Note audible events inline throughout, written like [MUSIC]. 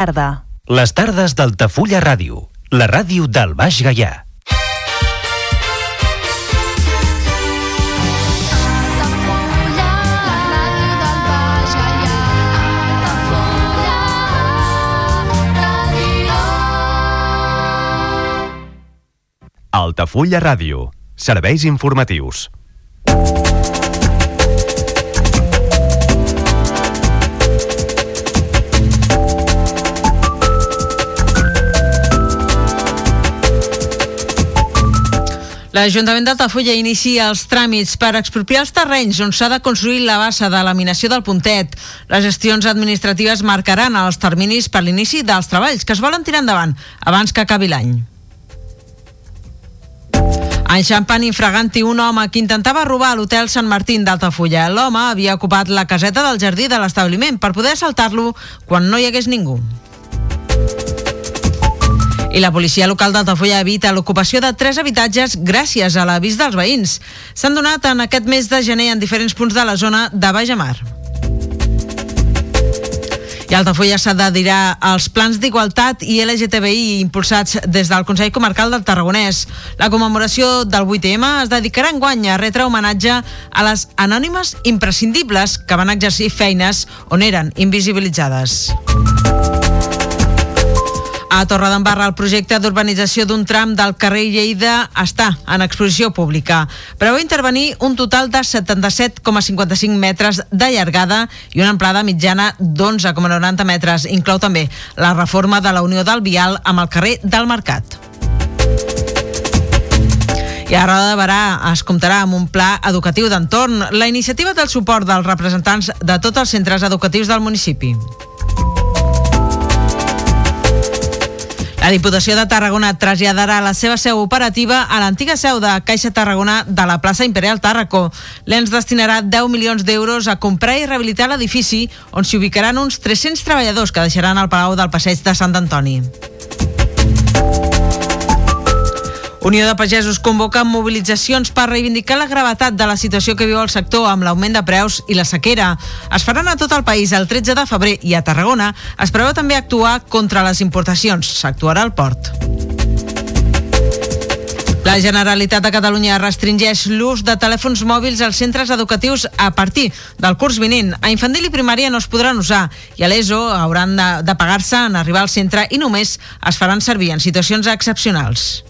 Tarda. Les tardes d'Altafulla Ràdio, la ràdio del Baix Gaià. Altafulla Ràdio. Serveis informatius. L'Ajuntament d'Altafulla inicia els tràmits per expropiar els terrenys on s'ha de construir la bassa de laminació del puntet. Les gestions administratives marcaran els terminis per l'inici dels treballs que es volen tirar endavant abans que acabi l'any. Enxampant infraganti un home que intentava robar l'hotel Sant Martín d'Altafulla. L'home havia ocupat la caseta del jardí de l'establiment per poder assaltar-lo quan no hi hagués ningú. I la policia local d'Altafulla evita l'ocupació de tres habitatges gràcies a l'avís dels veïns. S'han donat en aquest mes de gener en diferents punts de la zona de Baix Mar. I Altafulla s'ha d'adherar als plans d'igualtat i LGTBI impulsats des del Consell Comarcal del Tarragonès. La commemoració del 8M es dedicarà en guany a retre homenatge a les anònimes imprescindibles que van exercir feines on eren invisibilitzades. A Torredembarra, el projecte d'urbanització d'un tram del carrer Lleida està en exposició pública. Preveu intervenir un total de 77,55 metres de llargada i una amplada mitjana d'11,90 metres. Inclou també la reforma de la Unió del Vial amb el carrer del Mercat. I a Roda de Barà es comptarà amb un pla educatiu d'entorn. La iniciativa té el suport dels representants de tots els centres educatius del municipi. La Diputació de Tarragona traslladarà la seva seu operativa a l'antiga seu de Caixa Tarragona de la plaça Imperial Tàrraco. L'ENS destinarà 10 milions d'euros a comprar i rehabilitar l'edifici on s'hi ubicaran uns 300 treballadors que deixaran el Palau del Passeig de Sant Antoni. Unió de Pagesos convoca mobilitzacions per reivindicar la gravetat de la situació que viu el sector amb l'augment de preus i la sequera. Es faran a tot el país el 13 de febrer i a Tarragona es preveu també actuar contra les importacions. S'actuarà al port. La Generalitat de Catalunya restringeix l'ús de telèfons mòbils als centres educatius a partir del curs vinent. A infantil i primària no es podran usar i a l'ESO hauran de, de pagar-se en arribar al centre i només es faran servir en situacions excepcionals.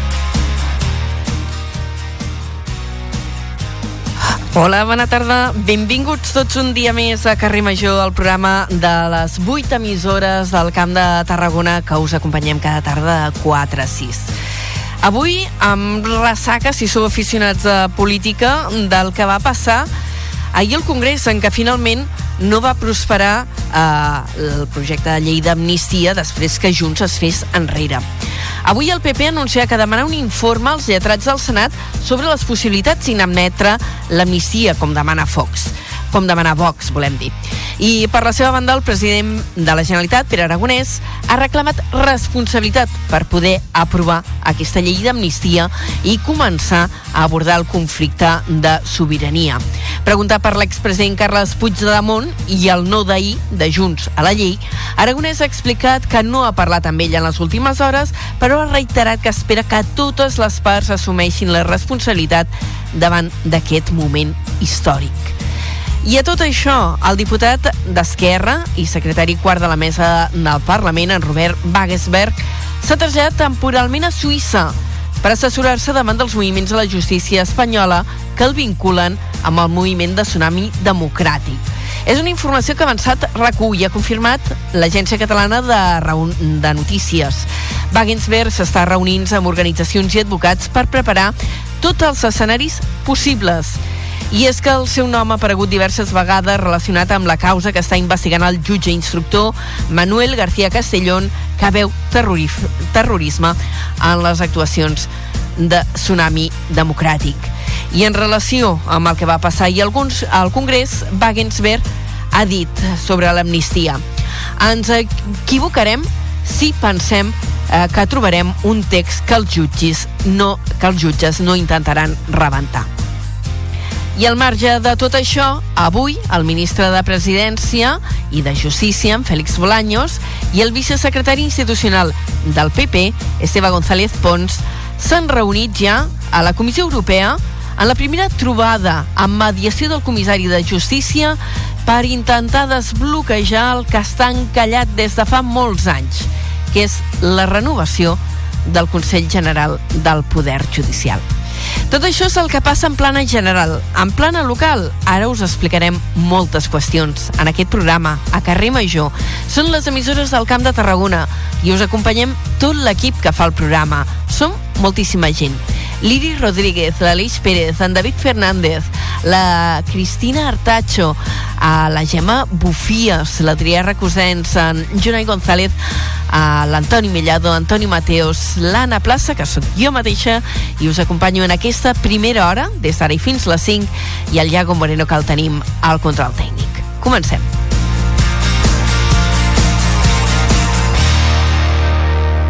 Hola, bona tarda. Benvinguts tots un dia més a Carrer Major, el programa de les 8 emissores del Camp de Tarragona que us acompanyem cada tarda de 4 a 6. Avui, amb ressaca, si sou aficionats a política, del que va passar ahir al Congrés, en què finalment no va prosperar eh, el projecte de llei d'amnistia després que Junts es fes enrere. Avui el PP anuncia que demanarà un informe als lletrats del Senat sobre les possibilitats d'inadmetre l'amnistia, com demana Fox com demanar Vox, volem dir. I per la seva banda, el president de la Generalitat, Pere Aragonès, ha reclamat responsabilitat per poder aprovar aquesta llei d'amnistia i començar a abordar el conflicte de sobirania. Preguntat per l'expresident Carles Puigdemont i el no d'ahir de Junts a la llei, Aragonès ha explicat que no ha parlat amb ell en les últimes hores, però ha reiterat que espera que totes les parts assumeixin la responsabilitat davant d'aquest moment històric. I a tot això, el diputat d'Esquerra i secretari quart de la mesa del Parlament, en Robert Wagensberg, s'ha traslladat temporalment a Suïssa per assessorar-se davant dels moviments de la justícia espanyola que el vinculen amb el moviment de Tsunami Democràtic. És una informació que avançat recull i ha confirmat l'Agència Catalana de, Reun de Notícies. Wagensberg s'està reunint amb organitzacions i advocats per preparar tots els escenaris possibles. I és que el seu nom ha aparegut diverses vegades relacionat amb la causa que està investigant el jutge instructor Manuel García Castellón, que veu terrorisme en les actuacions de Tsunami Democràtic. I en relació amb el que va passar ahir alguns, al Congrés, Wagensberg ha dit sobre l'amnistia ens equivocarem si pensem eh, que trobarem un text que els jutges no, que els jutges no intentaran rebentar. I al marge de tot això, avui el ministre de Presidència i de Justícia, en Félix Bolaños, i el vicesecretari institucional del PP, Esteve González Pons, s'han reunit ja a la Comissió Europea en la primera trobada amb mediació del comissari de Justícia per intentar desbloquejar el que està encallat des de fa molts anys, que és la renovació del Consell General del Poder Judicial. Tot això és el que passa en plana general. En plana local, ara us explicarem moltes qüestions. En aquest programa, a Carrer Major, són les emissores del Camp de Tarragona i us acompanyem tot l'equip que fa el programa. Som moltíssima gent. Liri Rodríguez, l'Aleix Pérez, en David Fernández, la Cristina Artacho, a la Gemma Bufies, l'Adrià Recusens, en Jonai González, a l'Antoni Mellado, Antoni Mateos, l'Anna Plaça, que sóc jo mateixa, i us acompanyo en aquesta primera hora, des d'ara i fins les 5, i el Iago Moreno que el tenim al control tècnic. Comencem.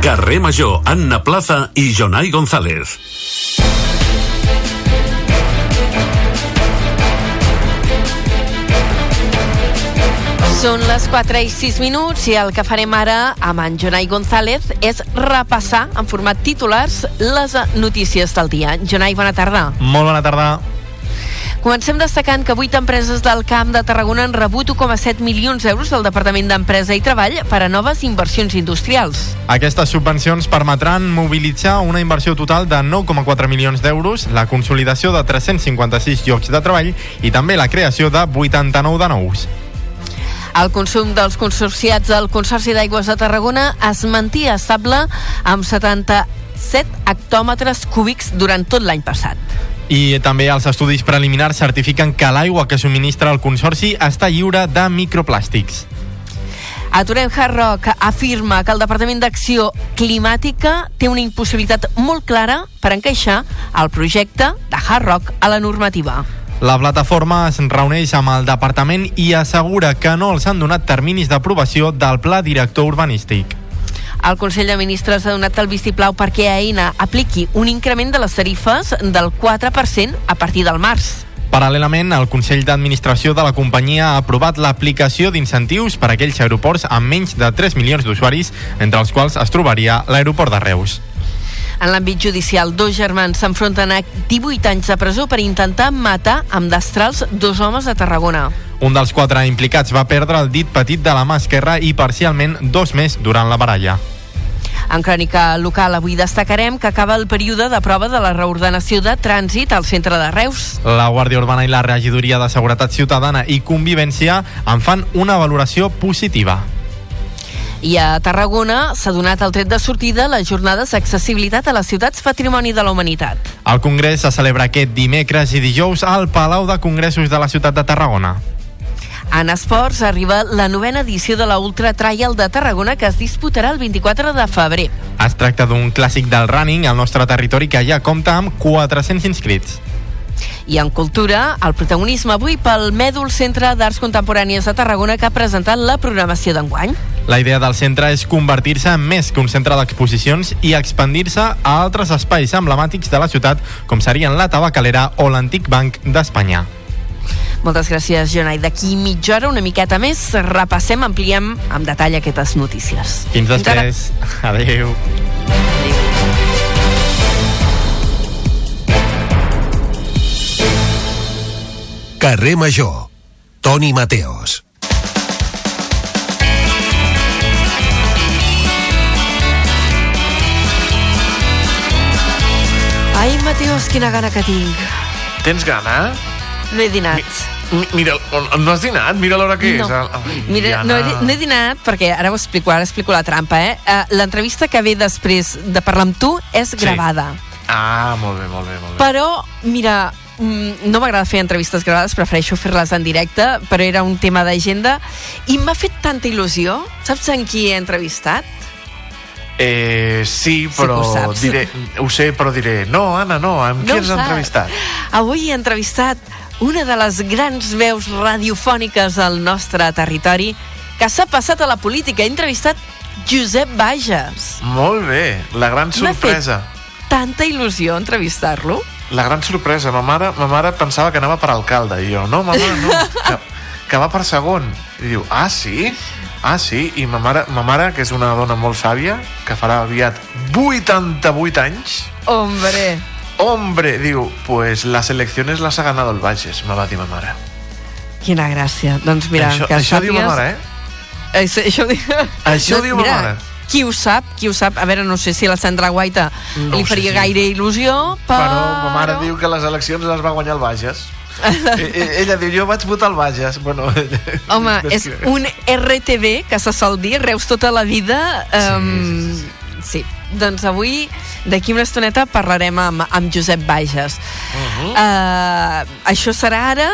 Carrer Major, Anna Plaza i Jonai González. Són les 4 i 6 minuts i el que farem ara amb en Jonai González és repassar en format titulars les notícies del dia. Jonai, bona tarda. Molt bona tarda. Comencem destacant que 8 empreses del Camp de Tarragona han rebut 1,7 milions d'euros del Departament d'Empresa i Treball per a noves inversions industrials. Aquestes subvencions permetran mobilitzar una inversió total de 9,4 milions d'euros, la consolidació de 356 llocs de treball i també la creació de 89 de nous. El consum dels consorciats del Consorci d'Aigües de Tarragona es mantia estable amb 77 hectòmetres cúbics durant tot l'any passat. I també els estudis preliminars certifiquen que l'aigua que subministra el Consorci està lliure de microplàstics. Aturem Hard Rock afirma que el Departament d'Acció Climàtica té una impossibilitat molt clara per encaixar el projecte de Hard Rock a la normativa. La plataforma es reuneix amb el departament i assegura que no els han donat terminis d'aprovació del pla director urbanístic. El Consell de Ministres ha donat el vistiplau perquè AENA apliqui un increment de les tarifes del 4% a partir del març. Paral·lelament, el Consell d'Administració de la companyia ha aprovat l'aplicació d'incentius per a aquells aeroports amb menys de 3 milions d'usuaris, entre els quals es trobaria l'aeroport de Reus. En l'àmbit judicial, dos germans s'enfronten a 18 anys de presó per intentar matar amb destrals dos homes de Tarragona. Un dels quatre implicats va perdre el dit petit de la mà esquerra i parcialment dos més durant la baralla. En crònica local avui destacarem que acaba el període de prova de la reordenació de trànsit al centre de Reus. La Guàrdia Urbana i la Regidoria de Seguretat Ciutadana i Convivència en fan una valoració positiva. I a Tarragona s'ha donat el tret de sortida les jornades d'accessibilitat a les ciutats Patrimoni de la Humanitat. El Congrés se celebra aquest dimecres i dijous al Palau de Congressos de la ciutat de Tarragona. En esports arriba la novena edició de la Ultra Trial de Tarragona que es disputarà el 24 de febrer. Es tracta d'un clàssic del running al nostre territori que ja compta amb 400 inscrits. I en cultura, el protagonisme avui pel Mèdul Centre d'Arts Contemporànies de Tarragona que ha presentat la programació d'enguany. La idea del centre és convertir-se en més que un centre d'exposicions i expandir-se a altres espais emblemàtics de la ciutat, com serien la Tabacalera o l'Antic Banc d'Espanya. Moltes gràcies, Jonai. D'aquí mitja hora, una miqueta més, repassem, ampliem amb detall aquestes notícies. Fins després. Adéu. Carrer Major. Toni Mateos. Ai, Mateus, quina gana que tinc. Tens gana? No he dinat. Mi- Mira, no has dinat? Mira l'hora que no. és. Ai, Mira, no he, no he dinat perquè ara ho explico, ara explico la trampa, eh? Uh, L'entrevista que ve després de parlar amb tu és gravada. Ah, molt bé, molt bé, molt bé. Però, mira, no m'agrada fer entrevistes gravades, prefereixo fer-les en directe, però era un tema d'agenda, i m'ha fet tanta il·lusió. Saps en qui he entrevistat? Eh, sí, però ho saps. diré, ho sé, però diré, no, Anna, no, amb qui No ho has saps. entrevistat? Avui he entrevistat una de les grans veus radiofòniques del nostre territori que s'ha passat a la política. He entrevistat Josep Bages. Molt bé, la gran sorpresa. Tanta il·lusió entrevistar-lo. La gran sorpresa. Ma mare, ma mare pensava que anava per alcalde. I jo, no, mama, no, que, que va per segon. I diu, ah, sí? Ah, sí? I ma mare, ma mare, que és una dona molt sàvia, que farà aviat 88 anys, Hombre, hombre, diu, pues las elecciones las ha ganado el Bages, me va dir ma mare. quina gràcia. Doncs mira, això que això diu ma mare, eh? Això, això. Això diu ma mira, mare. Qui ho sap, qui ho sap, a veure, no sé si la Sandra Guaita No li ho sé, faria sí. gaire il·lusió, però... Però ma mare diu que les eleccions les va guanyar el Bages. Ella diu, jo vaig votar el Bages. Bueno, [LAUGHS] Home, [LAUGHS] és que- un RTB que se sol dir, Reus tota la vida. Um, sí, sí, sí. Doncs avui, d'aquí una estoneta, parlarem amb, amb Josep Bages. Uh -huh. uh, això serà ara,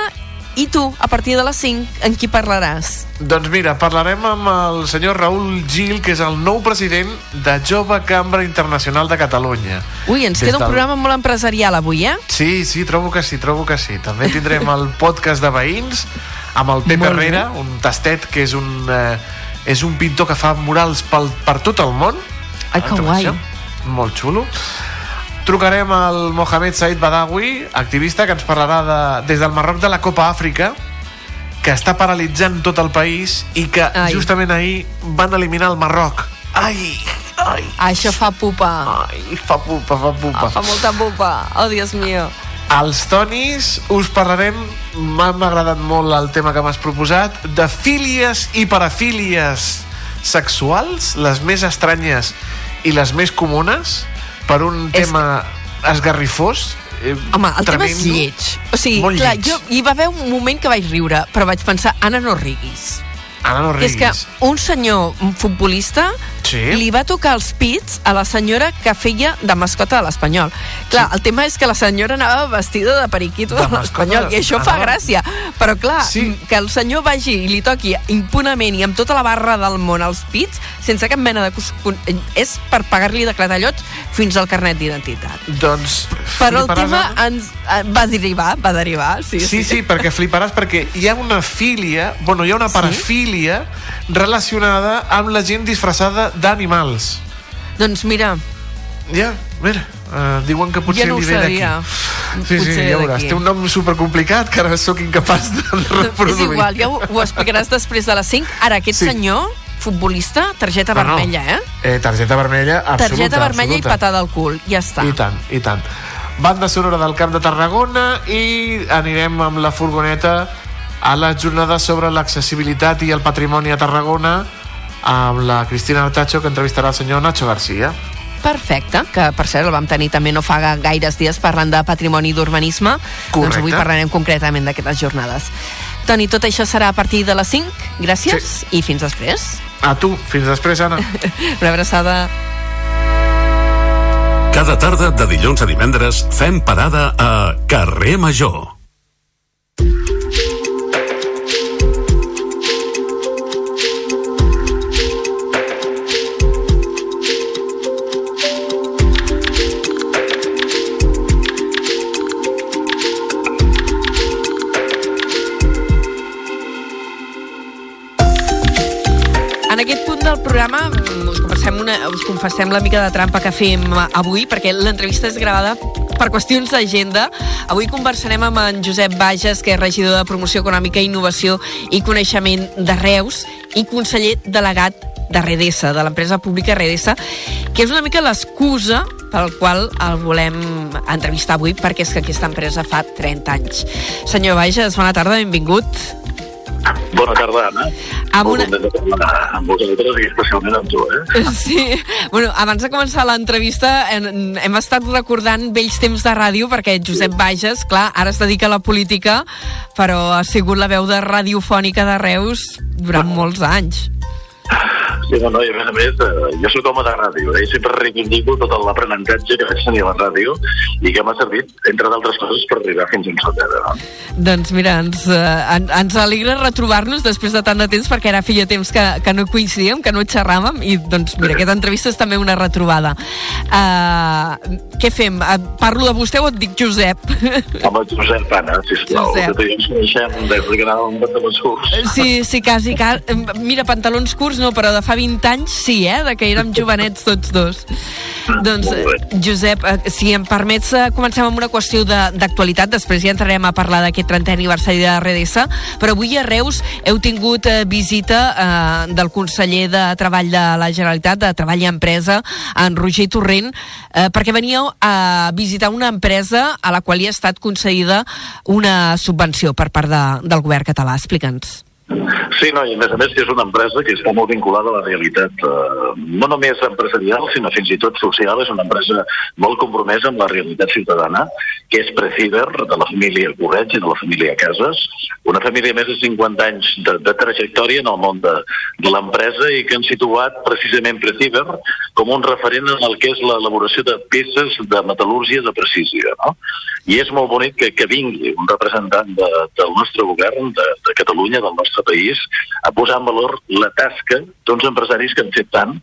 i tu, a partir de les 5, en qui parlaràs? Doncs mira, parlarem amb el senyor Raül Gil, que és el nou president de Jove Cambra Internacional de Catalunya. Ui, ens Des queda un del- programa molt empresarial avui, eh? Sí, sí, trobo que sí, trobo que sí. També tindrem el podcast de veïns amb el Pep. Herrera, un tastet que és un, eh, és un pintor que fa murals pel, per tot el món. Ai, que guai. això? Molt xulo. Trucarem al Mohamed Said Badawi, activista que ens parlarà de, des del Marroc de la Copa Àfrica, que està paralitzant tot el país i que Ai. justament ahir van eliminar el Marroc. Ai, ai, Això fa pupa. ai, fa pupa, fa pupa. Ah, fa molta pupa. Oh, Dios mío. Als Tonis us parlarem, m'ha agradat molt el tema que m'has proposat, de fílies i parafílies sexuals, les més estranyes i les més comunes, per un És- tema esgarrifós. Eh, Home, el tema és tremendo. lleig. O sigui, Molt clar, lleig. jo, hi va haver un moment que vaig riure, però vaig pensar, Anna, no riguis. Anna, no És riguis. que un senyor un futbolista Sí. li va tocar els pits a la senyora que feia de mascota de l'Espanyol. Clar, el tema és que la senyora anava vestida de periquito De de, l'Espanyol, i això fa gràcia. Però clar, Sí. que el senyor vagi i li toqui impunament i amb tota la barra del món als pits, sense cap mena de... con- És per pagar-li de clatallots fins al carnet d'identitat. Doncs Però el tema Anna? ens, eh, va derivar, va derivar, sí, Sí, sí, perquè fliparàs, perquè hi ha una filia, bueno, hi ha una parafília relacionada amb la gent disfressada d'animals. Doncs mira, Ja, mira, uh, diuen que potser jo no li ve d'aquí. Sí, sí, Potser ja veuràs. Té un nom supercomplicat que ara sóc incapaç de És reproduir. igual, ja ho, ho explicaràs després de les 5. Ara, aquest Sí. senyor, futbolista, targeta No, vermella, eh? Eh, targeta vermella absoluta. Targeta vermella absoluta. i patada al cul, ja està. I tant, i tant. Banda sonora del Camp de Tarragona i anirem amb la furgoneta a les jornades sobre l'accessibilitat i el patrimoni a Tarragona amb la Cristina Artacho que entrevistarà el senyor Nacho Garcia. Perfecte, que per cert el vam tenir també no fa gaires dies parlant de patrimoni i d'urbanisme. Doncs avui parlarem concretament d'aquestes jornades. Toni, tot això serà a partir de les 5. Gràcies Sí. i fins després. A tu, fins després, Anna. [LAUGHS] Una abraçada. Cada tarda de dilluns a divendres fem parada a Carrer Major. Programa us confessem, una, us confessem la mica de trampa que fem avui, perquè l'entrevista és gravada per qüestions d'agenda. Avui conversarem amb en Josep Bages, que és regidor de Promoció Econòmica, Innovació i Coneixement de Reus i conseller delegat de Redesa, de l'empresa pública Redesa, que és una mica l'excusa pel qual el volem entrevistar avui, perquè és que aquesta empresa fa 30 anys. Senyor Bages, bona tarda, benvingut. Bona tarda, Anna. Amb una- amb vosaltres i especialment amb tu, eh? Sí, bueno, abans de començar l'entrevista hem, hem estat recordant vells temps de ràdio perquè Josep Bages, clar, ara es dedica a la política, però ha sigut la veu de radiofònica de Reus durant molts anys. Sí, no, no, i a més a més, eh, jo soc home de ràdio, eh? i sempre reivindico tot l'aprenentatge que vaig tenir a la ràdio i que m'ha servit, entre d'altres coses, per arribar fins on soc ara. No? Doncs mira, ens, eh, en, ens alegra retrobar-nos després de tant de temps perquè ara feia temps que, que no coincidíem, que no xerràvem i doncs mira, aquesta entrevista és també una retrobada. Uh, què fem? Uh, parlo de vostè o et dic Josep? Home, Josep, Anna, sisplau, Josep. que ens coneixem des que anàvem a les curs. Sí, sí, quasi, quasi. Mira, pantalons curts no, però de fa 20 anys sí, eh? De que érem jovenets tots dos. Doncs. Josep, eh, si em permets, eh, comencem amb una qüestió de- d'actualitat, després ja entrarem a parlar d'aquest 30è aniversari de RDS, però avui a Reus heu tingut eh, visita eh, del conseller de Treball de la Generalitat, de Treball i Empresa, en Roger Torrent, eh, perquè veníeu a visitar una empresa a la qual hi ha estat concedida una subvenció per part de, del govern català. Explica'ns. Sí, no, i a més a més que és una empresa que està molt vinculada a la realitat, eh, no només empresarial, sinó fins i tot social. És una empresa molt compromesa amb la realitat ciutadana, que és Preciber, de la família Correig i de la família Casas, una família més de 50 anys de, de trajectòria en el món de, de l'empresa i que han situat precisament Preciber com un referent en el que és l'elaboració de peces de metal·lúrgia de precisió. No? I és molt bonic que, que vingui un representant de, del nostre govern, de, de Catalunya, del nostre país, a posar en valor la tasca d'uns empresaris que han fet tant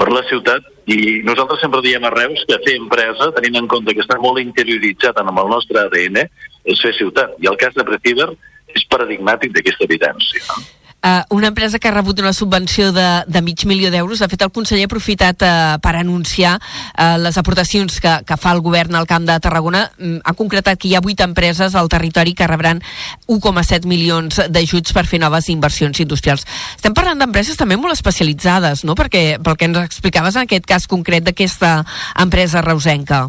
per la ciutat i nosaltres sempre diem a Reus que fer empresa, tenint en compte que està molt interioritzat en el nostre ADN, és fer ciutat. I el cas de Preciber és paradigmàtic d'aquesta evidència. No? Uh, una empresa que ha rebut una subvenció de, de mig milió d'euros. De fet, el conseller ha aprofitat uh, per anunciar uh, les aportacions que, que fa el govern al Camp de Tarragona. Mm, ha concretat que hi ha vuit empreses al territori que rebran 1,7 milions d'ajuts per fer noves inversions industrials. Estem parlant d'empreses també molt especialitzades, no? Perquè, pel que ens explicaves en aquest cas concret d'aquesta empresa reusenca.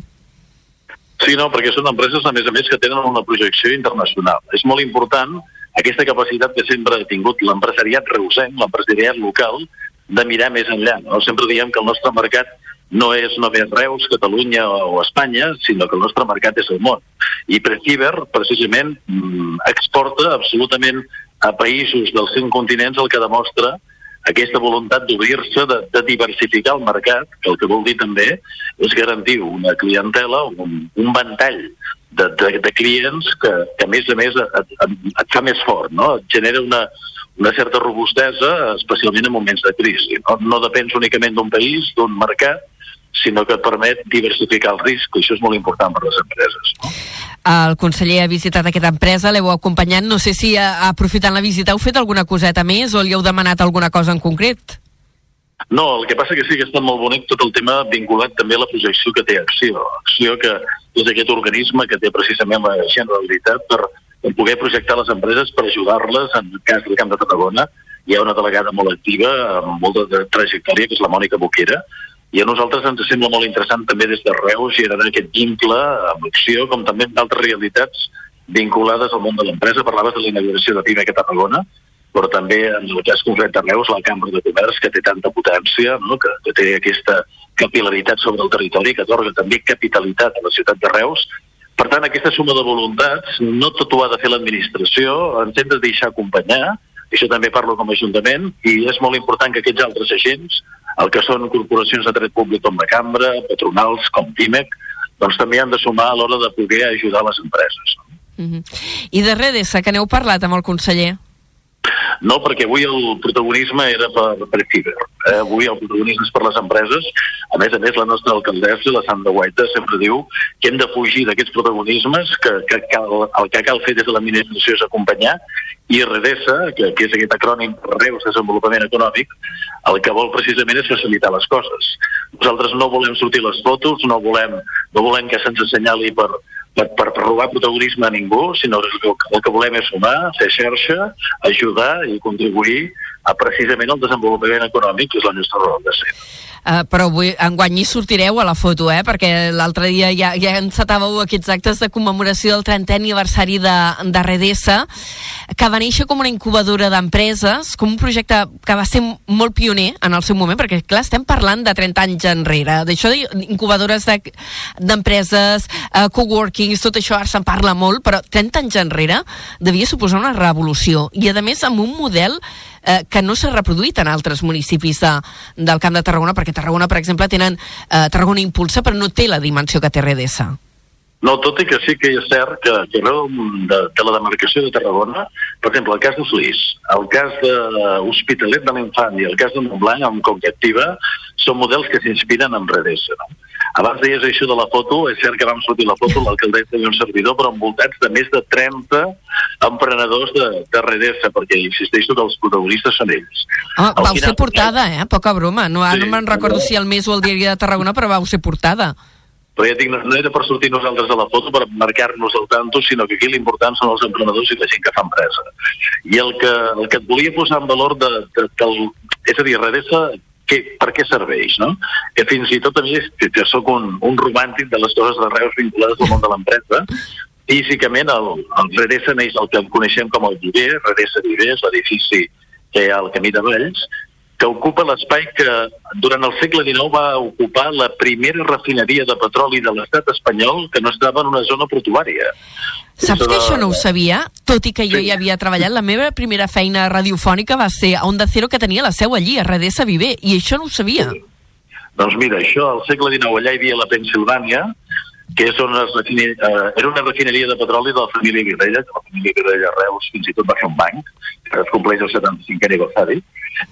Sí, no, perquè són empreses, a més a més, que tenen una projecció internacional. És molt important aquesta capacitat que sempre ha tingut l'empresariat reusenc, l'empresariat local, de mirar més enllà. No? Sempre diem que el nostre mercat no és només Reus, Catalunya o Espanya, sinó que el nostre mercat és el món. I Preciber, precisament, mm, exporta absolutament a països dels cinc continents el que demostra aquesta voluntat d'obrir-se, de, de diversificar el mercat, que el que vol dir també és garantir una clientela, un, un ventall de, de, de clients que, que a més a més et, et, et fa més fort, no? et genera una, una certa robustesa, especialment en moments de crisi. No, no depens únicament d'un país, d'un mercat, sinó que et permet diversificar el risc, i això és molt important per les empreses. No? El conseller ha visitat aquesta empresa, l'heu acompanyat. No sé si aprofitant la visita heu fet alguna coseta més o li heu demanat alguna cosa en concret? No, el que passa que sí que està molt bonic tot el tema vinculat també a la projecció que té Acció. Acció que és aquest organisme que té precisament la Generalitat per, per poder projectar les empreses, per ajudar-les. En el cas del Camp de Tarragona hi ha una delegada molt activa, amb molta de trajectòria, que és la Mònica Boquera, i a nosaltres ens sembla molt interessant també des de Reus generar aquest vincle amb acció, com també amb d'altres realitats vinculades al món de l'empresa. Parlaves de la inauguració de PIMEC a Tarragona, però també en el cas concret de Reus, la Cambra de Comerç, que té tanta potència, no? que, que té aquesta capilaritat sobre el territori, que atorga també capitalitat a la ciutat de Reus. Per tant, aquesta suma de voluntats, no tot ho ha de fer l'administració, ens hem de deixar acompanyar, això també parlo com a Ajuntament, i és molt important que aquests altres agents, el que són corporacions de dret públic com la Cambra, patronals com PIMEC, doncs també han de sumar a l'hora de poder ajudar les empreses. Uh -huh. I de Redesa, que n'heu parlat amb el conseller? No, perquè avui el protagonisme era per, per Fiber. Eh, avui el protagonisme és per les empreses. A més a més, la nostra alcaldessa, la Sandra Guaita, sempre diu que hem de fugir d'aquests protagonismes, que, que cal, el que cal fer des de l'administració és acompanyar, i RDESA, que, que és aquest acrònim Reus Desenvolupament Econòmic, el que vol precisament és facilitar les coses. Nosaltres no volem sortir les fotos, no volem, no volem que se'ns assenyali per, per, per, robar protagonisme a ningú, sinó que el que volem és sumar, fer xarxa, ajudar i contribuir a precisament el desenvolupament econòmic, que és la nostra raó de ser. Uh, però avui, enguany hi sortireu a la foto, eh? perquè l'altre dia ja, ja encetàveu aquests actes de commemoració del 30è aniversari de, de Redesa, que va néixer com una incubadora d'empreses, com un projecte que va ser molt pioner en el seu moment, perquè clar, estem parlant de 30 anys enrere, d'això d'incubadores d'empreses, de, uh, coworkings, tot això ara se'n parla molt, però 30 anys enrere devia suposar una revolució, i a més amb un model eh, que no s'ha reproduït en altres municipis de, del Camp de Tarragona, perquè Tarragona, per exemple, tenen eh, Tarragona Impulsa, però no té la dimensió que té Redesa. No, tot i que sí que és cert que, que arreu de, de la demarcació de Tarragona, per exemple, el cas de Flix, el cas de Hospitalet de l'Infant i el cas de Montblanc amb Conquectiva són models que s'inspiren en Redesa. No? Abans deies això de la foto, és cert que vam sortir la foto, l'alcaldessa i un servidor, però envoltats de més de 30 emprenedors de, de Redesa, perquè insisteixo que els protagonistes són ells. Ah, vau final, ser portada, eh? Poca broma. No, sí, no me'n recordo si el mes o el diari de Tarragona, però vau ser portada però ja dic, no, no era per sortir nosaltres de la foto per marcar-nos el tanto, sinó que aquí l'important són els emprenedors i la gent que fa empresa. I el que, el que et volia posar en valor de, de, de, és a dir, Redesa que, per què serveix, no? Que fins i tot a mi, que, sóc un, un romàntic de les coses de Reus vinculades al món de l'empresa, físicament el, el Redesa neix el que coneixem com el Viver, Redesa Viver és l'edifici que hi ha al camí de Valls, que ocupa l'espai que durant el segle XIX va ocupar la primera refineria de petroli de l'estat espanyol que no estava en una zona portuària. Saps que això no ho sabia? Tot i que jo sí. hi havia treballat, la meva primera feina radiofònica va ser a Onda Cero que tenia la seu allí, a Redessa Viver, i això no ho sabia. Sí. Doncs mira, això al segle XIX allà hi havia la Pensilvània, que és on es refine, eh, era una refineria de petroli de la família Guirella, que la família Guirella Reus fins i tot va fer un banc, que es compleix el 75 aniversari,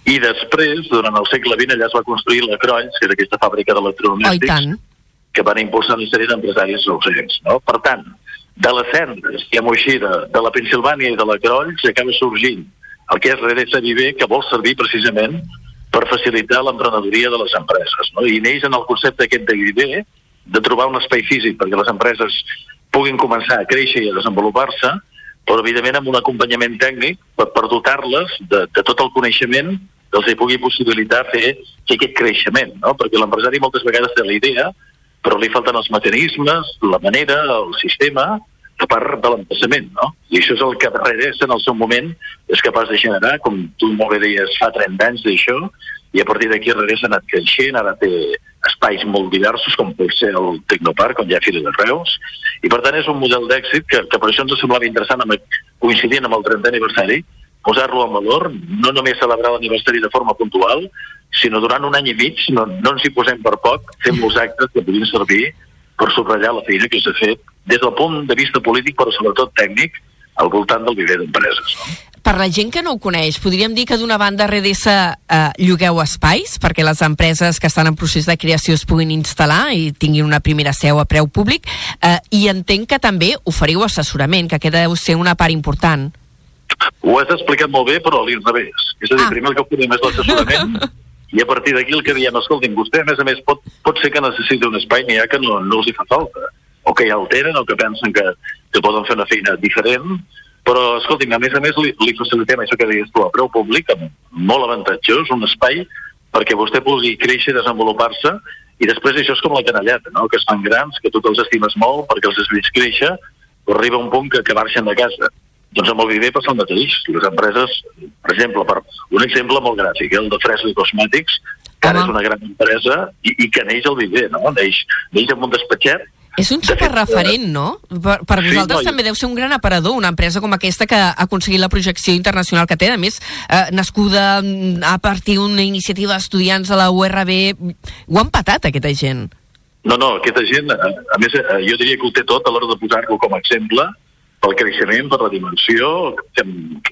i després, durant el segle XX, allà es va construir la Crolls, que és aquesta fàbrica d'electrodomèstics, oh, que van impulsar una sèrie d'empresaris ausents. No? Per tant, de les cendres, diguem-ho així, de, de la Pensilvània i de la Crolls, acaba sorgint el que és Redesa Viver, que vol servir precisament per facilitar l'emprenedoria de les empreses. No? I neix en el concepte aquest de Viver, de trobar un espai físic perquè les empreses puguin començar a créixer i a desenvolupar-se, però evidentment amb un acompanyament tècnic per, per dotar-les de, de tot el coneixement que els pugui possibilitar fer, fer aquest creixement, no? perquè l'empresari moltes vegades té la idea, però li falten els mecanismes, la manera, el sistema, a part de l'emplaçament, no? I això és el que Redés en el seu moment és capaç de generar, com tu molt bé deies, fa 30 anys d'això, i a partir d'aquí Redés ha anat creixent, ara té espais molt diversos, com pot ser el Tecnoparc, on hi ha Fira de Reus, i per tant és un model d'èxit que, que per això ens semblava interessant, amb, coincidint amb el 30è aniversari, posar-lo en valor, no només celebrar l'aniversari de forma puntual, sinó durant un any i mig, no, no ens hi posem per poc, fem molts actes que puguin servir per subratllar la feina que s'ha fet des del punt de vista polític, però sobretot tècnic, al voltant del viver d'empreses. No? per la gent que no ho coneix, podríem dir que d'una banda RDS eh, llogueu espais perquè les empreses que estan en procés de creació es puguin instal·lar i tinguin una primera seu a preu públic eh, i entenc que també oferiu assessorament, que aquest deu ser una part important. Ho has explicat molt bé, però a l'inrevés. És a dir, ah. primer el que podem és l'assessorament [LAUGHS] i a partir d'aquí el que diem, escolti'm, vostè a més a més pot, pot ser que necessiti un espai, n'hi ha que no, no els hi fa falta, o que ja el tenen, o que pensen que, que poden fer una feina diferent, però, escolti'm, a més a més li, li facilitem això que deies tu, a preu públic, molt avantatjós, un espai perquè vostè pugui créixer, desenvolupar-se, i després això és com la canalleta, no? que es fan grans, que tu te'ls estimes molt perquè els has vist créixer, però arriba un punt que, que marxen de casa. Doncs amb el Viver passa el mateix. Les empreses, per exemple, per un exemple molt gràfic, el de Fresli Cosmètics, que ara és una gran empresa i, i que neix el Viver, no? Neix, neix amb un despatxet és un superreferent, no? Per, per sí, vosaltres no, també deu ser un gran aparador, una empresa com aquesta que ha aconseguit la projecció internacional que té, a més, eh, nascuda mm, a partir d'una iniciativa d'estudiants de la URB. Ho han patat, aquesta gent. No, no, aquesta gent, a, a més, eh, jo diria que ho té tot a l'hora de posar-lo com a exemple pel creixement, per la dimensió, que,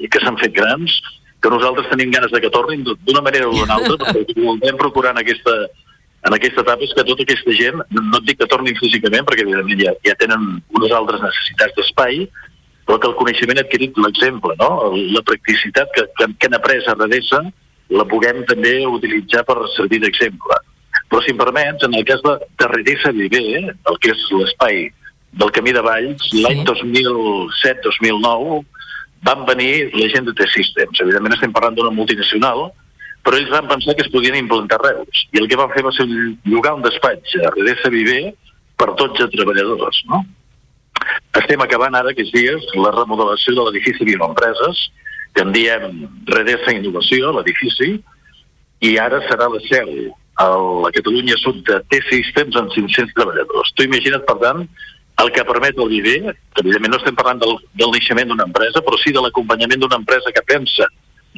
que s'han fet grans, que nosaltres tenim ganes de que tornin d'una manera o d'una altra, perquè ho volem procurant aquesta, en aquesta etapa és que tota aquesta gent, no et dic que tornin físicament, perquè evidentment ja, ja tenen unes altres necessitats d'espai, però que el coneixement ha adquirit l'exemple, no? la practicitat que, que, que han après a Redesa la puguem també utilitzar per servir d'exemple. Però si em permets, en el cas de, de Redesa Viver, eh, el que és l'espai del Camí de Valls, sí. l'any 2007-2009 van venir la gent de T-Systems. Evidentment estem parlant d'una multinacional, però ells van pensar que es podien implantar Reus. I el que van fer va ser llogar un despatx a Redessa Viver per 12 treballadors, no? Estem acabant ara aquests dies la remodelació de l'edifici Bioempreses, que en diem Redessa Innovació, l'edifici, i ara serà la seu a la Catalunya Sud de T-Systems amb 500 treballadors. Tu imagina't, per tant, el que permet el viver, que evidentment no estem parlant del, del naixement d'una empresa, però sí de l'acompanyament d'una empresa que pensa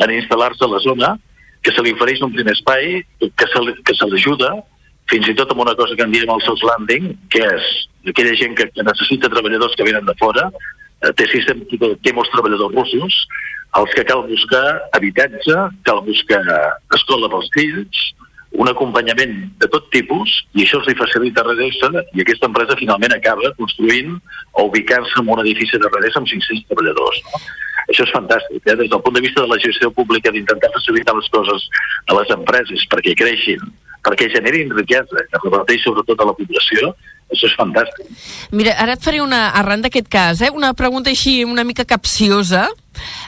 en instal·lar-se a la zona, que se li ofereix un primer espai, que se, que se l'ajuda, fins i tot amb una cosa que en diem el soft landing, que és aquella gent que, que necessita treballadors que venen de fora, eh, té, sistem, té molts treballadors russos, els que cal buscar habitatge, cal buscar escola pels fills, un acompanyament de tot tipus i això els li facilita Redessa i aquesta empresa finalment acaba construint o ubicant-se en un edifici de Redessa amb 500 treballadors. No? Això és fantàstic, eh? des del punt de vista de la gestió pública d'intentar facilitar les coses a les empreses perquè creixin, perquè generin riquesa, que reparteix sobretot a la població, això és fantàstic. Mira, ara et faré una, arran d'aquest cas, eh, una pregunta així una mica capciosa.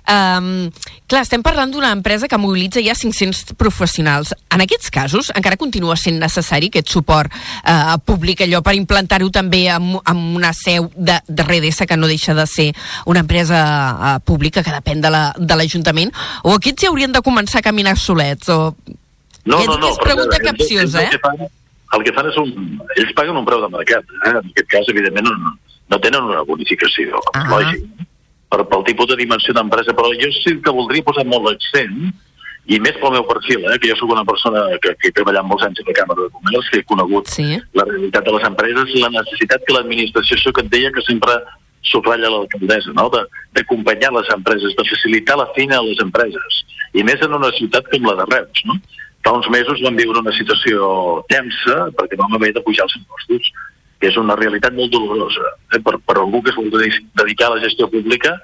Um, clar, estem parlant d'una empresa que mobilitza ja 500 professionals. En aquests casos, encara continua sent necessari aquest suport uh, públic, allò per implantar-ho també amb, amb una seu de, de Redessa, que no deixa de ser una empresa uh, pública que depèn de la- de l'Ajuntament, o aquests ja haurien de començar a caminar solets, o... No, no, no. és pregunta ells- capciosa, ells el eh? que fan- El que fan és un... Ells paguen un preu de mercat. Eh? En aquest cas, evidentment, no, no tenen una bonificació. Ah. Lògic. Per, pel tipus de dimensió d'empresa, però jo sí que voldria posar molt l'accent i més pel meu perfil, eh, que jo sóc una persona que, que he treballat molts anys a la Càmera de Comerç, que he conegut Sí. la realitat de les empreses, la necessitat que l'administració, això que et deia que sempre subratlla l'alcaldessa, no? D'acompanyar les empreses, de facilitar la feina a les empreses, i més en una ciutat com la de Reus, no? Fa uns mesos vam viure una situació tensa perquè vam haver de pujar els impostos, que és una realitat molt dolorosa. Eh? Per, per algú que es vol dedi- dedicar a la gestió pública,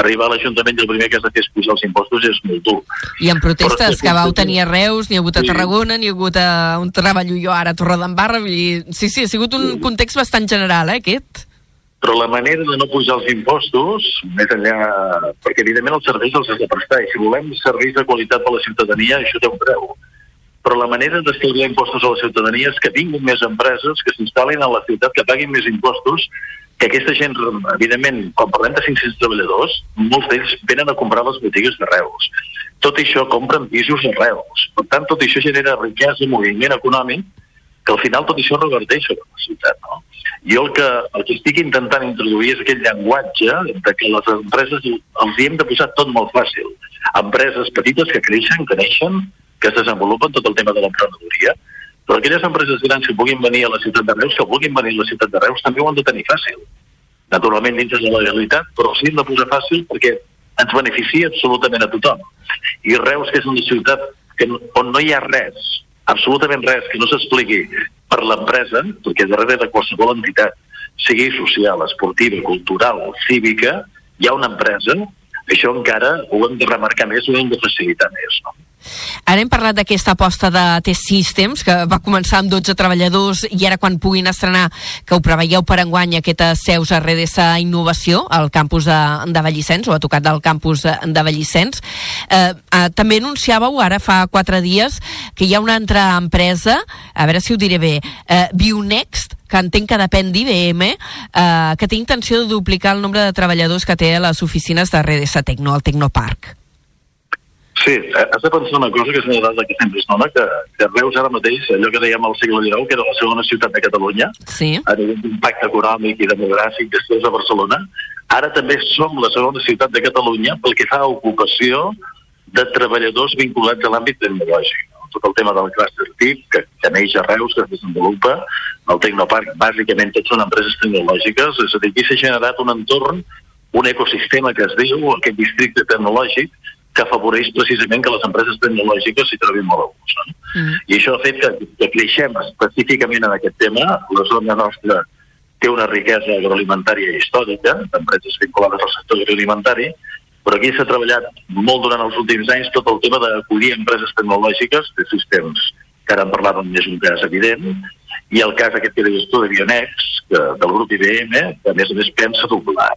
arribar a l'Ajuntament i el primer que has de fer és pujar els impostos és molt dur. I en protestes Però- que vau tenir a Reus, n'hi ha hagut a Sí. Tarragona, n'hi ha hagut a un treballo jo ara a Torredembarra, dir, sí, sí, ha sigut un context bastant general, eh, aquest? Però la manera de no pujar els impostos, més enllà... Perquè, evidentment, els serveis els has de prestar, i si volem serveis de qualitat per a la ciutadania, això té un preu. Però la manera d'estalviar impostos a la ciutadania és que vinguin més empreses, que s'instal·lin a la ciutat, que paguin més impostos, que aquesta gent, evidentment, quan parlem de 500 treballadors, molts d'ells venen a comprar les botigues de Reus. Tot això compren pisos a Reus. Per tant, tot això genera riquesa i moviment econòmic que al final tot això reverteix sobre la ciutat. No? Jo el que, el que estic intentant introduir és aquest llenguatge de que les empreses els hi hem de posar tot molt fàcil. Empreses petites que creixen, que neixen, que es desenvolupen tot el tema de l'emprenedoria, però aquelles empreses grans que puguin venir a la ciutat de Reus, que vulguin venir a la ciutat de Reus, també ho han de tenir fàcil. Naturalment dins de la legalitat, però sí hem de posar fàcil perquè ens beneficia absolutament a tothom. I Reus, que és una ciutat que, on no hi ha res, absolutament res que no s'expliqui per l'empresa, perquè darrere de qualsevol entitat, sigui social, esportiva, cultural, cívica, hi ha una empresa, això encara ho hem de remarcar més, ho hem de facilitar més. No? Ara hem parlat d'aquesta aposta de T-Systems, que va començar amb 12 treballadors i ara quan puguin estrenar, que ho preveieu per enguany, aquesta seus a RDS Innovació, al campus de, de Vallissens, o a tocat del campus de, de Vallissens. Eh, eh, també anunciàveu ara fa quatre dies que hi ha una altra empresa, a veure si ho diré bé, eh, Bionext, que entenc que depèn d'IBM, eh, que té intenció de duplicar el nombre de treballadors que té a les oficines de RDS Tecno, al Tecnopark. Sí, eh, has de pensar una cosa que és una dada que sempre es dona, que, que Reus ara mateix, allò que dèiem al segle XIX, que era la segona ciutat de Catalunya, Sí. a nivell d'impacte econòmic i demogràfic després de Barcelona, ara també som la segona ciutat de Catalunya pel que fa a ocupació de treballadors vinculats a l'àmbit tecnològic. Tot el tema del cluster TIC, que, que neix a Reus, que es desenvolupa, el Tecnoparc, bàsicament tots són empreses tecnològiques, és a dir, aquí s'ha generat un entorn, un ecosistema que es diu, aquest districte tecnològic, que afavoreix precisament que les empreses tecnològiques s'hi trobin molt a gust. No? Mm. I això ha fet que, que creixem específicament en aquest tema. La zona nostra té una riquesa agroalimentària històrica, d'empreses vinculades al sector agroalimentari, però aquí s'ha treballat molt durant els últims anys tot el tema d'acollir empreses tecnològiques de sistemes, que ara en parlàvem més un cas evident, i el cas aquest que deies tu de Bionex, que, del grup IBM, que a més a més pensa doblar.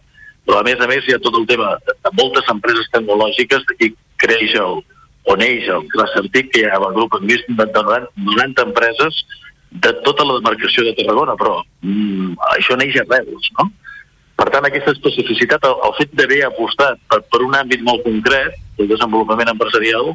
Però a més a més hi ha tot el tema de, moltes empreses tecnològiques, d'aquí creix el, on neix el Tracertic, que hi ha el grup més de 90, 90 empreses de tota la demarcació de Tarragona, però mm, això neix a Reus, no? Per tant, aquesta especificitat, el, el fet d'haver apostat per, per un àmbit molt concret, el desenvolupament empresarial,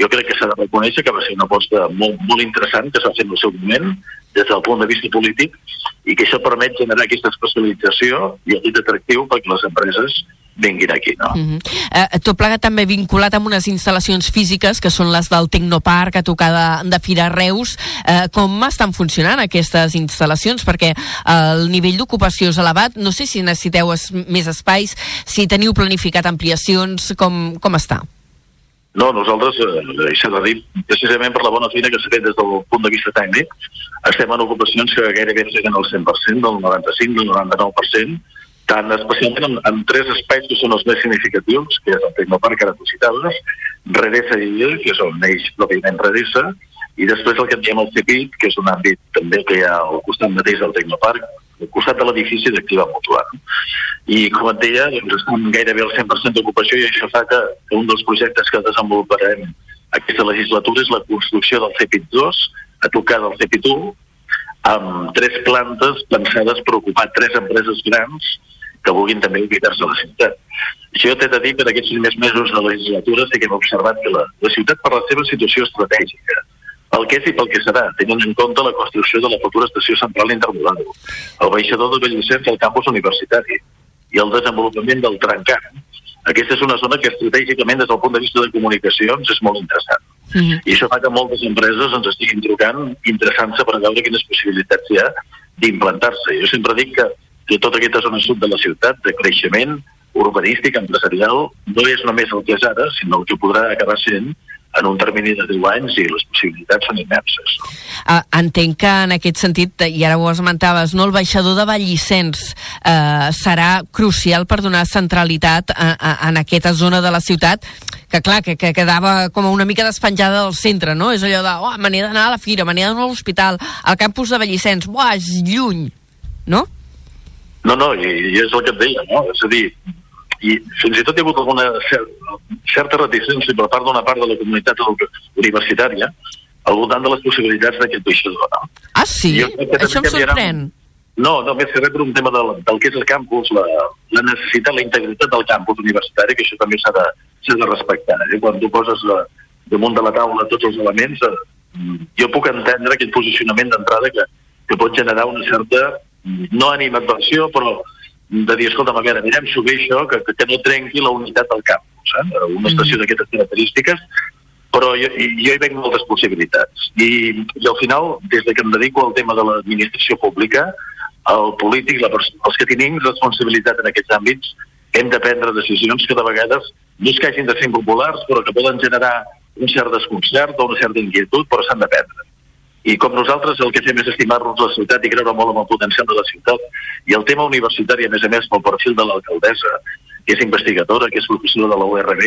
jo crec que s'ha de reconèixer que va ser una aposta molt, molt interessant que s'ha fet en el seu moment, des del punt de vista polític, i que això permet generar aquesta especialització i aquest atractiu perquè les empreses vinguin aquí, no? Uh -huh. eh, tot plegat també vinculat amb unes instal·lacions físiques que són les del Tecnoparc a tocar de, de Fira Reus. Eh, com estan funcionant aquestes instal·lacions? Perquè el nivell d'ocupació és elevat. No sé si necessiteu es, més espais, si teniu planificat ampliacions, com, com està? No, nosaltres, eh, això de dir, precisament per la bona feina que s'ha fet des del punt de vista tècnic, estem en ocupacions que gairebé seguen el 100%, del 95, del 99%, tant especialment en, en tres espais que són els més significatius, que és el Tecnoparc, ara tu citaves, Redesa i Illa, que és on neix pròpiament Redesa, i després el que en diem el CEPIT, que és un àmbit també que hi ha al costat mateix del Tecnoparc, al costat de l'edifici d'Activa Mutual. I com et deia, doncs estem gairebé al 100% d'ocupació i això fa que un dels projectes que desenvoluparem aquesta legislatura és la construcció del CEPIT 2, a tocar del CEPIT 1, amb tres plantes pensades per ocupar tres empreses grans que vulguin també ubicar-se a la ciutat. Jo t'he de dir que en aquests primers mesos de legislatura sí que hem observat que la, la ciutat per la seva situació estratègica, el que és i pel que serà, tenint en compte la construcció de la futura estació central intermodal, el baixador de Bellvicent al campus universitari i el desenvolupament del trencant. Aquesta és una zona que estratègicament des del punt de vista de comunicacions és molt interessant. Mm -hmm. I això fa que moltes empreses ens estiguin trucant interessant-se per veure quines possibilitats hi ha d'implantar-se. Jo sempre dic que que tota aquesta zona sud de la ciutat, de creixement urbanístic, empresarial, no és només el que és ara, sinó el que podrà acabar sent en un termini de 10 anys i les possibilitats són immenses. Uh, entenc que en aquest sentit, i ara ho esmentaves, no, el baixador de Vallissens uh, serà crucial per donar centralitat a, a, en aquesta zona de la ciutat que clar, que, que quedava com una mica despenjada del centre, no? És allò de, oh, me n'he d'anar a la fira, me n'he d'anar a l'hospital, al campus de Vallissens, buah, és lluny, no? No, no, i, i és el que et deia, no? És a dir, i fins i tot hi ha hagut alguna certa, certa reticència per part d'una part de la comunitat universitària al voltant de les possibilitats d'aquest baixador. No? Ah, sí? Això em sorprèn. No, no, més que res per un tema del, del que és el campus, la, la necessitat, la integritat del campus universitari, que això també s'ha de, de respectar. Eh? Quan tu poses la, damunt de la taula tots els elements, eh, jo puc entendre aquest posicionament d'entrada que, que pot generar una certa no animadversió, però de dir, escolta, a veure, mirem s'ho bé això, que, que no trenqui la unitat del campus, eh? una estació mm. d'aquestes característiques, però jo, jo hi veig moltes possibilitats. I, I al final, des de que em dedico al tema de l'administració pública, el polític, la, els que tenim responsabilitat en aquests àmbits, hem de prendre decisions que de vegades no és que hagin de ser impopulars, però que poden generar un cert desconcert o una certa inquietud, però s'han de prendre. I com nosaltres el que fem és estimar-nos la ciutat i creure molt en el potencial de la ciutat. I el tema universitari, a més a més, pel perfil de l'alcaldessa, que és investigadora, que és professora de la URB,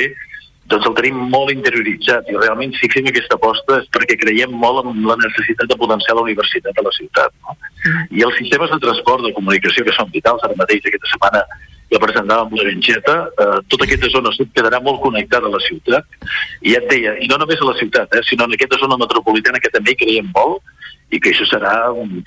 doncs el tenim molt interioritzat i realment si fem aquesta aposta és perquè creiem molt en la necessitat de potenciar la universitat a la ciutat. No? Mm. I els sistemes de transport, de comunicació que són vitals, ara mateix aquesta setmana que presentàvem la Benxeta, eh, tota aquesta zona sud quedarà molt connectada a la ciutat, i ja et deia, i no només a la ciutat, eh, sinó en aquesta zona metropolitana que també creiem molt, i que això serà,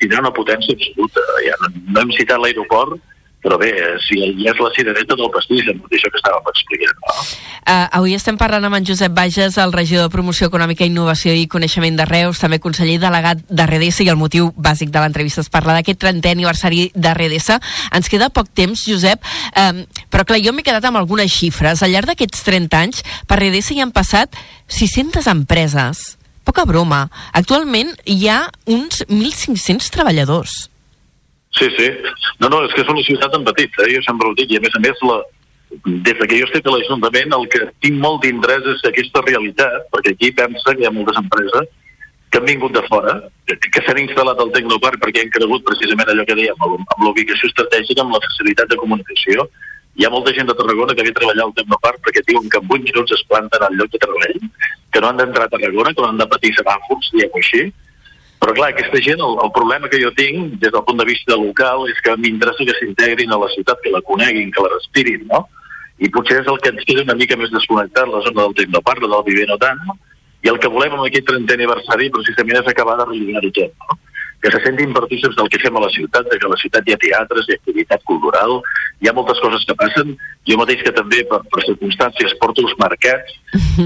tindrà una potència absoluta. Ja no, no hem citat l'aeroport, però bé, si ja és la cirereta del pastís, això que estàvem explicant. No? Uh, avui estem parlant amb en Josep Bages, el regidor de Promoció Econòmica, Innovació i Coneixement de Reus, també conseller delegat de Redesa, i el motiu bàsic de l'entrevista és parlar d'aquest 30è aniversari de Redesa. Ens queda poc temps, Josep, um, però clar, jo m'he quedat amb algunes xifres. Al llarg d'aquests 30 anys, per Redesa hi han passat 600 empreses. Poca broma. Actualment hi ha uns 1.500 treballadors. Sí, sí. No, no, és que és una ciutat en petit, eh? jo sempre ho dic, i a més a més, la, des que jo estic a l'Ajuntament, el que tinc molt d'interès és aquesta realitat, perquè aquí pensa que hi ha moltes empreses que han vingut de fora, que, que s'han instal·lat al Tecnoparc perquè han cregut precisament allò que dèiem, amb l'ubicació estratègica, amb la facilitat de comunicació. Hi ha molta gent de Tarragona que ve a treballar al Tecnoparc perquè diuen que en 8 minuts es planten al lloc de treball, que no han d'entrar a Tarragona, que no han de patir semàfors, diguem-ho així, però clar, aquesta gent, el, el problema que jo tinc des del punt de vista local és que m'interessa que s'integrin a la ciutat, que la coneguin, que la respirin, no? i potser és el que ens queda una mica més desconnectat, la zona del Tecnoparc, la del Viver no tant, i el que volem amb aquest 30è aniversari precisament és acabar de relligar-ho tot, no? Que se sentin partícips del que fem a la ciutat, de que a la ciutat hi ha teatres, hi ha activitat cultural, hi ha moltes coses que passen. Jo mateix que també, per, per circumstàncies, porto els mercats,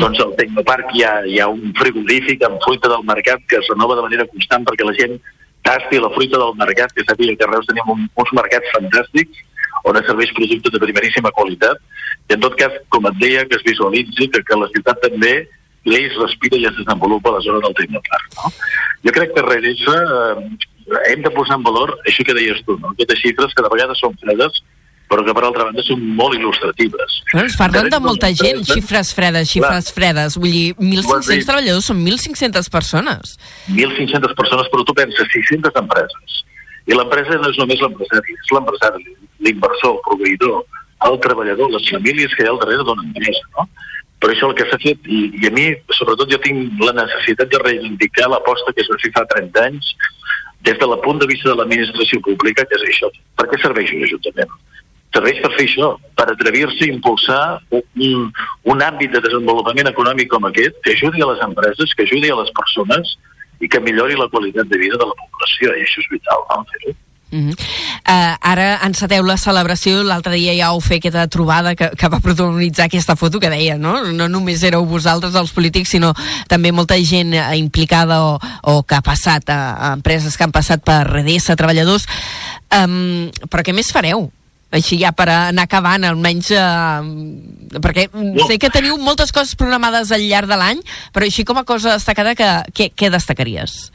doncs al Tecnoparc hi ha, hi ha un frigorífic amb fruita del mercat que es renova de manera constant perquè la gent tasti la fruita del mercat, que sàpiga que a Reus tenim un, uns mercats fantàstics on es serveix productes de primeríssima qualitat. I en tot cas, com et deia, que es visualitzi que, que la ciutat també creix, respira i es desenvolupa a la zona del Tecnoparc. No? Jo crec que darrere això eh, hem de posar en valor això que deies tu, no? aquestes xifres que de vegades són fredes, però que per altra banda són molt il·lustratives. Bueno, es parlen de molta gent, xifres fredes, xifres fredes. Vull dir, 1.500 treballadors són 1.500 persones. 1.500 persones, però tu penses, 600 empreses. I l'empresa no és només l'empresari, és l'empresari, l'inversor, el proveïdor, el treballador, les famílies que hi ha al darrere d'una empresa, no? Per això el que s'ha fet, i, i a mi, sobretot, jo tinc la necessitat de reivindicar l'aposta que es va fer fa 30 anys des del punt de vista de l'administració pública, que és això. Per què serveix un ajuntament? Serveix per fer això, per atrevir-se a impulsar un, un àmbit de desenvolupament econòmic com aquest, que ajudi a les empreses, que ajudi a les persones i que millori la qualitat de vida de la població, i això és vital, no? fer-ho. Uh -huh. uh, ara enceteu la celebració, l'altre dia ja ho fer aquesta trobada que, que va protagonitzar aquesta foto que deia, no? No només éreu vosaltres els polítics, sinó també molta gent eh, implicada o, o que ha passat a, a empreses que han passat per Redessa, treballadors. Um, però què més fareu? Així ja per anar acabant, almenys... Uh, perquè no. sé que teniu moltes coses programades al llarg de l'any, però així com a cosa destacada, que, què, què destacaries?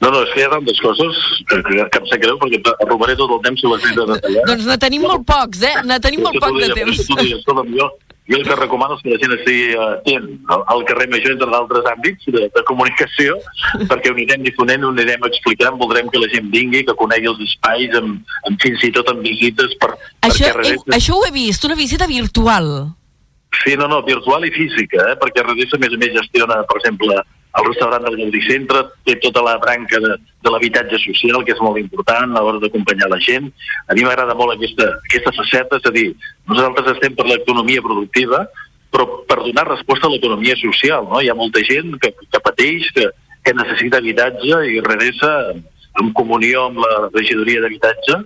No, no, és que hi ha tantes coses que, que, que em sap greu perquè robaré tot el temps si les he de detallar. doncs ne tenim molt pocs, eh? Ne tenim molt poc de temps. jo, jo el que recomano és que la gent estigui atent al, al carrer major, entre d'altres àmbits de, de comunicació, [LAUGHS] perquè ho anirem difonent, ho anirem explicant, voldrem que la gent vingui, que conegui els espais, amb, amb fins i tot amb visites per, això, per he, això ho he vist, una visita virtual. Sí, no, no, virtual i física, eh? perquè Redissa, a més a més, gestiona, per exemple, el restaurant del Gaudí Centre té tota la branca de, de l'habitatge social, que és molt important a l'hora d'acompanyar la gent. A mi m'agrada molt aquesta, aquesta faceta, és a dir, nosaltres estem per l'economia productiva, però per donar resposta a l'economia social. No? Hi ha molta gent que, que pateix, que, que necessita habitatge i regressa en comunió amb la regidoria d'habitatge,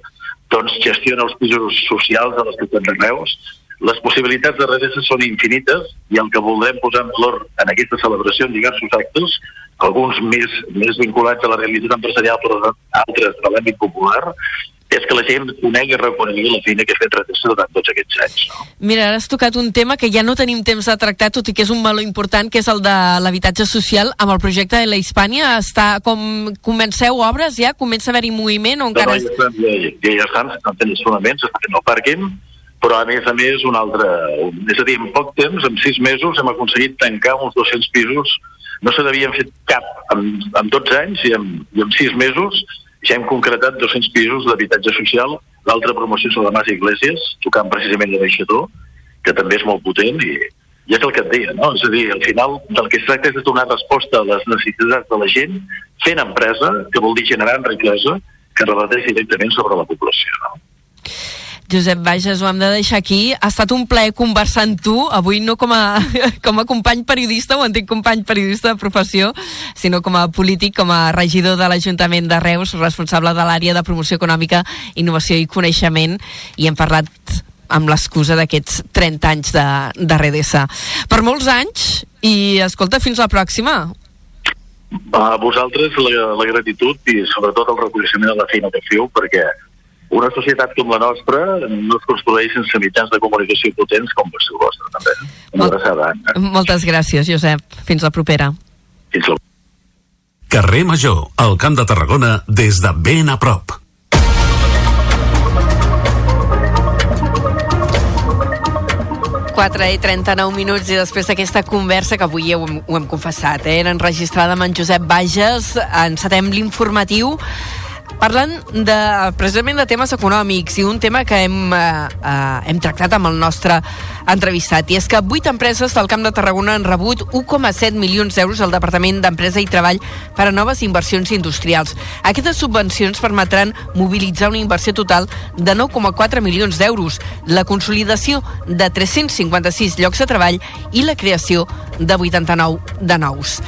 doncs gestiona els pisos socials de les ciutats de Reus, les possibilitats de redreça són infinites i el que voldrem posar en valor en aquesta celebració en diversos actes, alguns més, més vinculats a la realitat empresarial però altres a l'àmbit popular, és que la gent conegui i reconegui la feina que ha fet Redreça durant tots aquests anys. No? Mira, ara has tocat un tema que ja no tenim temps de tractar, tot i que és un valor important, que és el de l'habitatge social amb el projecte de la Hispània. Està com... Comenceu obres ja? Comença a haver-hi moviment o encara... No, no, ja, estan, ja, ja, ja estan, estan fent els fonaments, estan fent el pàrquing, però a més a més un altre... És a dir, en poc temps, en sis mesos, hem aconseguit tancar uns 200 pisos. No se n'havien fet cap en, en 12 anys i en, i en sis mesos ja hem concretat 200 pisos d'habitatge social. L'altra promoció de Mas Iglesias, tocant precisament de baixador, que també és molt potent i, i és el que et deia, no? És a dir, al final del que es tracta és de donar resposta a les necessitats de la gent fent empresa, que vol dir generant riquesa, que reverteix directament sobre la població, no? Josep Bages, ho hem de deixar aquí. Ha estat un plaer conversar amb tu, avui no com a, [LAUGHS] com a company periodista, o antic company periodista de professió, sinó com a polític, com a regidor de l'Ajuntament de Reus, responsable de l'àrea de promoció econòmica, innovació i coneixement, i hem parlat amb l'excusa d'aquests 30 anys de, de Redessa. Per molts anys, i escolta, fins la pròxima. A vosaltres la, la gratitud i sobretot el reconeixement de la feina que feu, perquè una societat com la nostra no es construeix sense mitjans de comunicació potents com el seu vostre, també. Una Mol abraçada. Eh? Moltes gràcies, Josep. Fins la propera. Fins la Carrer Major, al Camp de Tarragona, des de ben a prop. Quatre i 39 minuts i després d'aquesta conversa que avui ho hem, ho hem confessat, eh? era enregistrada amb en Josep Bages, encetem l'informatiu Parlant de, precisament de temes econòmics i un tema que hem, eh, eh, hem tractat amb el nostre entrevistat, i és que vuit empreses del Camp de Tarragona han rebut 1,7 milions d'euros al Departament d'Empresa i Treball per a noves inversions industrials. Aquestes subvencions permetran mobilitzar una inversió total de 9,4 milions d'euros, la consolidació de 356 llocs de treball i la creació de 89 de nous.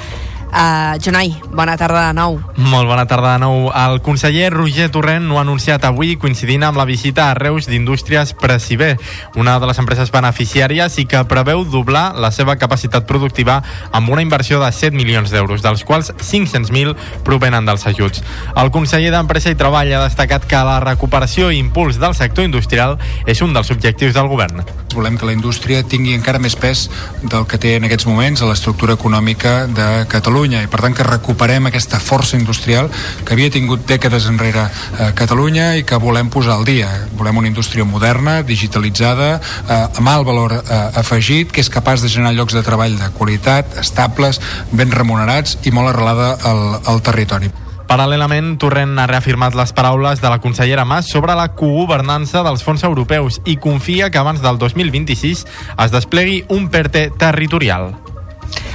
Uh, Jonai, bona tarda de nou. Molt bona tarda de nou. El conseller Roger Torrent ho ha anunciat avui coincidint amb la visita a Reus d'Indústries Preciber, una de les empreses beneficiàries i que preveu doblar la seva capacitat productiva amb una inversió de 7 milions d'euros, dels quals 500.000 provenen dels ajuts. El conseller d'Empresa i Treball ha destacat que la recuperació i impuls del sector industrial és un dels objectius del govern. Volem que la indústria tingui encara més pes del que té en aquests moments a l'estructura econòmica de Catalunya i per tant que recuperem aquesta força industrial que havia tingut dècades enrere a eh, Catalunya i que volem posar al dia. Volem una indústria moderna, digitalitzada, eh, amb alt valor eh, afegit, que és capaç de generar llocs de treball de qualitat, estables, ben remunerats i molt arrelada al, al territori. Paral·lelament, Torrent ha reafirmat les paraules de la consellera Mas sobre la cogovernança dels fons europeus i confia que abans del 2026 es desplegui un PERTE territorial.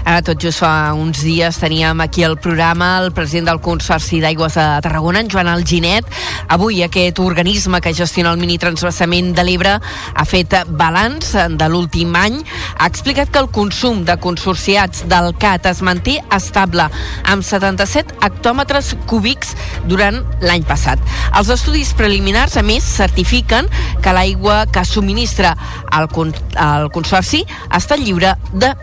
Ara tot just fa uns dies teníem aquí el programa el president del Consorci d'Aigües de Tarragona, en Joan Alginet. Avui aquest organisme que gestiona el mini transvasament de l'Ebre ha fet balanç de l'últim any. Ha explicat que el consum de consorciats del CAT es manté estable amb 77 hectòmetres cúbics durant l'any passat. Els estudis preliminars, a més, certifiquen que l'aigua que subministra el, el Consorci està lliure de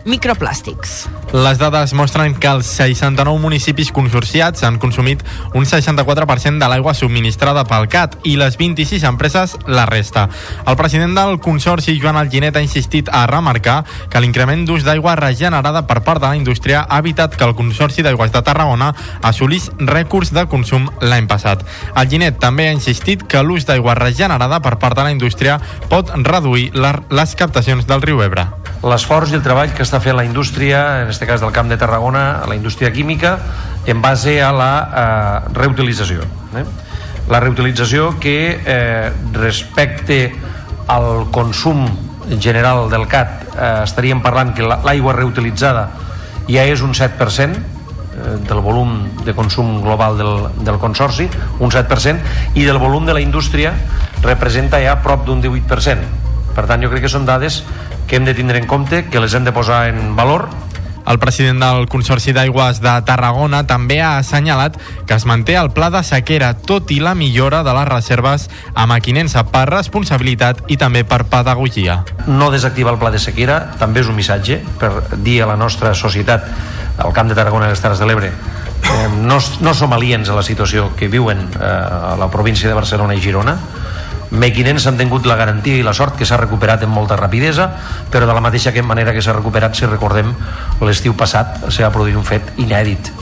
microplàstics. Les dades mostren que els 69 municipis consorciats han consumit un 64% de l'aigua subministrada pel CAT i les 26 empreses la resta. El president del Consorci, Joan Alginet, ha insistit a remarcar que l'increment d'ús d'aigua regenerada per part de la indústria ha evitat que el Consorci d'Aigües de Tarragona assolís rècords de consum l'any passat. Alginet també ha insistit que l'ús d'aigua regenerada per part de la indústria pot reduir les captacions del riu Ebre l'esforç i el treball que està fent la indústria, en aquest cas del Camp de Tarragona, la indústria química, en base a la eh, reutilització. Eh? La reutilització que eh, respecte al consum general del CAT eh, estaríem parlant que l'aigua reutilitzada ja és un 7% eh, del volum de consum global del, del consorci, un 7%, i del volum de la indústria representa ja prop d'un 18%. Per tant, jo crec que són dades que hem de tindre en compte, que les hem de posar en valor el president del Consorci d'Aigües de Tarragona també ha assenyalat que es manté el pla de sequera, tot i la millora de les reserves a Maquinensa per responsabilitat i també per pedagogia. No desactivar el pla de sequera també és un missatge per dir a la nostra societat, al Camp de Tarragona i les Terres de l'Ebre, eh, no, no som aliens a la situació que viuen eh, a la província de Barcelona i Girona, Mequinens han tingut la garantia i la sort que s'ha recuperat amb molta rapidesa, però de la mateixa manera que s'ha recuperat, si recordem, l'estiu passat s'ha produït un fet inèdit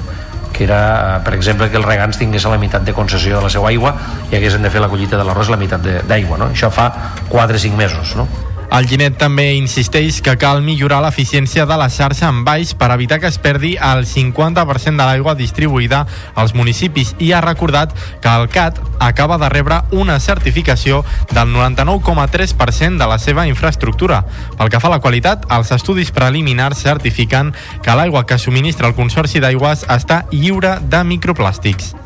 que era, per exemple, que els regants tingués la meitat de concessió de la seva aigua i haguessin de fer la collita de l'arròs la meitat d'aigua, no? Això fa 4 o 5 mesos, no? El Ginet també insisteix que cal millorar l'eficiència de la xarxa en baix per evitar que es perdi el 50% de l'aigua distribuïda als municipis i ha recordat que el CAT acaba de rebre una certificació del 99,3% de la seva infraestructura. Pel que fa a la qualitat, els estudis preliminars certifiquen que l'aigua que subministra el Consorci d'Aigües està lliure de microplàstics.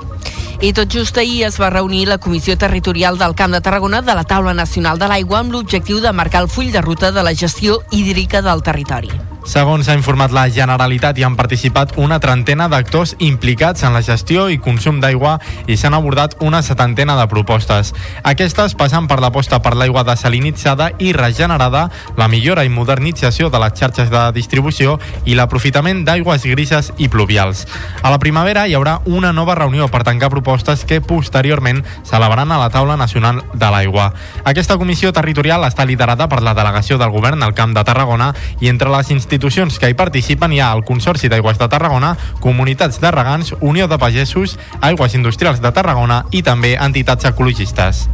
I tot just ahir es va reunir la Comissió Territorial del Camp de Tarragona de la Taula Nacional de l'Aigua amb l'objectiu de marcar el full de ruta de la gestió hídrica del territori. Segons ha informat la Generalitat, hi han participat una trentena d'actors implicats en la gestió i consum d'aigua i s'han abordat una setantena de propostes. Aquestes passen per l'aposta per l'aigua desalinitzada i regenerada, la millora i modernització de les xarxes de distribució i l'aprofitament d'aigües grises i pluvials. A la primavera hi haurà una nova reunió per tancar propostes que posteriorment s'elevaran a la taula nacional de l'aigua. Aquesta comissió territorial està liderada per la delegació del govern al Camp de Tarragona i entre les institucions institucions que hi participen hi ha el Consorci d'Aigües de Tarragona, Comunitats de Regants, Unió de Pagesos, Aigües Industrials de Tarragona i també entitats ecologistes.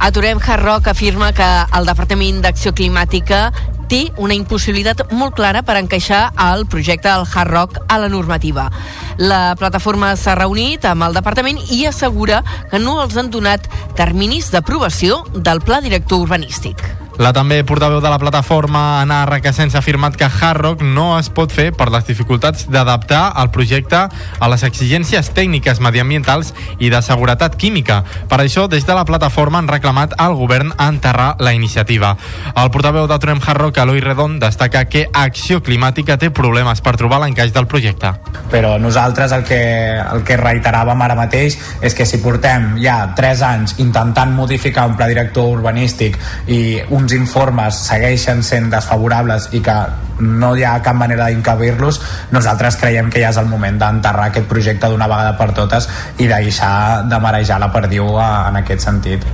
Aturem Hard afirma que el Departament d'Acció Climàtica té una impossibilitat molt clara per encaixar el projecte del Hard Rock a la normativa. La plataforma s'ha reunit amb el departament i assegura que no els han donat terminis d'aprovació del pla director urbanístic. La també portaveu de la plataforma, Anna Requesens, ha afirmat que Hard Rock no es pot fer per les dificultats d'adaptar el projecte a les exigències tècniques mediambientals i de seguretat química. Per això, des de la plataforma han reclamat al govern enterrar la iniciativa. El portaveu de Trem Hard Rock, Eloi Redon, destaca que Acció Climàtica té problemes per trobar l'encaix del projecte. Però nosaltres el que, el que reiteràvem ara mateix és que si portem ja 3 anys intentant modificar un pla director urbanístic i uns informes segueixen sent desfavorables i que no hi ha cap manera d'incabir-los, nosaltres creiem que ja és el moment d'enterrar aquest projecte d'una vegada per totes i deixar de marejar la perdiu en aquest sentit.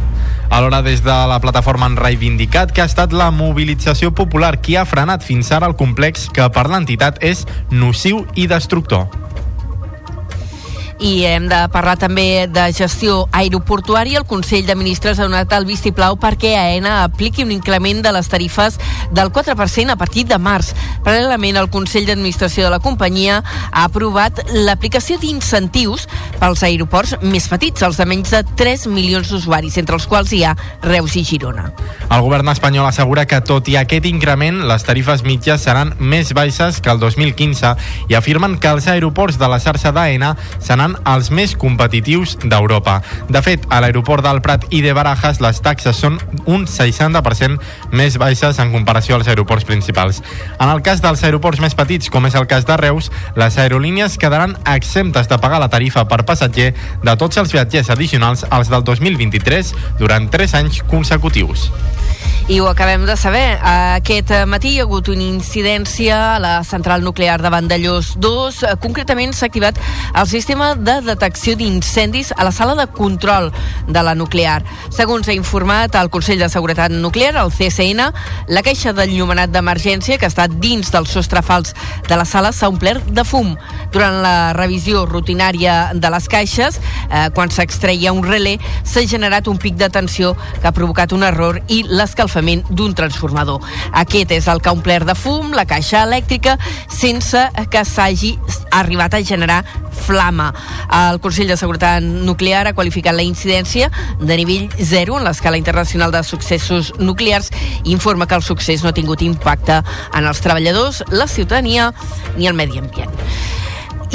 Alhora, des de la plataforma han reivindicat que ha estat la mobilització popular qui ha frenat fins ara el complex que per l'entitat és nociu i destructor i hem de parlar també de gestió aeroportuària. El Consell de Ministres ha donat el vistiplau perquè AENA apliqui un increment de les tarifes del 4% a partir de març. Paral·lelament, el Consell d'Administració de la companyia ha aprovat l'aplicació d'incentius pels aeroports més petits, els de menys de 3 milions d'usuaris, entre els quals hi ha Reus i Girona. El govern espanyol assegura que, tot i aquest increment, les tarifes mitges seran més baixes que el 2015 i afirmen que els aeroports de la xarxa d'AENA seran seran els més competitius d'Europa. De fet, a l'aeroport del Prat i de Barajas les taxes són un 60% més baixes en comparació als aeroports principals. En el cas dels aeroports més petits, com és el cas de Reus, les aerolínies quedaran exemptes de pagar la tarifa per passatger de tots els viatgers addicionals als del 2023 durant 3 anys consecutius. I ho acabem de saber. Aquest matí hi ha hagut una incidència a la central nuclear de Vandellós 2. Concretament s'ha activat el sistema de detecció d'incendis a la sala de control de la nuclear. Segons ha informat el Consell de Seguretat Nuclear, el CSN, la caixa d'enllumenat d'emergència que està dins del sostre fals de la sala s'ha omplert de fum. Durant la revisió rutinària de les caixes, eh, quan s'extreia un relé, s'ha generat un pic de tensió que ha provocat un error i l'escalfament l'escalfament d'un transformador. Aquest és el que ha omplert de fum la caixa elèctrica sense que s'hagi arribat a generar flama. El Consell de Seguretat Nuclear ha qualificat la incidència de nivell 0 en l'escala internacional de successos nuclears i informa que el succés no ha tingut impacte en els treballadors, la ciutadania ni el medi ambient.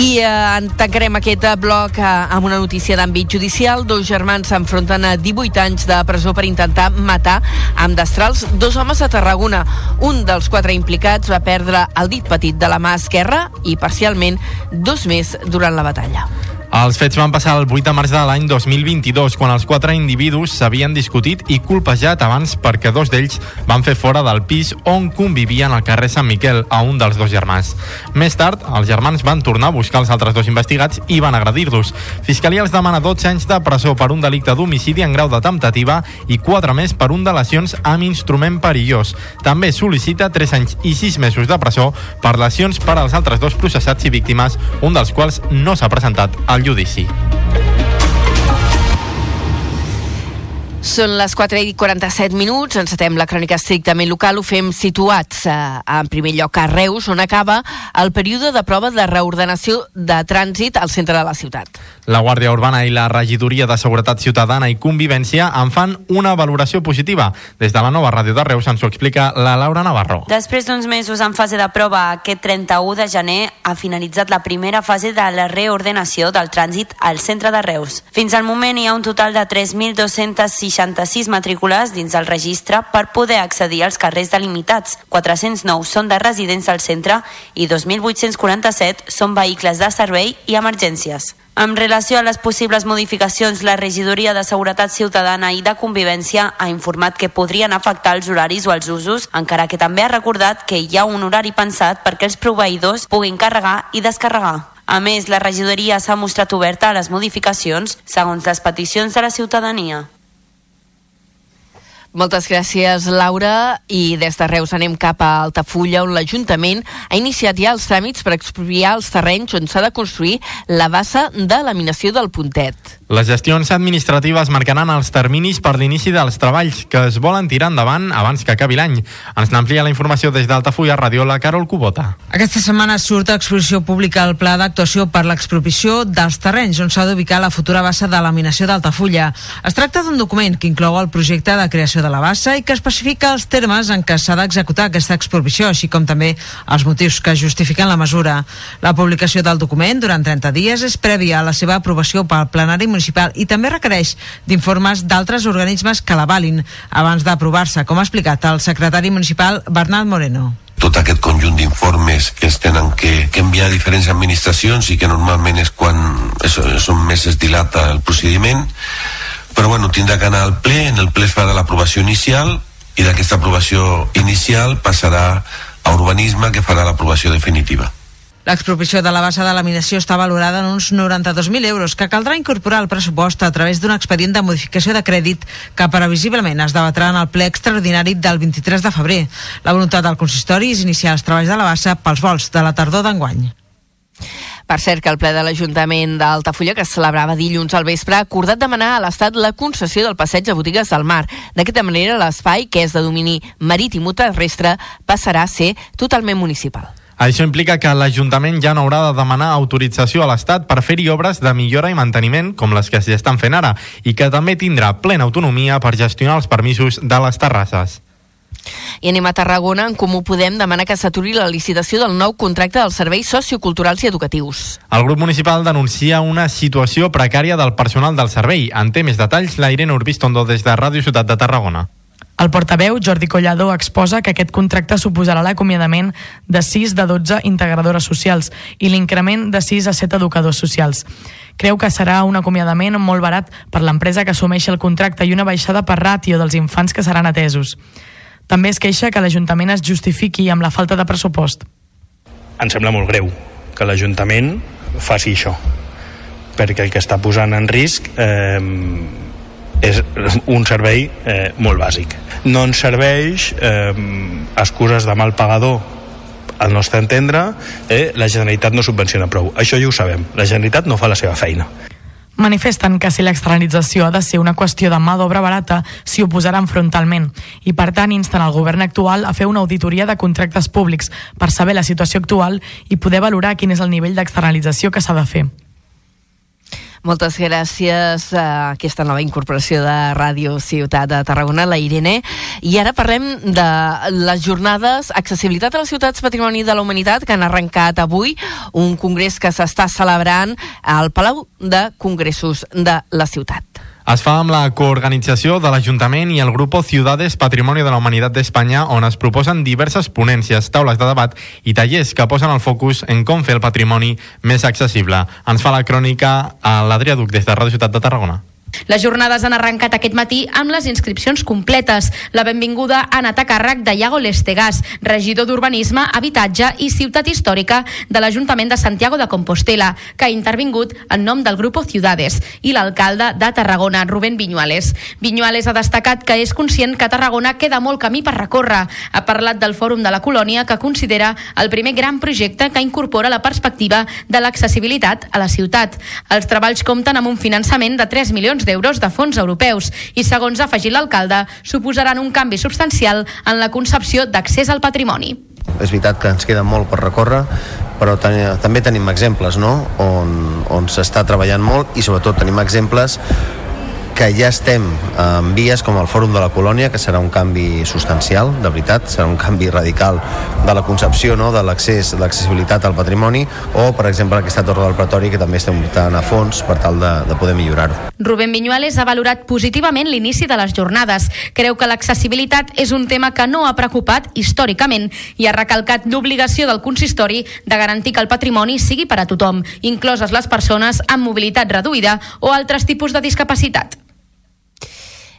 I eh, tancarem aquest eh, bloc eh, amb una notícia d'àmbit judicial. Dos germans s'enfronten a 18 anys de presó per intentar matar amb destrals dos homes a Tarragona. Un dels quatre implicats va perdre el dit petit de la mà esquerra i parcialment dos més durant la batalla. Els fets van passar el 8 de març de l'any 2022, quan els quatre individus s'havien discutit i colpejat abans perquè dos d'ells van fer fora del pis on convivien al carrer Sant Miquel a un dels dos germans. Més tard, els germans van tornar a buscar els altres dos investigats i van agredir-los. Fiscalia els demana 12 anys de presó per un delicte d'homicidi en grau de temptativa i 4 més per un de lesions amb instrument perillós. També sol·licita 3 anys i 6 mesos de presó per lesions per als altres dos processats i víctimes, un dels quals no s'ha presentat al judici. Són les 4 i 47 minuts, encetem la crònica estrictament local, ho fem situats eh, en primer lloc a Reus, on acaba el període de prova de reordenació de trànsit al centre de la ciutat. La Guàrdia Urbana i la Regidoria de Seguretat Ciutadana i Convivència en fan una valoració positiva. Des de la nova ràdio de Reus ens ho explica la Laura Navarro. Després d'uns mesos en fase de prova, aquest 31 de gener ha finalitzat la primera fase de la reordenació del trànsit al centre de Reus. Fins al moment hi ha un total de 3.260 66 matrícules dins el registre per poder accedir als carrers delimitats. 409 són de residents del centre i 2.847 són vehicles de servei i emergències. En relació a les possibles modificacions, la Regidoria de Seguretat Ciutadana i de Convivència ha informat que podrien afectar els horaris o els usos, encara que també ha recordat que hi ha un horari pensat perquè els proveïdors puguin carregar i descarregar. A més, la regidoria s'ha mostrat oberta a les modificacions segons les peticions de la ciutadania. Moltes gràcies, Laura. I des de Reus anem cap a Altafulla, on l'Ajuntament ha iniciat ja els tràmits per expropiar els terrenys on s'ha de construir la bassa de laminació del Puntet. Les gestions administratives marcaran els terminis per l'inici dels treballs que es volen tirar endavant abans que acabi l'any. Ens n'amplia la informació des d'Altafulla Ràdio, la Carol Cubota. Aquesta setmana surt a exposició pública el pla d'actuació per l'expropiació dels terrenys on s'ha d'ubicar la futura bassa de laminació d'Altafulla. Es tracta d'un document que inclou el projecte de creació de la bassa i que especifica els termes en què s'ha d'executar aquesta expropiació, així com també els motius que justifiquen la mesura. La publicació del document durant 30 dies és prèvia a la seva aprovació pel plenari municipal i també requereix d'informes d'altres organismes que l'avalin abans d'aprovar-se, com ha explicat el secretari municipal Bernat Moreno tot aquest conjunt d'informes que es tenen que, que enviar a diferents administracions i que normalment és quan és, és on més es dilata el procediment però bueno, tindrà que anar al ple en el ple es farà l'aprovació inicial i d'aquesta aprovació inicial passarà a urbanisme que farà l'aprovació definitiva L'expropiació de la base de laminació està valorada en uns 92.000 euros que caldrà incorporar al pressupost a través d'un expedient de modificació de crèdit que previsiblement es debatrà en el ple extraordinari del 23 de febrer. La voluntat del consistori és iniciar els treballs de la bassa pels vols de la tardor d'enguany. Per cert, que el ple de l'Ajuntament d'Altafulla, que es celebrava dilluns al vespre, ha acordat demanar a l'Estat la concessió del passeig de botigues del mar. D'aquesta manera, l'espai, que és de domini marítim o terrestre, passarà a ser totalment municipal. Això implica que l'Ajuntament ja no haurà de demanar autorització a l'Estat per fer-hi obres de millora i manteniment, com les que s'hi estan fent ara, i que també tindrà plena autonomia per gestionar els permisos de les terrasses. I anem a Tarragona, en Comú Podem demana que s'aturi la licitació del nou contracte dels serveis socioculturals i educatius. El grup municipal denuncia una situació precària del personal del servei. En té més detalls la Irene Urbistondo des de Ràdio Ciutat de Tarragona. El portaveu, Jordi Collado, exposa que aquest contracte suposarà l'acomiadament de 6 de 12 integradores socials i l'increment de 6 a 7 educadors socials. Creu que serà un acomiadament molt barat per l'empresa que assumeixi el contracte i una baixada per ràtio dels infants que seran atesos. També es queixa que l'Ajuntament es justifiqui amb la falta de pressupost. Em sembla molt greu que l'Ajuntament faci això, perquè el que està posant en risc eh, és un servei eh, molt bàsic. No ens serveix eh, excuses de mal pagador al nostre entendre, eh, la Generalitat no subvenciona prou. Això ja ho sabem. La Generalitat no fa la seva feina. Manifesten que si l'externalització ha de ser una qüestió de mà d'obra barata, s'hi oposaran frontalment i, per tant, insten el govern actual a fer una auditoria de contractes públics per saber la situació actual i poder valorar quin és el nivell d'externalització que s'ha de fer. Moltes gràcies a aquesta nova incorporació de Ràdio Ciutat de Tarragona, la Irene. I ara parlem de les jornades Accessibilitat a les ciutats Patrimoni de la Humanitat que han arrencat avui, un congrés que s'està celebrant al Palau de Congressos de la ciutat. Es fa amb la coorganització de l'Ajuntament i el grup Ciudades Patrimonio de la Humanitat d'Espanya, on es proposen diverses ponències, taules de debat i tallers que posen el focus en com fer el patrimoni més accessible. Ens fa la crònica a l'Adrià Duc des de Ràdio Ciutat de Tarragona. Les jornades han arrencat aquest matí amb les inscripcions completes. La benvinguda ha anat a càrrec de Iago Lestegàs, regidor d'Urbanisme, Habitatge i Ciutat Històrica de l'Ajuntament de Santiago de Compostela, que ha intervingut en nom del Grupo Ciudades, i l'alcalde de Tarragona, Rubén Viñuales. Viñuales ha destacat que és conscient que Tarragona queda molt camí per recórrer. Ha parlat del Fòrum de la Colònia, que considera el primer gran projecte que incorpora la perspectiva de l'accessibilitat a la ciutat. Els treballs compten amb un finançament de 3 milions milions d'euros de fons europeus i, segons ha afegit l'alcalde, suposaran un canvi substancial en la concepció d'accés al patrimoni. És veritat que ens queda molt per recórrer, però ten també tenim exemples no? on, on s'està treballant molt i sobretot tenim exemples que ja estem en vies com el Fòrum de la Colònia, que serà un canvi substancial, de veritat, serà un canvi radical de la concepció no? de l'accés, l'accessibilitat al patrimoni, o, per exemple, aquesta Torre del Pretori, que també estem portant a fons per tal de, de poder millorar-ho. Rubén Viñuales ha valorat positivament l'inici de les jornades. Creu que l'accessibilitat és un tema que no ha preocupat històricament i ha recalcat l'obligació del consistori de garantir que el patrimoni sigui per a tothom, incloses les persones amb mobilitat reduïda o altres tipus de discapacitat.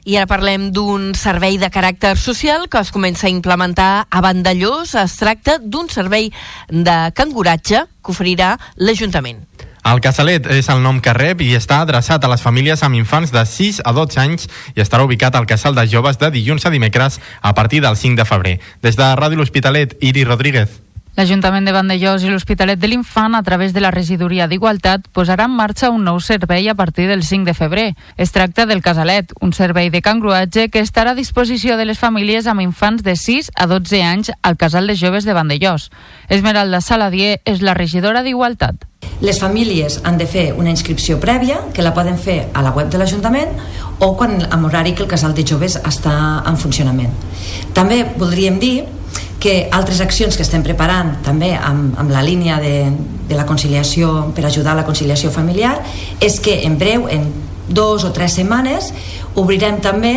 I ara parlem d'un servei de caràcter social que es comença a implementar a Vandellós. Es tracta d'un servei de canguratge que oferirà l'Ajuntament. El Casalet és el nom que rep i està adreçat a les famílies amb infants de 6 a 12 anys i estarà ubicat al Casal de Joves de dilluns a dimecres a partir del 5 de febrer. Des de Ràdio L'Hospitalet, Iri Rodríguez. L'Ajuntament de Vandellós i l'Hospitalet de l'Infant, a través de la Regidoria d'Igualtat, posarà en marxa un nou servei a partir del 5 de febrer. Es tracta del Casalet, un servei de cangruatge que estarà a disposició de les famílies amb infants de 6 a 12 anys al Casal de Joves de Vandellós. Esmeralda Saladier és la regidora d'Igualtat. Les famílies han de fer una inscripció prèvia, que la poden fer a la web de l'Ajuntament o quan, amb horari que el casal de joves està en funcionament. També voldríem dir que altres accions que estem preparant també amb, amb la línia de, de la conciliació per ajudar a la conciliació familiar és que en breu, en dos o tres setmanes obrirem també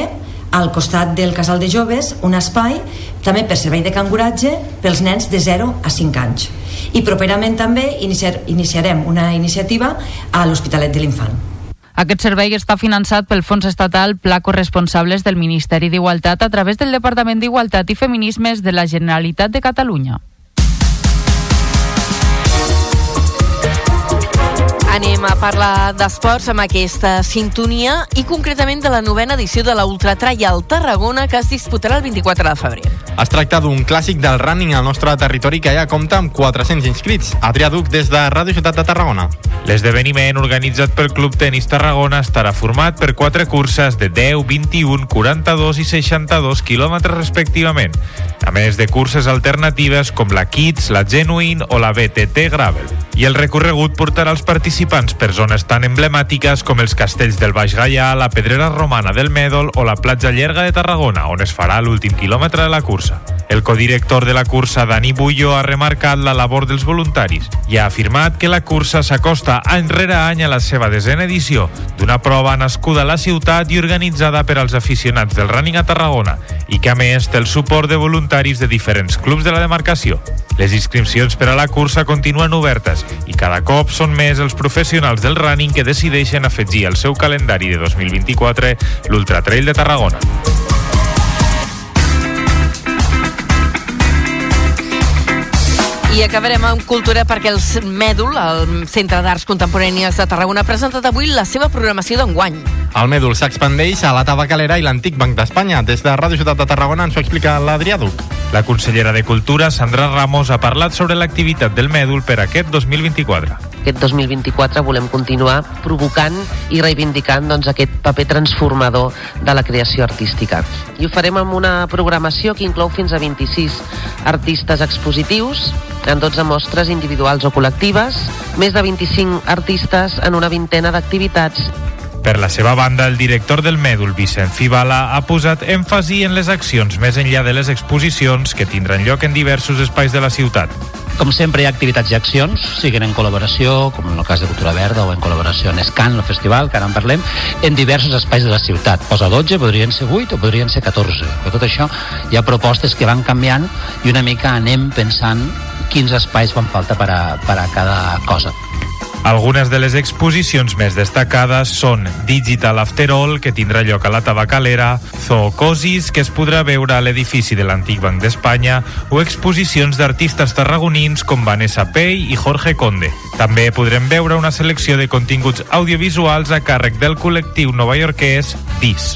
al costat del casal de joves un espai també per servei de canguratge pels nens de 0 a 5 anys. I properament també iniciar, iniciarem una iniciativa a l'Hospitalet de l'Infant aquest servei està finançat pel Fons Estatal Pla Corresponsables del Ministeri d'Igualtat a través del Departament d'Igualtat i Feminismes de la Generalitat de Catalunya. Anem a parlar d'esports amb aquesta sintonia i concretament de la novena edició de la Ultra Trial Tarragona que es disputarà el 24 de febrer. Es tracta d'un clàssic del running al nostre territori que ja compta amb 400 inscrits. Adrià Duc, des de Ràdio Ciutat de Tarragona. L'esdeveniment organitzat pel Club Tenis Tarragona estarà format per quatre curses de 10, 21, 42 i 62 quilòmetres respectivament, a més de curses alternatives com la Kids, la Genuine o la BTT Gravel. I el recorregut portarà els participants per zones tan emblemàtiques com els castells del Baix Gaià, la Pedrera Romana del Mèdol o la platja Llerga de Tarragona, on es farà l'últim quilòmetre de la cursa. El codirector de la cursa, Dani Bullo, ha remarcat la labor dels voluntaris i ha afirmat que la cursa s'acosta any rere any a la seva desena edició d'una prova nascuda a la ciutat i organitzada per als aficionats del running a Tarragona i que a més té el suport de voluntaris de diferents clubs de la demarcació. Les inscripcions per a la cursa continuen obertes i cada cop són més els professionals del running que decideixen afegir al seu calendari de 2024 l'Ultra Trail de Tarragona. I acabarem amb cultura perquè el Mèdul, el Centre d'Arts Contemporànies de Tarragona, ha presentat avui la seva programació d'enguany. El Mèdul s'expandeix a la Tabacalera i l'Antic Banc d'Espanya. Des de Ràdio Ciutat de Tarragona ens ho explica l'Adrià Duc. La consellera de Cultura, Sandra Ramos, ha parlat sobre l'activitat del Mèdul per aquest 2024 aquest 2024 volem continuar provocant i reivindicant doncs, aquest paper transformador de la creació artística. I ho farem amb una programació que inclou fins a 26 artistes expositius en 12 mostres individuals o col·lectives, més de 25 artistes en una vintena d'activitats per la seva banda, el director del Mèdul, Vicent Fibala, ha posat èmfasi en les accions més enllà de les exposicions que tindran lloc en diversos espais de la ciutat. Com sempre hi ha activitats i accions, siguin en col·laboració, com en el cas de Cultura Verda, o en col·laboració en Escan, el festival, que ara en parlem, en diversos espais de la ciutat. Posa 12, podrien ser 8 o podrien ser 14. Per tot això hi ha propostes que van canviant i una mica anem pensant quins espais fan falta per a, per a cada cosa. Algunes de les exposicions més destacades són Digital After All, que tindrà lloc a la Tabacalera, Zoocosis, que es podrà veure a l'edifici de l'Antic Banc d'Espanya, o exposicions d'artistes tarragonins com Vanessa Pei i Jorge Conde. També podrem veure una selecció de continguts audiovisuals a càrrec del col·lectiu novaiorquès DIS.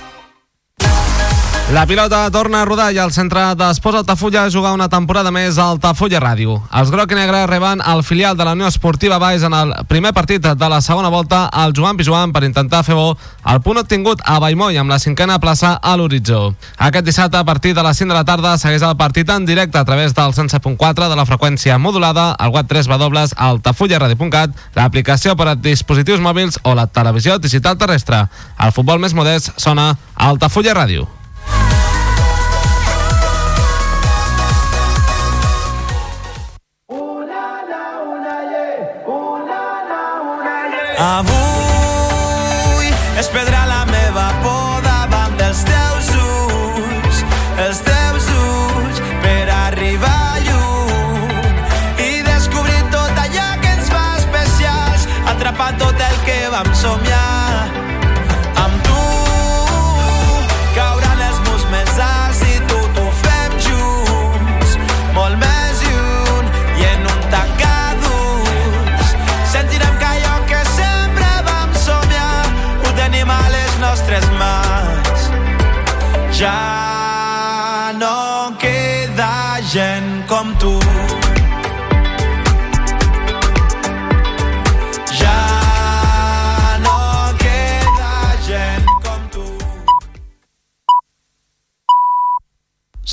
La pilota torna a rodar i el centre d'Esports Altafulla juga una temporada més a Altafulla Ràdio. Els groc i negre reben el filial de la Unió Esportiva Baix en el primer partit de la segona volta al Joan Pijuan per intentar fer bo el punt obtingut a Baimoi amb la cinquena plaça a l'horitzó. Aquest dissabte a partir de les 5 de la tarda segueix el partit en directe a través del 107.4 de la freqüència modulada al web 3 w altafullaradio.cat, l'aplicació per a dispositius mòbils o la televisió digital terrestre. El futbol més modest sona a Altafulla Ràdio. Avui es perdrà la meva por davant dels teus ulls, els teus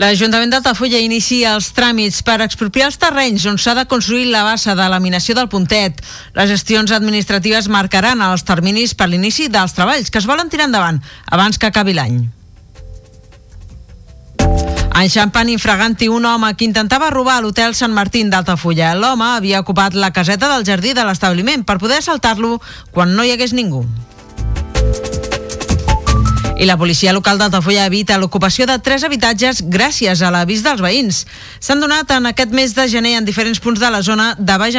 L'Ajuntament d'Altafulla inicia els tràmits per expropiar els terrenys on s'ha de construir la bassa de laminació del puntet. Les gestions administratives marcaran els terminis per l'inici dels treballs que es volen tirar endavant abans que acabi l'any. Enxampen infraganti un home que intentava robar l'hotel Sant Martín d'Altafulla. L'home havia ocupat la caseta del jardí de l'establiment per poder assaltar-lo quan no hi hagués ningú. I la policia local d'Altafulla evita l'ocupació de tres habitatges gràcies a l'avís dels veïns. S'han donat en aquest mes de gener en diferents punts de la zona de Baix.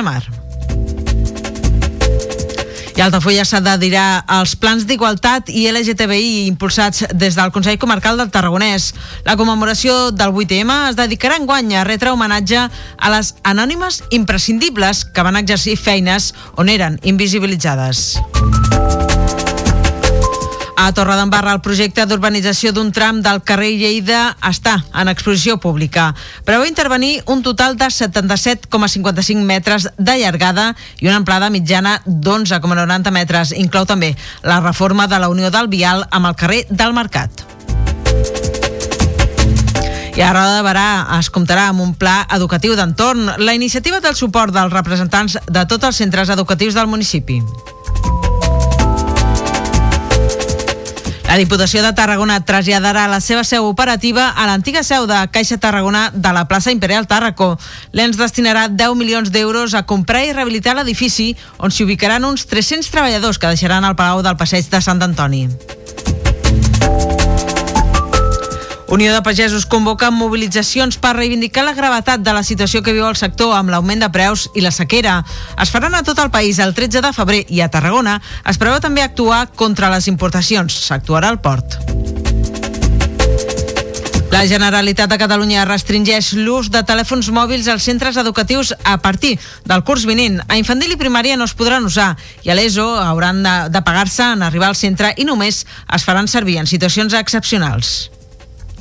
I Altafulla d'adherar als plans d'igualtat i LGTBI impulsats des del Consell Comarcal del Tarragonès. La commemoració del 8M es dedicarà en guany a retre homenatge a les anònimes imprescindibles que van exercir feines on eren invisibilitzades. A Torredembarra, el projecte d'urbanització d'un tram del carrer Lleida està en exposició pública. Preveu intervenir un total de 77,55 metres de llargada i una amplada mitjana d'11,90 metres. Inclou també la reforma de la Unió del Vial amb el carrer del Mercat. I a Roda de Barà es comptarà amb un pla educatiu d'entorn. La iniciativa del suport dels representants de tots els centres educatius del municipi. La Diputació de Tarragona traslladarà la seva seu operativa a l'antiga seu de Caixa Tarragona de la plaça Imperial Tàrraco. L'ENS destinarà 10 milions d'euros a comprar i rehabilitar l'edifici on s'hi ubicaran uns 300 treballadors que deixaran el Palau del Passeig de Sant Antoni. Unió de Pagesos convoca mobilitzacions per reivindicar la gravetat de la situació que viu el sector amb l'augment de preus i la sequera. Es faran a tot el país el 13 de febrer i a Tarragona es preveu també actuar contra les importacions. S'actuarà al port. La Generalitat de Catalunya restringeix l'ús de telèfons mòbils als centres educatius a partir del curs vinent. A infantil i primària no es podran usar i a l'ESO hauran de, de pagar-se en arribar al centre i només es faran servir en situacions excepcionals.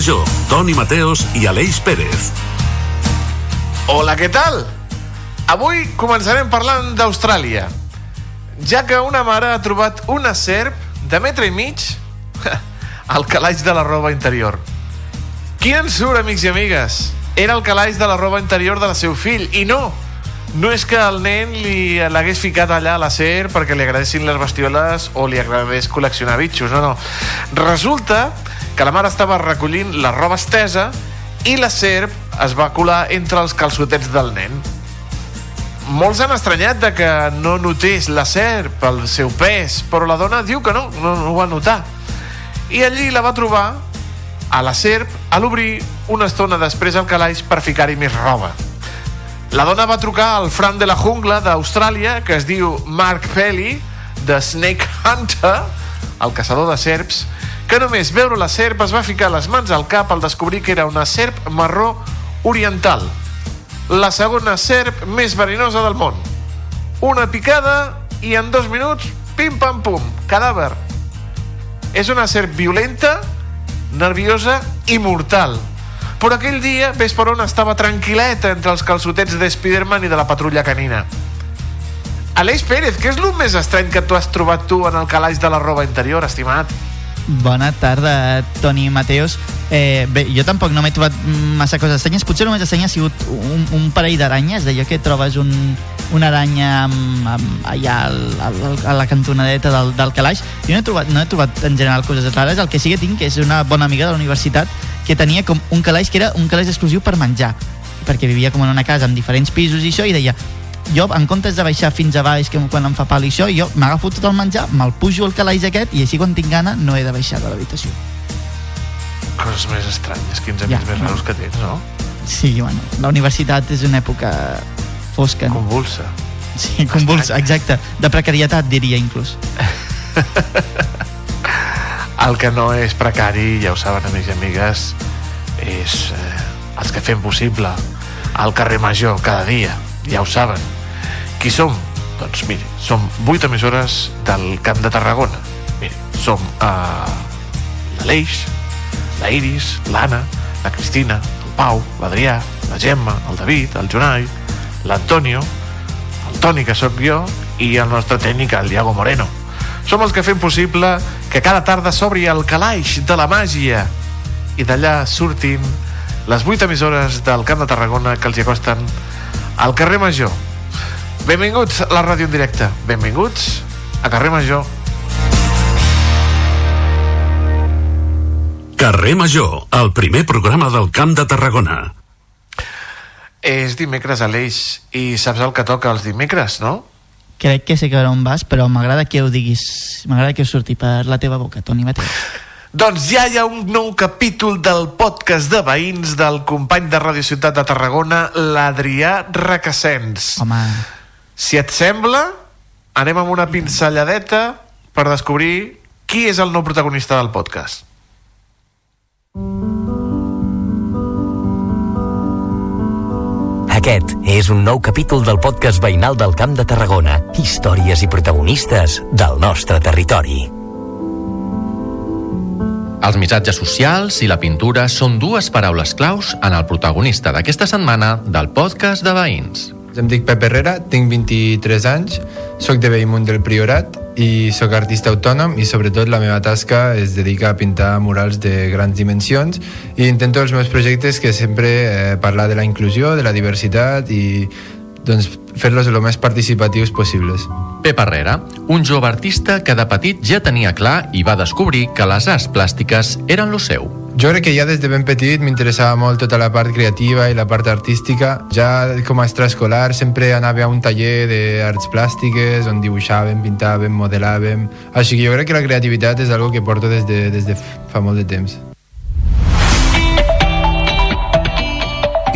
Major, Toni Mateos i Aleix Pérez. Hola, què tal? Avui començarem parlant d'Austràlia, ja que una mare ha trobat una serp de metre i mig [LAUGHS] al calaix de la roba interior. Qui en surt, amics i amigues? Era el calaix de la roba interior del seu fill, i no, no és que el nen li l'hagués ficat allà a la serp perquè li agradessin les bestioles o li agradés col·leccionar bitxos, no, no. Resulta que la mare estava recollint la roba estesa i la serp es va colar entre els calçotets del nen. Molts han estranyat de que no notés la serp el seu pes, però la dona diu que no, no, no ho va notar. I allí la va trobar a la serp a l'obrir una estona després al calaix per ficar-hi més roba. La dona va trucar al Fran de la Jungla d'Austràlia, que es diu Mark Pelly, de Snake Hunter, el caçador de serps, que només veure la serp es va ficar les mans al cap al descobrir que era una serp marró oriental, la segona serp més verinosa del món. Una picada i en dos minuts, pim-pam-pum, cadàver. És una serp violenta, nerviosa i mortal. Però aquell dia, ves per on estava tranquil·leta entre els calçotets de Spiderman i de la patrulla canina. Aleix Pérez, què és el més estrany que tu has trobat tu en el calaix de la roba interior, estimat? Bona tarda, Toni Mateos. Eh, bé, jo tampoc no m'he trobat massa coses estranyes. Potser el més estrany ha sigut un, un parell d'aranyes, d'allò que trobes un, una aranya amb, amb, allà al, al, a la cantonadeta del, del calaix. Jo no he, trobat, no he trobat en general coses rares. El que sí que tinc és una bona amiga de la universitat que tenia com un calaix que era un calaix exclusiu per menjar perquè vivia com en una casa amb diferents pisos i això i deia jo en comptes de baixar fins a baix que quan em fa pal i això, jo m'agafo tot el menjar me'l pujo al calaix aquest i així quan tinc gana no he de baixar de l'habitació Coses més estranyes, quins amics Ja, més no. raros que tens, no? sí, bueno, la universitat és una època fosca no? Convulsa sí, convulsa, exacte de precarietat diria inclús [LAUGHS] El que no és precari, ja ho saben, amics i amigues, és eh, els que fem possible al carrer Major cada dia, ja ho saben. Qui som? Doncs miri, som vuit emissores del Camp de Tarragona. Miri, som eh, l'Aleix, la Iris, l'Anna, la Cristina, el Pau, l'Adrià, la Gemma, el David, el Jonai, l'Antonio, el Toni, que sóc jo, i el nostre tècnic, el Diago Moreno. Som els que fem possible que cada tarda s'obri el calaix de la màgia i d'allà surtin les vuit emissores del Camp de Tarragona que els hi acosten al carrer Major. Benvinguts a la ràdio en directe. Benvinguts a carrer Major. Carrer Major, el primer programa del Camp de Tarragona. És dimecres a l'Eix i saps el que toca els dimecres, no? crec que sé que on vas però m'agrada que ho diguis m'agrada que ho surti per la teva boca, Toni Mateu Doncs ja hi ha un nou capítol del podcast de veïns del company de Ràdio Ciutat de Tarragona, l'Adrià Requesens. Home. Si et sembla, anem amb una pinzelladeta per descobrir qui és el nou protagonista del podcast. Aquest és un nou capítol del podcast veïnal del Camp de Tarragona. Històries i protagonistes del nostre territori. Els missatges socials i la pintura són dues paraules claus en el protagonista d'aquesta setmana del podcast de veïns. Em dic Pep Herrera, tinc 23 anys, sóc de Bellmunt del Priorat i sóc artista autònom i sobretot la meva tasca es dedica a pintar murals de grans dimensions i intento els meus projectes que sempre eh, parlar de la inclusió, de la diversitat i doncs, fer-los el més participatius possibles. Pep Herrera, un jove artista que de petit ja tenia clar i va descobrir que les arts plàstiques eren lo seu. Jo crec que ja des de ben petit m'interessava molt tota la part creativa i la part artística. Ja com a extraescolar sempre anava a un taller d'arts plàstiques on dibuixàvem, pintàvem, modelàvem... Així que jo crec que la creativitat és algo que porto des de, des de fa molt de temps.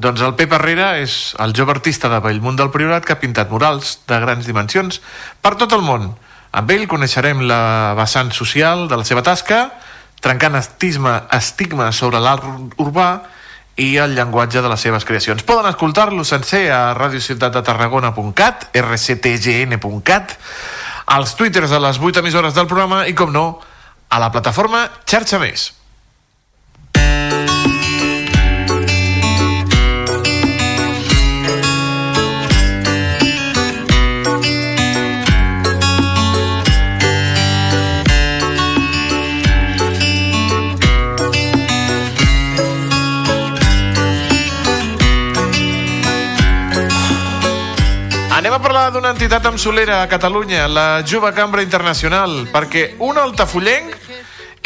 Doncs el Pep Herrera és el jove artista de Bellmunt del Priorat que ha pintat murals de grans dimensions per tot el món. Amb ell coneixerem la vessant social de la seva tasca, trencant estigma, estigma sobre l'art urbà i el llenguatge de les seves creacions. Poden escoltar-lo sencer a radiociutatdetarragona.cat, rctgn.cat, als twitters de les 8 emissores del programa i, com no, a la plataforma Xarxa Més. Parlar d'una entitat amb solera a Catalunya, la Jove Cambra Internacional, perquè un altafollenc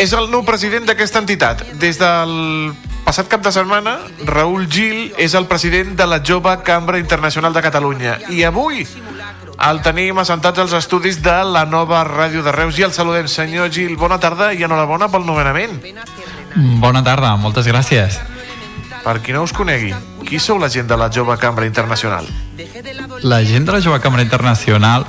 és el nou president d'aquesta entitat. Des del passat cap de setmana, Raül Gil és el president de la Jove Cambra Internacional de Catalunya. I avui el tenim assentats als estudis de la nova ràdio de Reus i el saludem. Senyor Gil, bona tarda i enhorabona pel nomenament. Bona tarda, moltes gràcies. Per qui no us conegui, qui sou la gent de la Jove Cambra Internacional? La gent de la Jove Cambra Internacional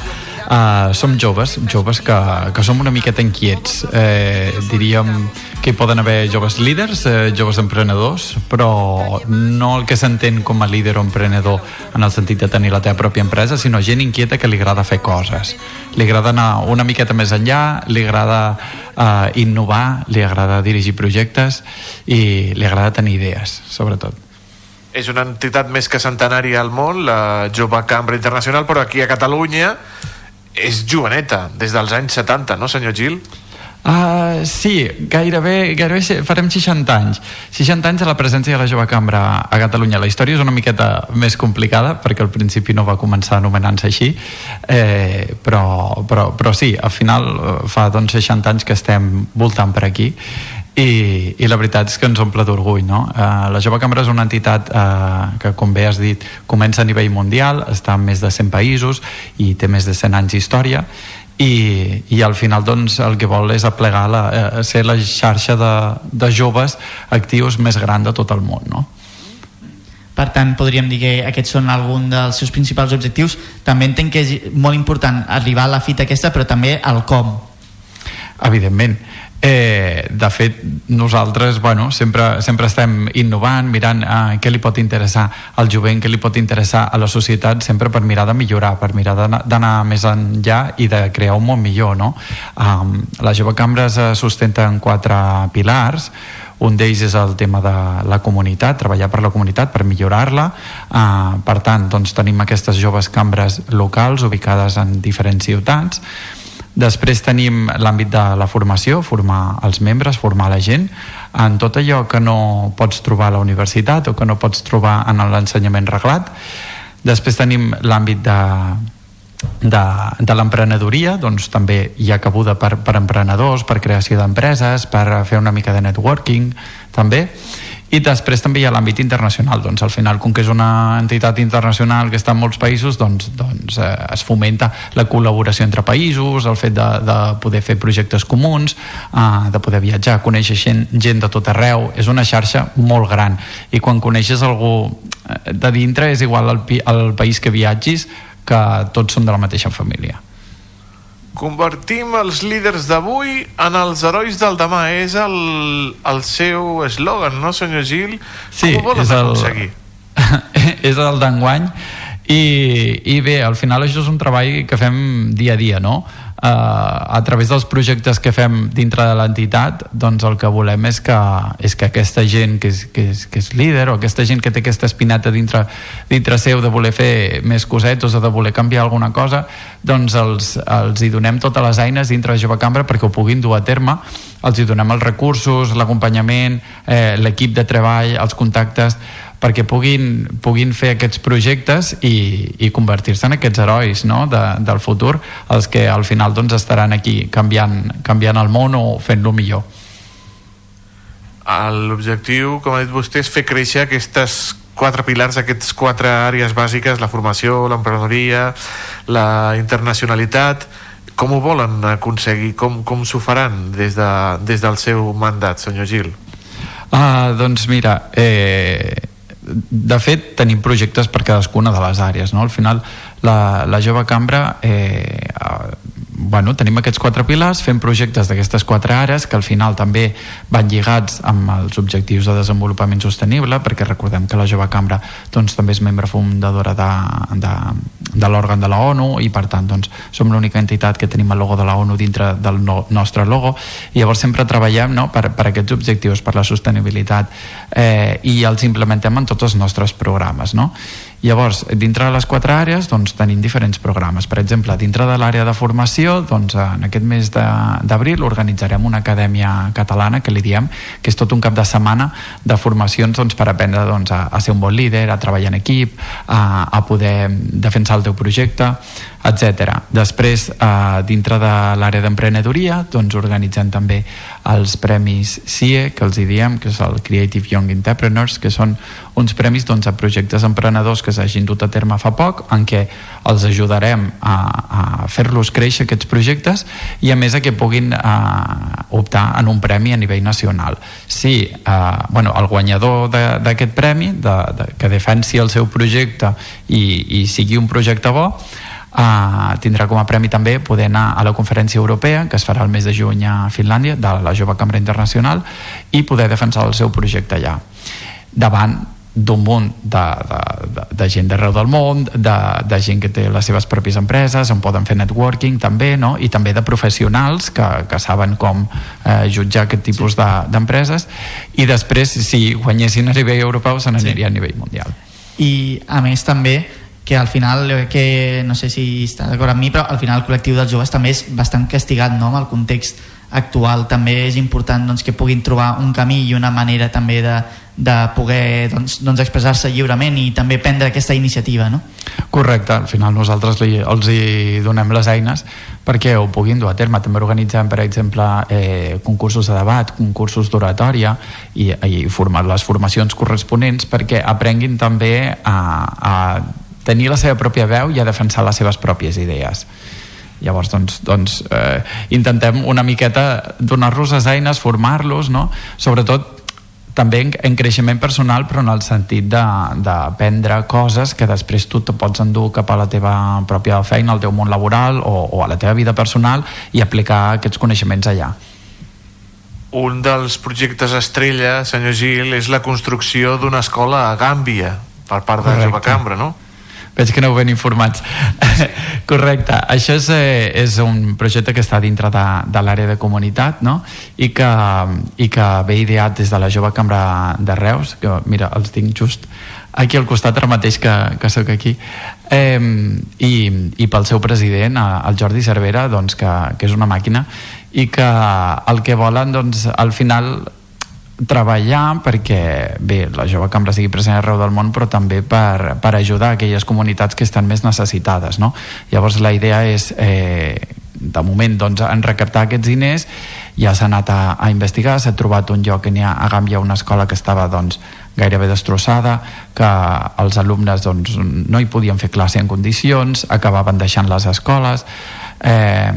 uh, som joves, joves que, que som una miqueta inquiets. Eh, diríem que hi poden haver joves líders, eh, joves emprenedors, però no el que s'entén com a líder o emprenedor en el sentit de tenir la teva pròpia empresa, sinó gent inquieta que li agrada fer coses. Li agrada anar una miqueta més enllà, li agrada eh, innovar, li agrada dirigir projectes i li agrada tenir idees, sobretot. És una entitat més que centenària al món, la Jove Cambra Internacional, però aquí a Catalunya és joveneta, des dels anys 70, no, senyor Gil? Uh, sí, gairebé, gairebé farem 60 anys. 60 anys de la presència de la jove cambra a Catalunya. La història és una miqueta més complicada perquè al principi no va començar anomenant-se així, eh, però, però, però sí, al final eh, fa doncs, 60 anys que estem voltant per aquí i, i la veritat és que ens omple d'orgull no? eh, la Jove Cambra és una entitat eh, que com bé has dit comença a nivell mundial està en més de 100 països i té més de 100 anys d'història i, i al final doncs, el que vol és aplegar la, eh, ser la xarxa de, de joves actius més gran de tot el món no? Per tant, podríem dir que aquests són algun dels seus principals objectius. També entenc que és molt important arribar a la fita aquesta, però també al com. evidentment Eh, de fet, nosaltres bueno, sempre, sempre estem innovant, mirant eh, què li pot interessar al jovent, què li pot interessar a la societat, sempre per mirar de millorar, per mirar d'anar- més enllà i de crear un món millor. No? Um, la Jove Cambra se sustenta en quatre pilars, un d'ells és el tema de la comunitat, treballar per la comunitat, per millorar-la. Uh, per tant, doncs, tenim aquestes joves cambres locals ubicades en diferents ciutats. Després tenim l'àmbit de la formació, formar els membres, formar la gent en tot allò que no pots trobar a la universitat o que no pots trobar en l'ensenyament reglat. Després tenim l'àmbit de, de, de l'emprenedoria, doncs també hi ha cabuda per, per emprenedors, per creació d'empreses, per fer una mica de networking, també. I després també hi ha l'àmbit internacional, doncs al final, com que és una entitat internacional que està en molts països, doncs, doncs eh, es fomenta la col·laboració entre països, el fet de, de poder fer projectes comuns, eh, de poder viatjar, conèixer gent, gent de tot arreu, és una xarxa molt gran. I quan coneixes algú eh, de dintre és igual al, pi- al país que viatgis que tots són de la mateixa família. Convertim els líders d'avui en els herois del demà. És el, el seu eslògan, no, senyor Gil? Sí, Com ho volen és el- aconseguir? [LAUGHS] és el d'enguany i, i bé, al final això és un treball que fem dia a dia, no? Uh, a través dels projectes que fem dintre de l'entitat doncs el que volem és que, és que aquesta gent que és, que, és, que és líder o aquesta gent que té aquesta espinata dintre, dintre seu de voler fer més cosetes o de voler canviar alguna cosa doncs els, els hi donem totes les eines dintre de Jove Cambra perquè ho puguin dur a terme els hi donem els recursos, l'acompanyament eh, l'equip de treball, els contactes perquè puguin, puguin fer aquests projectes i, i convertir-se en aquests herois no? de, del futur, els que al final doncs, estaran aquí canviant, canviant el món o fent-lo millor. L'objectiu, com ha dit vostè, és fer créixer aquestes quatre pilars, aquestes quatre àrees bàsiques, la formació, l'emprenedoria, la internacionalitat. Com ho volen aconseguir? Com, com s'ho faran des, de, des del seu mandat, senyor Gil? Uh, doncs mira, eh, de fet tenim projectes per cadascuna de les àrees no? al final la, la jove cambra eh, bueno, tenim aquests quatre pilars, fem projectes d'aquestes quatre àrees que al final també van lligats amb els objectius de desenvolupament sostenible, perquè recordem que la Jove Cambra doncs, també és membre fundadora de, de, de l'òrgan de la ONU i per tant doncs, som l'única entitat que tenim el logo de la ONU dintre del no, nostre logo i llavors sempre treballem no, per, per aquests objectius, per la sostenibilitat eh, i els implementem en tots els nostres programes. No? Llavors, dintre de les quatre àrees doncs, tenim diferents programes. Per exemple, dintre de l'àrea de formació, doncs, en aquest mes d'abril organitzarem una acadèmia catalana, que li diem, que és tot un cap de setmana de formacions doncs, per aprendre doncs, a, a ser un bon líder, a treballar en equip, a, a poder defensar el teu projecte, etc. Després, eh, dintre de l'àrea d'emprenedoria, doncs organitzem també els premis CIE, que els hi diem, que és el Creative Young Entrepreneurs, que són uns premis doncs, a projectes emprenedors que s'hagin dut a terme fa poc, en què els ajudarem a, a fer-los créixer aquests projectes i a més a que puguin eh, optar en un premi a nivell nacional. Si eh, bueno, el guanyador d'aquest premi, de, de, que defensi el seu projecte i, i sigui un projecte bo, Uh, tindrà com a premi també poder anar a la conferència europea que es farà el mes de juny a Finlàndia de la Jove Cambra Internacional i poder defensar el seu projecte allà davant d'un munt de, de, de, de gent d'arreu del món, de, de gent que té les seves pròpies empreses, on poden fer networking també, no? i també de professionals que, que saben com eh, jutjar aquest tipus sí. d'empreses, de, i després, si guanyessin a nivell europeu, se n'aniria sí. a nivell mundial. I, a més, també, que al final, eh, que no sé si està d'acord amb mi, però al final el col·lectiu dels joves també és bastant castigat no? amb el context actual. També és important doncs, que puguin trobar un camí i una manera també de, de poder doncs, doncs expressar-se lliurement i també prendre aquesta iniciativa. No? Correcte, al final nosaltres li, els hi donem les eines perquè ho puguin dur a terme. També organitzem, per exemple, eh, concursos de debat, concursos d'oratòria i, i formar les formacions corresponents perquè aprenguin també a, a tenir la seva pròpia veu i a defensar les seves pròpies idees llavors doncs, doncs eh, intentem una miqueta donar-los les eines, formar-los no? sobretot també en, en creixement personal però en el sentit d'aprendre coses que després tu te pots endur cap a la teva pròpia feina, al teu món laboral o, o a la teva vida personal i aplicar aquests coneixements allà un dels projectes estrella, senyor Gil, és la construcció d'una escola a Gàmbia per part de Correcte. Jove Cambra, no? Veig que aneu ben informats [LAUGHS] correcte, això és, eh, és un projecte que està dintre de, de l'àrea de comunitat no? I, que, i que ve ideat des de la jove cambra de Reus que mira, els tinc just aquí al costat ara mateix que, que sóc aquí. Eh, i, i pel seu president el Jordi Cervera doncs, que, que és una màquina i que el que volen doncs, al final treballar perquè bé, la jove cambra sigui present arreu del món però també per, per ajudar aquelles comunitats que estan més necessitades no? llavors la idea és eh, de moment doncs, en recaptar aquests diners ja s'ha anat a, a investigar s'ha trobat un lloc que n'hi ha a Gàmbia una escola que estava doncs, gairebé destrossada que els alumnes doncs, no hi podien fer classe en condicions acabaven deixant les escoles eh,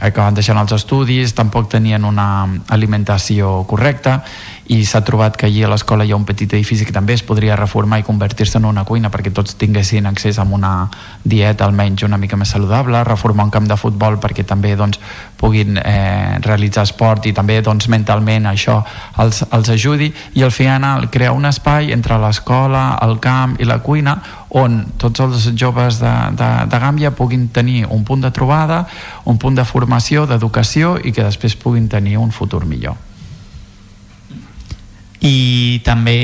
acabaven deixant els estudis tampoc tenien una alimentació correcta i s'ha trobat que allí a l'escola hi ha un petit edifici que també es podria reformar i convertir-se en una cuina perquè tots tinguessin accés a una dieta almenys una mica més saludable, reformar un camp de futbol perquè també doncs, puguin eh, realitzar esport i també doncs, mentalment això els, els ajudi. I al final crear un espai entre l'escola, el camp i la cuina on tots els joves de, de, de Gàmbia puguin tenir un punt de trobada, un punt de formació, d'educació i que després puguin tenir un futur millor i també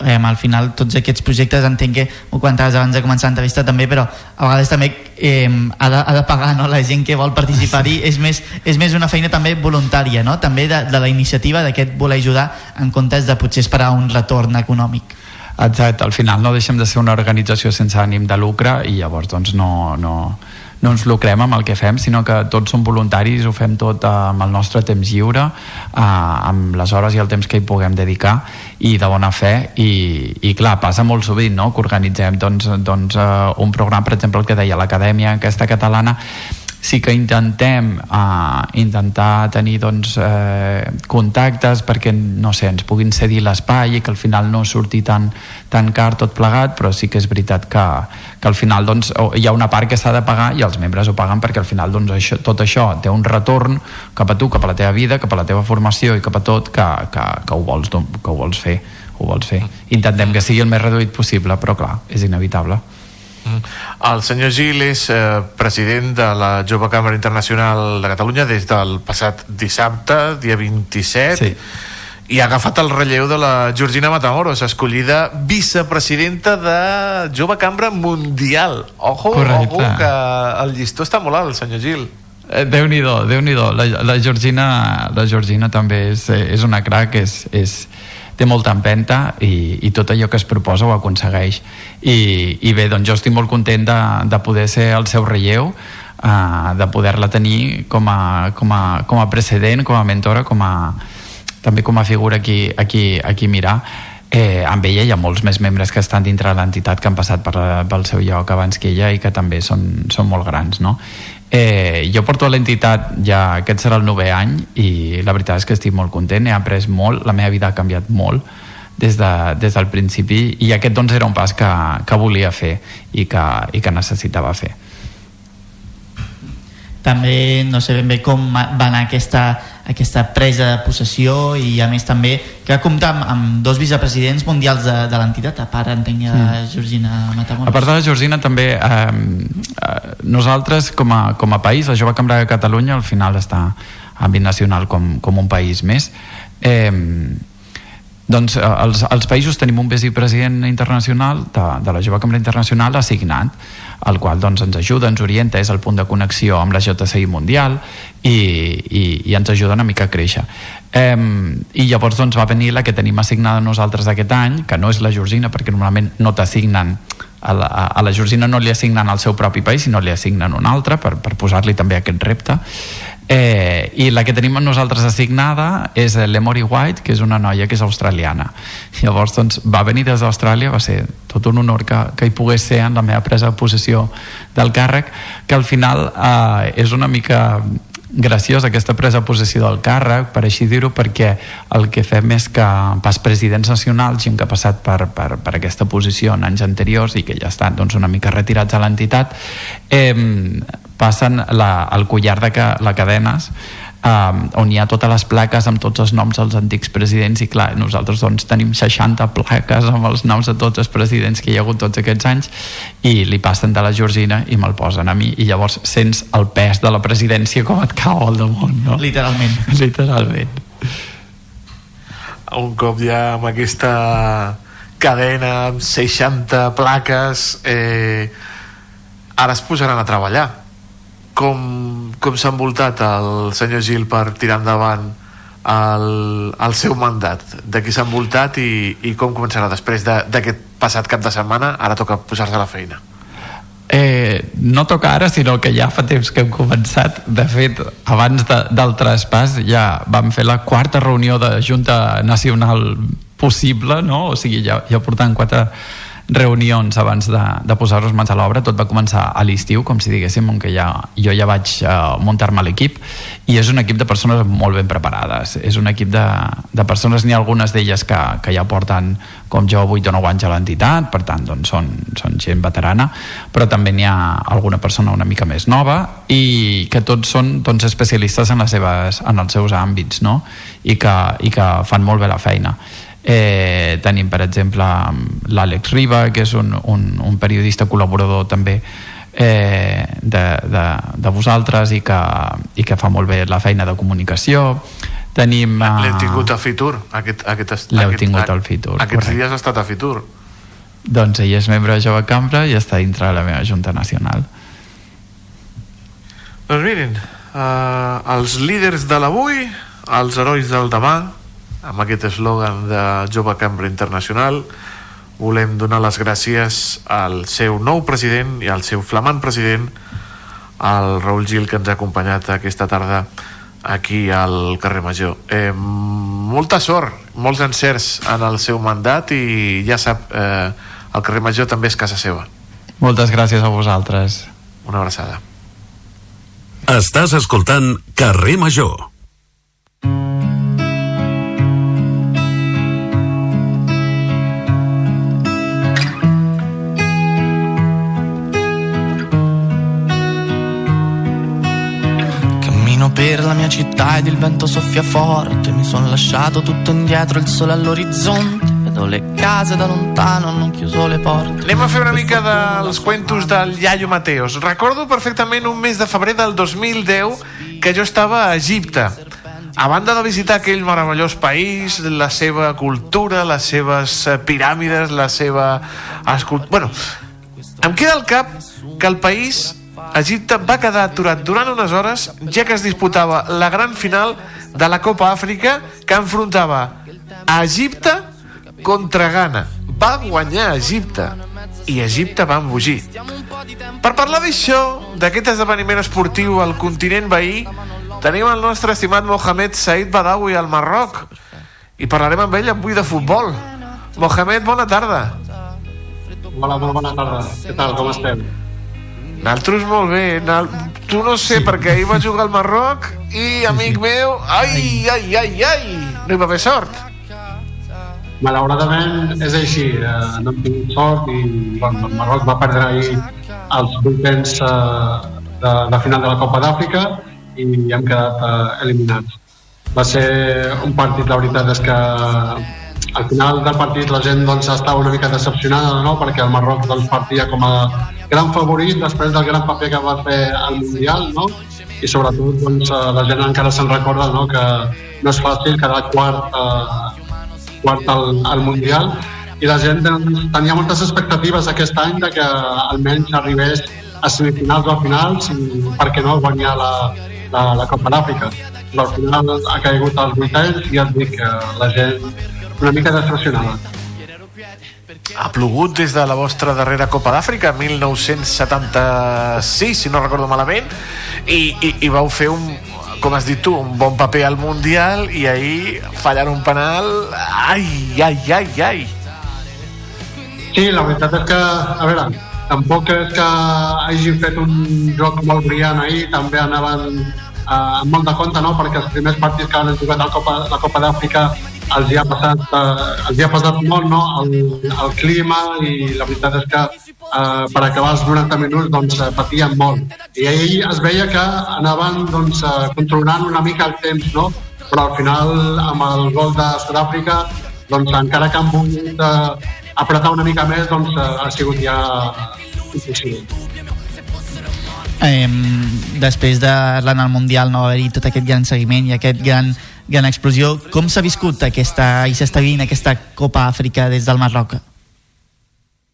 eh, al final tots aquests projectes entenc que ho comentaves abans de començar l'entrevista també però a vegades també eh, ha, de, ha de pagar no? la gent que vol participar-hi és, més, és més una feina també voluntària no? també de, de la iniciativa d'aquest voler ajudar en comptes de potser esperar un retorn econòmic Exacte, al final no deixem de ser una organització sense ànim de lucre i llavors doncs no, no, no ens lucrem amb el que fem, sinó que tots som voluntaris, ho fem tot amb el nostre temps lliure, eh, amb les hores i el temps que hi puguem dedicar i de bona fe i, i clar, passa molt sovint no? que organitzem doncs, doncs, uh, un programa, per exemple el que deia l'Acadèmia aquesta catalana sí que intentem uh, intentar tenir doncs, eh, contactes perquè no sé, ens puguin cedir l'espai i que al final no surti tan, tan car tot plegat, però sí que és veritat que, que al final doncs, hi ha una part que s'ha de pagar i els membres ho paguen perquè al final doncs, això, tot això té un retorn cap a tu, cap a la teva vida, cap a la teva formació i cap a tot que, que, que, ho, vols, que ho vols fer ho vols fer. Intentem que sigui el més reduït possible, però clar, és inevitable. El senyor Gil és eh, president de la Jove Càmera Internacional de Catalunya des del passat dissabte, dia 27, sí. i ha agafat el relleu de la Georgina Matamoros, escollida vicepresidenta de Jove Cambra Mundial. Ojo, Correcte. ojo, que el llistó està molt alt, senyor Gil. Eh, Déu-n'hi-do, déu nhi déu la, la, Georgina, la Georgina també és, eh, és una crac, és, és, té molta empenta i, i tot allò que es proposa ho aconsegueix. I, i bé, doncs jo estic molt content de, de poder ser el seu relleu, uh, de poder-la tenir com a, com, a, com a precedent, com a mentora, com a, també com a figura aquí, aquí, aquí mirar eh, amb ella hi ha molts més membres que estan dintre de l'entitat que han passat per, pel seu lloc abans que ella i que també són, són molt grans no? Eh, jo porto a l'entitat ja aquest serà el novè any i la veritat és que estic molt content, he après molt, la meva vida ha canviat molt des, de, des del principi i aquest doncs era un pas que, que volia fer i que, i que necessitava fer. també no sé ben bé com va anar aquesta, aquesta presa de possessió i a més també que va comptar amb, amb dos vicepresidents mundials de, de l'entitat, a part entenc de Mm. Georgina Matamoros. A part de la Georgina també eh, eh, nosaltres com a, com a país, la Jove Cambra de Catalunya al final està a àmbit nacional com, com un país més eh, doncs eh, els, els països tenim un vicepresident internacional de, de la Jove Cambra Internacional assignat el qual doncs, ens ajuda, ens orienta, és el punt de connexió amb la JCI Mundial i, i, i ens ajuda una mica a créixer. Eh, I llavors doncs, va venir la que tenim assignada nosaltres aquest any, que no és la Georgina, perquè normalment no t'assignen a la, a la Georgina no li assignen al seu propi país, sinó li assignen un altre per, per posar-li també aquest repte. Eh, I la que tenim nosaltres assignada és l'Emory White, que és una noia que és australiana. Llavors, doncs, va venir des d'Austràlia, va ser tot un honor que, que hi pogués ser en la meva presa de possessió del càrrec, que al final eh, és una mica graciós aquesta presa de possessió del càrrec, per així dir-ho, perquè el que fem és que pas presidents nacionals, gent que ha passat per, per, per aquesta posició en anys anteriors i que ja estan doncs, una mica retirats a l'entitat, eh, passen la, el collar de ca, la cadenes um, on hi ha totes les plaques amb tots els noms dels antics presidents i clar, nosaltres doncs tenim 60 plaques amb els noms de tots els presidents que hi ha hagut tots aquests anys i li passen de la Georgina i me'l posen a mi i llavors sents el pes de la presidència com et cau al damunt no? Literalment. [LAUGHS] Literalment. un cop ja amb aquesta cadena amb 60 plaques eh, ara es posaran a treballar com, com s'ha envoltat el senyor Gil per tirar endavant el, el seu mandat de qui s'ha envoltat i, i com començarà després de- d'aquest passat cap de setmana ara toca posar-se a la feina Eh, no toca ara, sinó que ja fa temps que hem començat. De fet, abans de, del traspàs ja vam fer la quarta reunió de Junta Nacional possible, no? O sigui, ja, ja portant quatre reunions abans de, de posar-nos mans a l'obra. Tot va començar a l'estiu, com si diguéssim, on que ja, jo ja vaig uh, muntar-me l'equip i és un equip de persones molt ben preparades. És un equip de, de persones, n'hi ha algunes d'elles que, que ja porten com jo 8 o 9 anys a l'entitat, per tant doncs són, són gent veterana, però també n'hi ha alguna persona una mica més nova i que tots són doncs, especialistes en, les seves, en els seus àmbits no? I, que, i que fan molt bé la feina. Eh, tenim, per exemple, l'Àlex Riba, que és un, un, un periodista col·laborador també eh, de, de, de vosaltres i que, i que fa molt bé la feina de comunicació. Tenim uh, l'hem tingut a Fitur aquest, aquest, L'heu aquest, tingut al Fitur, aquests correcte. dies ha estat a Fitur. Doncs ell és membre de Jove Cambra i està dintre de la meva Junta Nacional. Doncs mirin, eh, els líders de l'avui, els herois del demà, amb aquest eslògan de Jove Cambra Internacional, volem donar les gràcies al seu nou president i al seu flamant president, el Raül Gil, que ens ha acompanyat aquesta tarda aquí al carrer Major. Eh, molta sort, molts encerts en el seu mandat i ja sap, eh, el carrer Major també és casa seva. moltes gràcies a vosaltres Una abraçada. Estàs escoltant Carrer Major. Per la mia città ed il vento soffia forte. Mi sono lasciato tutto indietro, il sole all'orizzonte. Vedo le case da lontano, hanno chiuso le porte. Anem a fer una mica dels cuentos del Iaio Mateos. Recordo perfectament un mes de febrer del 2010 que jo estava a Egipte. A banda de visitar aquell meravellós país, la seva cultura, les seves piràmides, la seva... Bueno, em queda al cap que el país, Egipte, va quedar aturat durant unes hores, ja que es disputava la gran final de la Copa Àfrica que enfrontava a Egipte contra Ghana. Va guanyar Egipte i Egipte va embogir. Per parlar d'això, d'aquest esdeveniment esportiu al continent veí, tenim el nostre estimat Mohamed Said Badawi al Marroc i parlarem amb ell avui de futbol. Mohamed, bona tarda. Hola, molt bona tarda. Què tal, com estem? Naltros molt bé. Nal... Tu no sé, sí. perquè ahir va jugar al Marroc i, amic meu, ai, ai, ai, ai, no hi va haver sort. Malauradament és així, eh, no hem tingut sort i bueno, el Marroc va perdre ahir els vuitens eh, de, de final de la Copa d'Àfrica i hem quedat eh, eliminats. Va ser un partit, la veritat és que al final del partit la gent doncs, estava una mica decepcionada no? perquè el Marroc doncs, partia com a gran favorit després del gran paper que va fer al Mundial no? i sobretot doncs, eh, la gent encara se'n recorda no? que no és fàcil quedar quart, eh, quart al, al Mundial i la gent doncs, tenia moltes expectatives aquest any de que almenys arribés a semifinals o a finals i per què no guanyar la, la, la Copa d'Àfrica però al final ha caigut als vuitens i ja et dic que la gent una mica decepcionada Ha plogut des de la vostra darrera Copa d'Àfrica, 1976, si no recordo malament, i, i, i vau fer un, com has dit tu, un bon paper al Mundial i ahir fallar un penal... Ai, ai, ai, ai. Sí, la veritat és que, a veure, tampoc és que hagin fet un joc molt brillant ahir, també anaven eh, amb molt de compte, no?, perquè els primers partits que han jugat la Copa, la Copa d'Àfrica els hi ha passat, eh, els hi ha passat molt, no?, el, el clima i la veritat és que eh, per acabar els 90 minuts doncs eh, patien molt. I ahir es veia que anaven doncs, eh, controlant una mica el temps, no?, però al final amb el gol de Sud-àfrica doncs encara que han volgut eh, apretar una mica més doncs eh, ha sigut ja impossible. Eh, després de l'anar al Mundial no haver-hi tot aquest gran seguiment i aquest gran, gran explosió. Com s'ha viscut aquesta, i s'està vivint aquesta Copa Àfrica des del Marroc?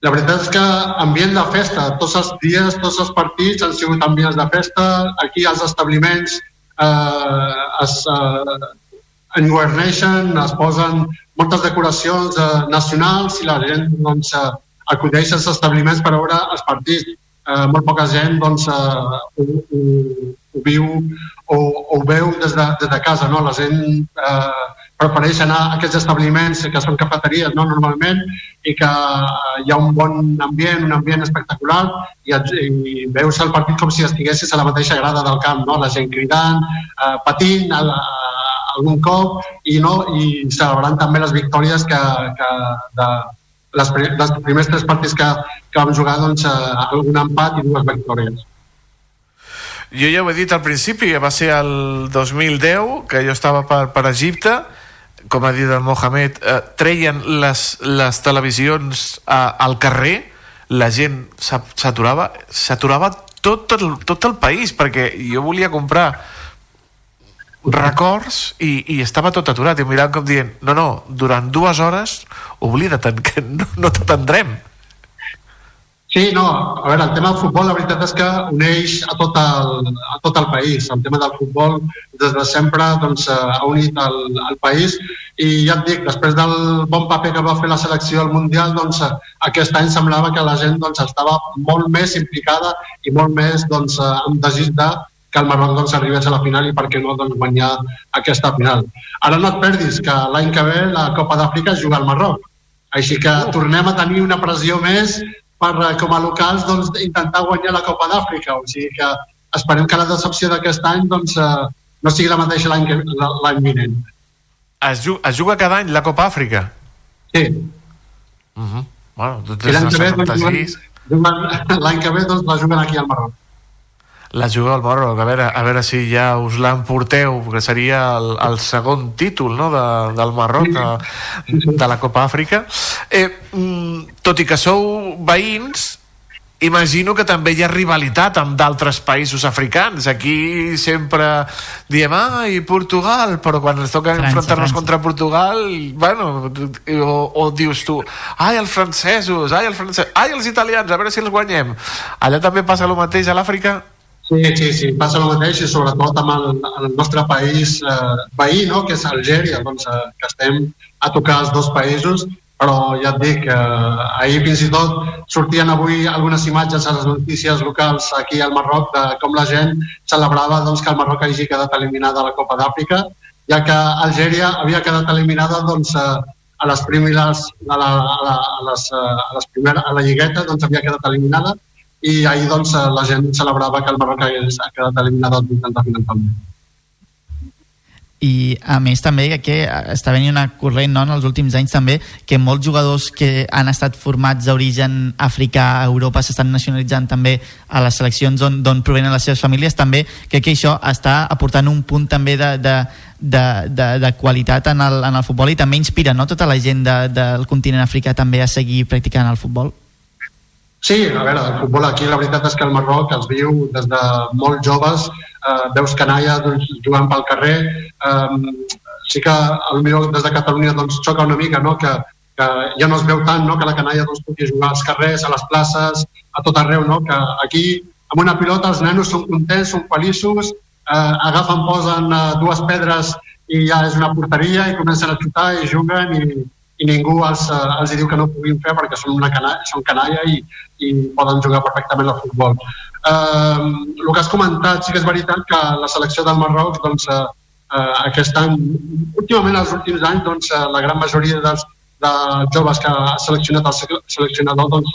La veritat és que ambient de festa, tots els dies, tots els partits han sigut ambients de festa, aquí als establiments eh, es eh, enguerneixen, es posen moltes decoracions eh, nacionals i la gent doncs, eh, acudeix als establiments per veure els partits. Eh, molt poca gent doncs, eh, ho, ho, ho viu o, o veu des de, des de casa. No? La gent eh, prefereix anar a aquests establiments que són cafeteries no? normalment i que eh, hi ha un bon ambient, un ambient espectacular i, et- i veus el partit com si estiguessis a la mateixa grada del camp, no? la gent cridant, eh, patint, a, a, algun cop i, no, i celebrant també les victòries que, que de, les, dels primers tres partits que, que vam jugar doncs, eh, algun empat i dues victòries. Jo ja ho he dit al principi, va ser el 2010, que jo estava per, per Egipte, com ha dit el Mohamed, eh, treien les, les televisions a, al carrer, la gent s'a- s'aturava, s'aturava tot el, tot el país, perquè jo volia comprar records i, i estava tot aturat. I mirant com dient, no, no, durant dues hores oblida't que no, no t'atendrem Sí, no, a veure, el tema del futbol la veritat és que uneix a tot el, a tot el país. El tema del futbol des de sempre doncs, eh, ha unit el, el país i ja et dic, després del bon paper que va fer la selecció al Mundial, doncs, eh, aquest any semblava que la gent doncs, estava molt més implicada i molt més doncs, eh, amb desig de que el Marroc doncs, arribés a la final i per què no doncs, guanyar aquesta final. Ara no et perdis que l'any que ve la Copa d'Àfrica es juga al Marroc. Així que tornem a tenir una pressió més per, eh, com a locals, doncs, intentar guanyar la Copa d'Àfrica. O sigui que esperem que la decepció d'aquest any doncs, eh, no sigui la mateixa l'any vinent. Es juga, es juga cada any la Copa Àfrica? Sí. Uh -huh. Bueno, doncs l'any que ve, doncs, que ve doncs, la juguen aquí al Marroc. La juga al Marroc, a veure, a veure si ja us l'emporteu, que seria el, el segon títol no, de, del Marroc, de, de la Copa Àfrica. Eh, mm, tot i que sou veïns, imagino que també hi ha rivalitat amb d'altres països africans. Aquí sempre diem, ai, Portugal, però quan ens toca enfrontar-nos contra Portugal, bueno, o, o dius tu, ai, els francesos, ai, els francesos, ai, els italians, a veure si els guanyem. Allà també passa el mateix a l'Àfrica? Sí, sí, sí, passa el mateix i sobretot amb el, el nostre país eh, veí, no?, que és Algèria, doncs, eh, que estem a tocar els dos països, però ja et dic, eh, ahir fins i tot sortien avui algunes imatges a les notícies locals aquí al Marroc de com la gent celebrava doncs, que el Marroc hagi quedat eliminada a la Copa d'Àfrica, ja que Algèria havia quedat eliminada doncs, eh, a les primeres, a la, a la, a les, eh, a les primeres, a la lligueta doncs, havia quedat eliminada i ahir doncs, eh, la gent celebrava que el Marroc hagués ha quedat eliminat al vuitens de final també. I a més també que està venint una corrent no, en els últims anys també que molts jugadors que han estat formats d'origen africà a Europa s'estan nacionalitzant també a les seleccions on- d'on provenen les seves famílies. També crec que això està aportant un punt també de, de, de, de, de qualitat en el, en el futbol i també inspira no, tota la gent de, del continent africà també a seguir practicant el futbol Sí, a veure, el futbol aquí la veritat és que el Marroc es viu des de molt joves, eh, veus canalla doncs, jugant pel carrer, eh, sí que potser des de Catalunya doncs, xoca una mica no? que, que ja no es veu tant no? que la canalla doncs, pugui jugar als carrers, a les places, a tot arreu, no? que aquí amb una pilota els nenos són contents, són feliços, eh, agafen, posen eh, dues pedres i ja és una porteria i comencen a xutar i juguen i, i ningú els, eh, els diu que no ho puguin fer perquè són, una canalla, són canalla i, i poden jugar perfectament al futbol. Eh, el que has comentat, sí que és veritat que la selecció del Marroc, doncs, eh, eh, aquest any, últimament els últims anys, doncs, eh, la gran majoria dels, de joves que ha seleccionat el sele- seleccionador doncs,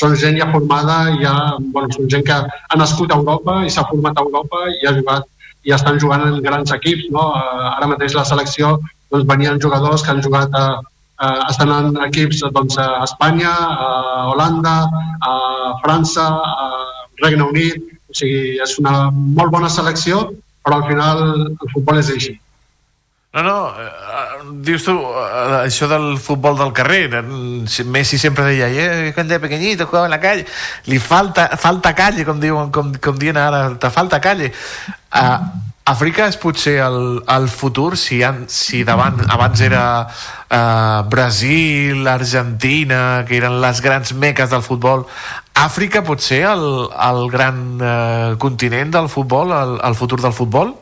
són gent ja formada, ja, bueno, són gent que ha nascut a Europa i s'ha format a Europa i ha jugat i estan jugant en grans equips. No? Ara mateix la selecció doncs, venien jugadors que han jugat a, eh, estan en equips doncs, a Espanya, a Holanda, a França, a Regne Unit, o sigui, és una molt bona selecció, però al final el futbol és així. No, no, eh, dius tu, eh, això del futbol del carrer, eh, Messi sempre deia, eh, cuando era pequeñito jugaba en la calle, li falta, falta calle, com, diuen, com, com diuen ara, te falta calle. Uh, Àfrica és potser el, el futur, si, han, si davant, abans era uh, Brasil, Argentina, que eren les grans meques del futbol, Àfrica pot ser el, el gran uh, continent del futbol, el, el futur del futbol?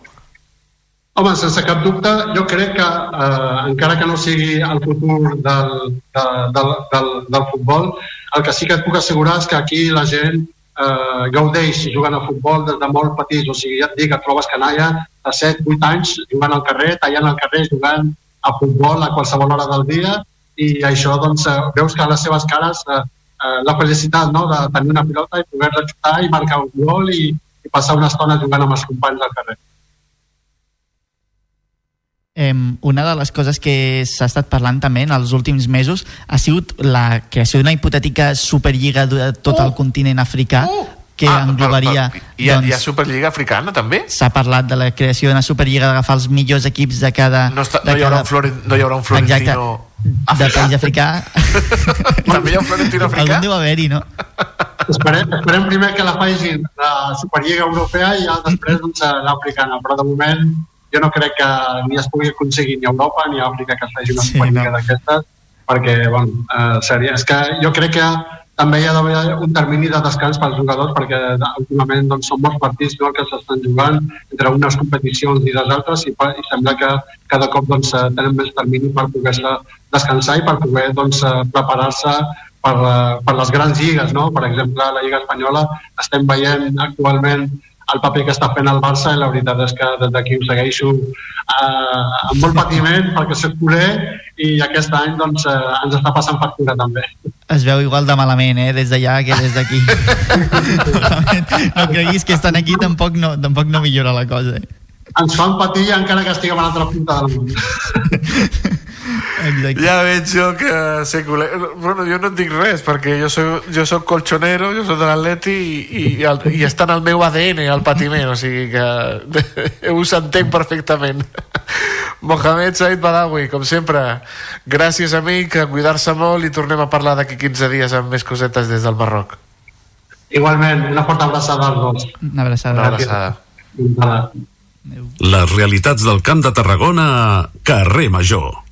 Home, sense cap dubte, jo crec que eh, encara que no sigui el futur del, de, del, del, del futbol, el que sí que et puc assegurar és que aquí la gent eh, gaudeix jugant a futbol des de molt petits. O sigui, ja et dic, et trobes canalla de 7, 8 anys jugant al carrer, tallant al carrer, jugant a futbol a qualsevol hora del dia i això, doncs, eh, veus que a les seves cares eh, eh, la felicitat no? de tenir una pilota i poder-la i marcar un gol i, i passar una estona jugant amb els companys al carrer. Eh, una de les coses que s'ha estat parlant també en els últims mesos ha sigut la creació d'una hipotètica superlliga de tot el continent africà que Ah, englobaria hi, ha, hi ha doncs, Superliga Africana, també? s'ha parlat de la creació d'una superlliga d'agafar els millors equips de cada No, està, de no, hi haurà cada- un Floren, no hi haurà un Florentino de país africà [LAUGHS] També hi ha un Florentino africà? algun deu haver-hi, no? Esperem, esperem primer que la facin la Superliga Europea i ja després doncs, l'africana, però de moment jo no crec que ni es pugui aconseguir ni a Europa ni a Àfrica que es faci una Sí, no. d'aquestes, perquè, bueno, eh, seria, és que jo crec que també hi ha d'haver un termini de descans pels jugadors perquè últimament doncs, són molts partits no, que s'estan jugant entre unes competicions i les altres i, i sembla que cada cop doncs, eh, tenen més termini per poder descansar i per poder doncs, eh, preparar-se per, eh, per les grans lligues. No? Per exemple, la Lliga Espanyola estem veient actualment el paper que està fent el Barça i la veritat és que des d'aquí ho segueixo eh, amb molt patiment perquè soc culer i aquest any doncs, eh, ens està passant factura també. Es veu igual de malament, eh? Des d'allà que des d'aquí. [LAUGHS] no creguis que estan aquí tampoc no, tampoc no millora la cosa. Eh? Ens fan patir encara que estiguem a l'altra punta del món. [LAUGHS] Exacte. Ja veig jo que sé col·le... Bueno, jo no et dic res, perquè jo soc, jo soc colchonero, jo soc de l'Atleti i, i, el, i està en el meu ADN el patiment, o sigui que [LAUGHS] us entenc perfectament. [LAUGHS] Mohamed Said Badawi, com sempre, gràcies a cuidar-se molt i tornem a parlar d'aquí 15 dies amb més cosetes des del Marroc. Igualment, una forta abraçada als dos. Una abraçada. Una abraçada. Gràcies. Les realitats del Camp de Tarragona a Carrer Major.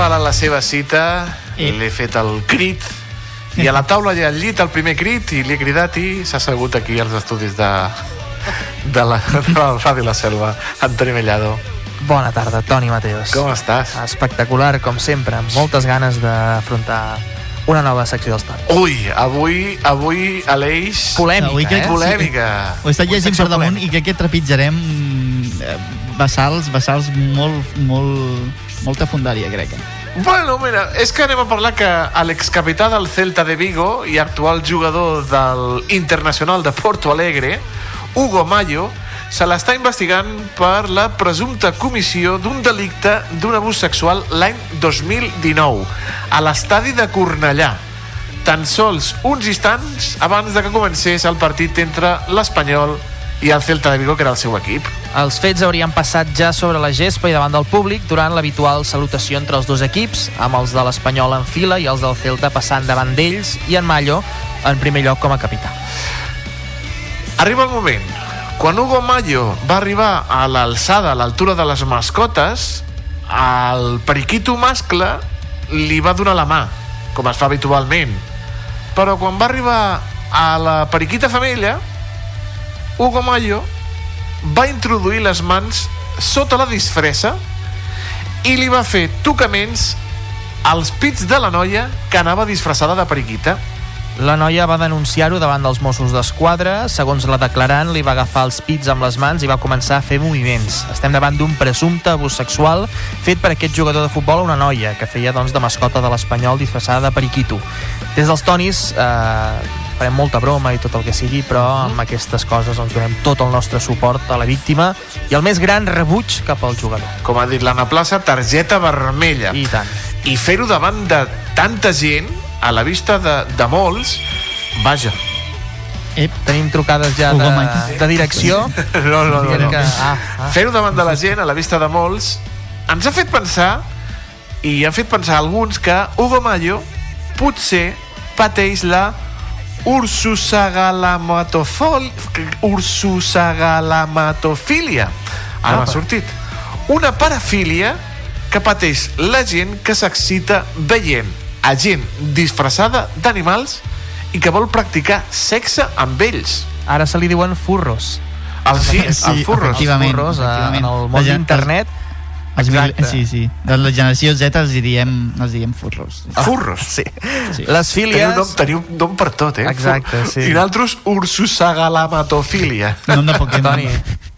I puntual a la seva cita, l'he fet el crit, i a la taula hi ha al llit el primer crit, i li he cridat i s'ha assegut aquí als estudis de, de, la, de la Ràdio La Selva, Antoni Mellado. Bona tarda, Toni Mateos. Com estàs? Espectacular, com sempre, amb moltes ganes d'afrontar una nova secció dels Toni. Ui, avui, avui Aleix... Polèmica, Avui crec- eh? Polèmica. Ho he estat llegint per damunt i crec que trepitjarem eh, vessals, vessals molt, molt, molta fundària, crec. eh? Bueno, mira, és que anem a parlar que l'excapità del Celta de Vigo i actual jugador del Internacional de Porto Alegre, Hugo Mayo, se l'està investigant per la presumpta comissió d'un delicte d'un abús sexual l'any 2019 a l'estadi de Cornellà tan sols uns instants abans de que comencés el partit entre l'Espanyol i el Celta de Vigo, que era el seu equip. Els fets haurien passat ja sobre la gespa i davant del públic durant l'habitual salutació entre els dos equips, amb els de l'Espanyol en fila i els del Celta passant davant d'ells i en Mallo en primer lloc com a capità. Arriba el moment. Quan Hugo Mayo va arribar a l'alçada, a l'altura de les mascotes, el periquito mascle li va donar la mà, com es fa habitualment. Però quan va arribar a la periquita femella, Hugo Mayo va introduir les mans sota la disfressa i li va fer tocaments als pits de la noia que anava disfressada de periquita. La noia va denunciar-ho davant dels Mossos d'Esquadra. Segons la declarant, li va agafar els pits amb les mans i va començar a fer moviments. Estem davant d'un presumpte abús sexual fet per aquest jugador de futbol a una noia que feia doncs, de mascota de l'Espanyol disfressada de periquito. Des dels tonis eh, farem molta broma i tot el que sigui, però amb aquestes coses doncs, donem tot el nostre suport a la víctima i el més gran rebuig cap al jugador. Com ha dit l'Anna Plaça, targeta vermella. I tant. I fer-ho davant de tanta gent, a la vista de, de molts, vaja. Ep. Tenim trucades ja de, de direcció. [LAUGHS] No, no, no. No. Que, ah, ah. Fer-ho davant de la gent, a la vista de molts, ens ha fet pensar, i ha fet pensar alguns, que Hugo Mayo potser pateix la. Ursusagalamatofilia. Ara m'ha sortit. Una parafília que pateix la gent que s'excita veient a gent disfressada d'animals i que vol practicar sexe amb ells. Ara se li diuen furros. El, sí, el furros. efectivament, furros, efectivament. en el La món gent- d'internet. Els mil... Sí, sí. De la generació Z els hi diem, els diem furros. Furros. Sí. Sí. Les fílies... Teniu nom, teniu nom per tot, eh? Exacte, sí. I nosaltres ursusagalamatofilia. Nom de Pokémon. Toni,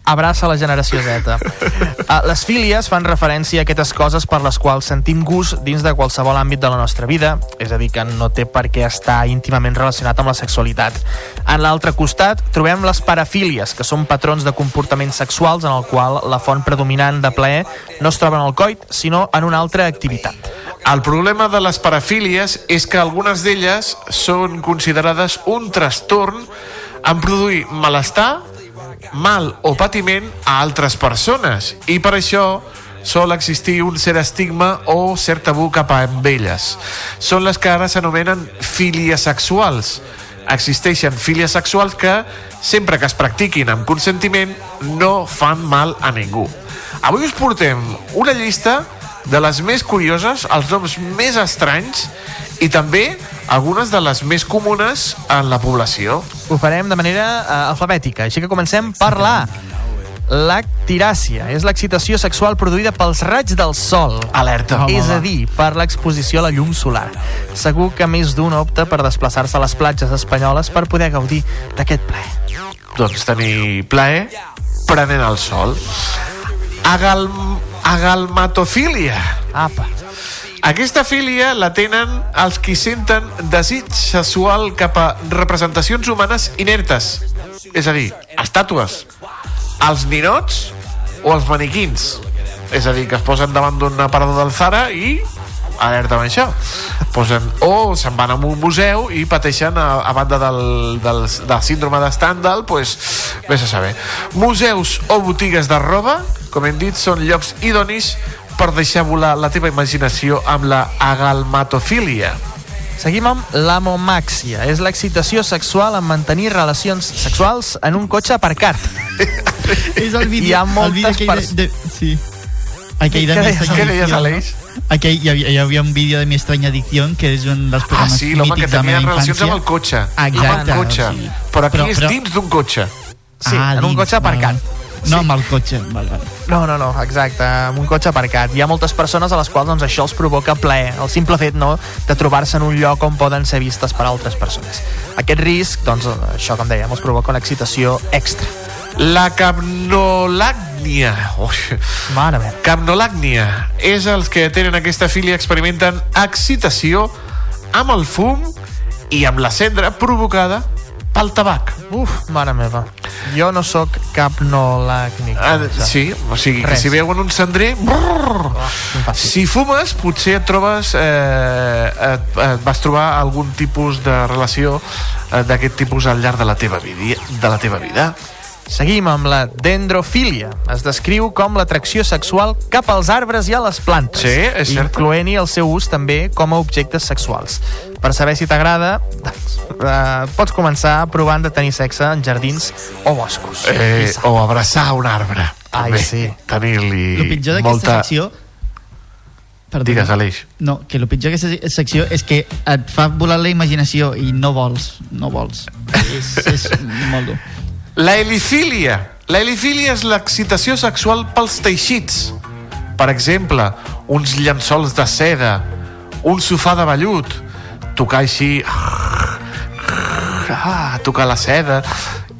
abraça la generació Z. Uh, [LAUGHS] les fílies fan referència a aquestes coses per les quals sentim gust dins de qualsevol àmbit de la nostra vida, és a dir, que no té per què estar íntimament relacionat amb la sexualitat. En l'altre costat trobem les parafílies, que són patrons de comportaments sexuals en el qual la font predominant de plaer no es troba en el coit, sinó en una altra activitat. El problema de les parafílies és que algunes d'elles són considerades un trastorn en produir malestar, mal o patiment a altres persones i per això sol existir un cert estigma o cert tabú cap a elles. Són les que ara s'anomenen filies sexuals. existeixen filies sexuals que, sempre que es practiquin amb consentiment, no fan mal a ningú. Avui us portem una llista de les més curioses, els noms més estranys i també algunes de les més comunes en la població. Ho farem de manera uh, alfabètica, així que comencem per la. Lactiràcia és l'excitació sexual produïda pels raigs del sol. Alerta. És Home, a dir, per l'exposició a la llum solar. Segur que més d'un opta per desplaçar-se a les platges espanyoles per poder gaudir d'aquest plaer. Doncs tenir plaer prenent el sol. Agal... Agalmatofília. Apa. Aquesta filia la tenen els qui senten desig sexual cap a representacions humanes inertes. És a dir, estàtues, els ninots o els maniquins. És a dir, que es posen davant d'un aparador del Zara i alerta amb això posen, o se'n van a un museu i pateixen a, a banda del, del, del síndrome de Stendhal pues, vés a saber museus o botigues de roba com hem dit, són llocs idonis per deixar volar la teva imaginació amb la agalmatofília Seguim amb l'amomàxia. És l'excitació sexual en mantenir relacions sexuals en un cotxe aparcat. [LAUGHS] És el vídeo, Hi ha el moltes vídeo aquell pers- de, de, sí. Aquell de Què deies-. Aquell, hi, havia, hi havia un vídeo de mi extraña adicción que és un dels Ah, programes sí, l'home que mítics de la tenia relacions amb el cotxe. Exacte. Amb el cotxe. sí. Però aquí Però- és però- dins d'un cotxe. Sí, en un dins, cotxe aparcat. val. No, amb el cotxe. Val, val. No, no, no, exacte, amb un cotxe aparcat. Hi ha moltes persones a les quals doncs, això els provoca plaer, el simple fet no, de trobar-se en un lloc on poden ser vistes per altres persones. Aquest risc, doncs, això, com dèiem, els provoca una excitació extra. La capnolàcnia. Ui. Mare meva. Capnolàcnia és els que tenen aquesta filia experimenten excitació amb el fum i amb la cendra provocada pel tabac. Uf, mare meva. Jo no sóc cap no làcnic. Ah, sí, o sigui, que si veuen un cendrer... Brrr, si fumes, potser et trobes... Eh, et, et vas trobar algun tipus de relació eh, d'aquest tipus al llarg de la teva vida. De la teva vida. Seguim amb la dendrofília. Es descriu com l'atracció sexual cap als arbres i a les plantes. Sí, és cert. Incloent-hi el seu ús també com a objectes sexuals. Per saber si t'agrada, doncs, eh, pots començar provant de tenir sexe en jardins o boscos. Eh, o abraçar un arbre. Ai, també. sí. Tenir-li El pitjor d'aquesta molta... secció... Perdona. Digues, Aleix. No, que el pitjor d'aquesta secció és que et fa volar la imaginació i no vols, no vols. [LAUGHS] És, és molt dur. La helicília. La helicília és l'excitació sexual pels teixits. Per exemple, uns llençols de seda, un sofà de vellut, tocar així... Ah, tocar la seda...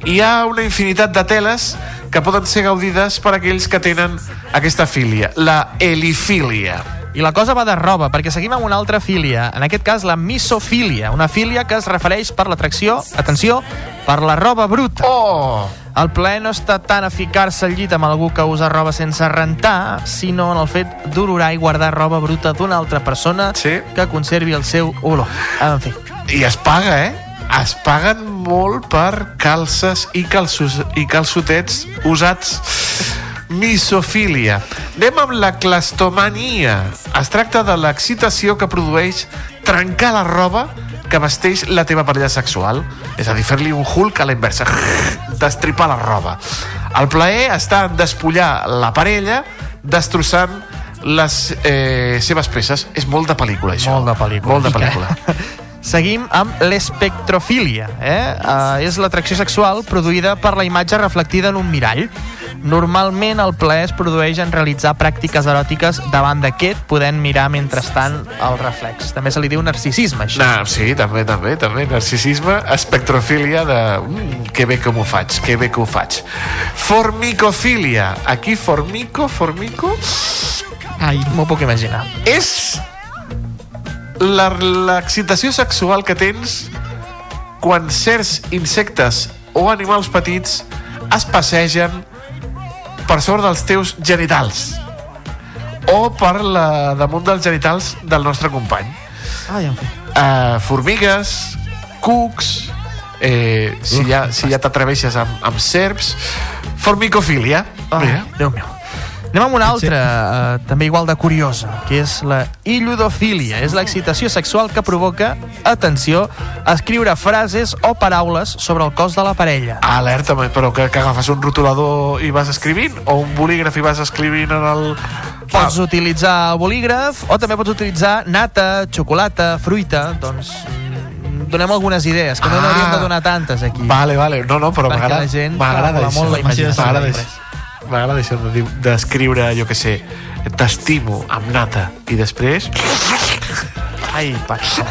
Hi ha una infinitat de teles que poden ser gaudides per aquells que tenen aquesta filia, la helifília. I la cosa va de roba, perquè seguim amb una altra filia, en aquest cas la misofília, una filia que es refereix per l'atracció, atenció, per la roba bruta. Oh! El plaer no està tant a ficar-se al llit amb algú que usa roba sense rentar, sinó en el fet d'olorar i guardar roba bruta d'una altra persona sí. que conservi el seu olor. En fi. I es paga, eh? Es paguen molt per calces i, calços, i calçotets usats. Misofília. Anem amb la clastomania. Es tracta de l'excitació que produeix trencar la roba que vesteix la teva parella sexual. És a dir, fer-li un hulk a la inversa. [LAUGHS] Destripar la roba. El plaer està en despullar la parella destrossant les eh, seves peces. És molt de pel·lícula, això. Molt de pel·lícula. Molt de pel·lícula. [LAUGHS] Seguim amb l'espectrofília. Eh? Uh, és l'atracció sexual produïda per la imatge reflectida en un mirall. Normalment el plaer es produeix en realitzar pràctiques eròtiques davant d'aquest, podent mirar mentrestant el reflex. També se li diu narcisisme, això. No, sí, també, també, també. Narcisisme, espectrofília de... Mm, que bé que m'ho faig, que bé que ho faig. Formicofília. Aquí formico, formico... Ai, m'ho puc imaginar. És la- l'excitació sexual que tens quan certs insectes o animals petits es passegen per sobre dels teus genitals o per la, damunt dels genitals del nostre company. En fi. Uh, formigues, cucs, eh, si, ja, si ja t'atreveixes amb, amb serps, formicofília. Ah, Mira. Déu meu. Anem amb una altra, eh, també igual de curiosa, que és la illudofília. És l'excitació sexual que provoca, atenció, escriure frases o paraules sobre el cos de la parella. Alerta, però que, que agafes un rotulador i vas escrivint? O un bolígraf i vas escrivint en el... Pots utilitzar el bolígraf o també pots utilitzar nata, xocolata, fruita, doncs mm, donem algunes idees, que no Ah. n'hauríem de donar tantes aquí. Vale, vale. No, no, però Perquè m'agrada la gent m'agrada molt la imaginació. M'agrada. M'agrada això de d'escriure, jo que sé, t'estimo amb nata. I després... Ai, passa.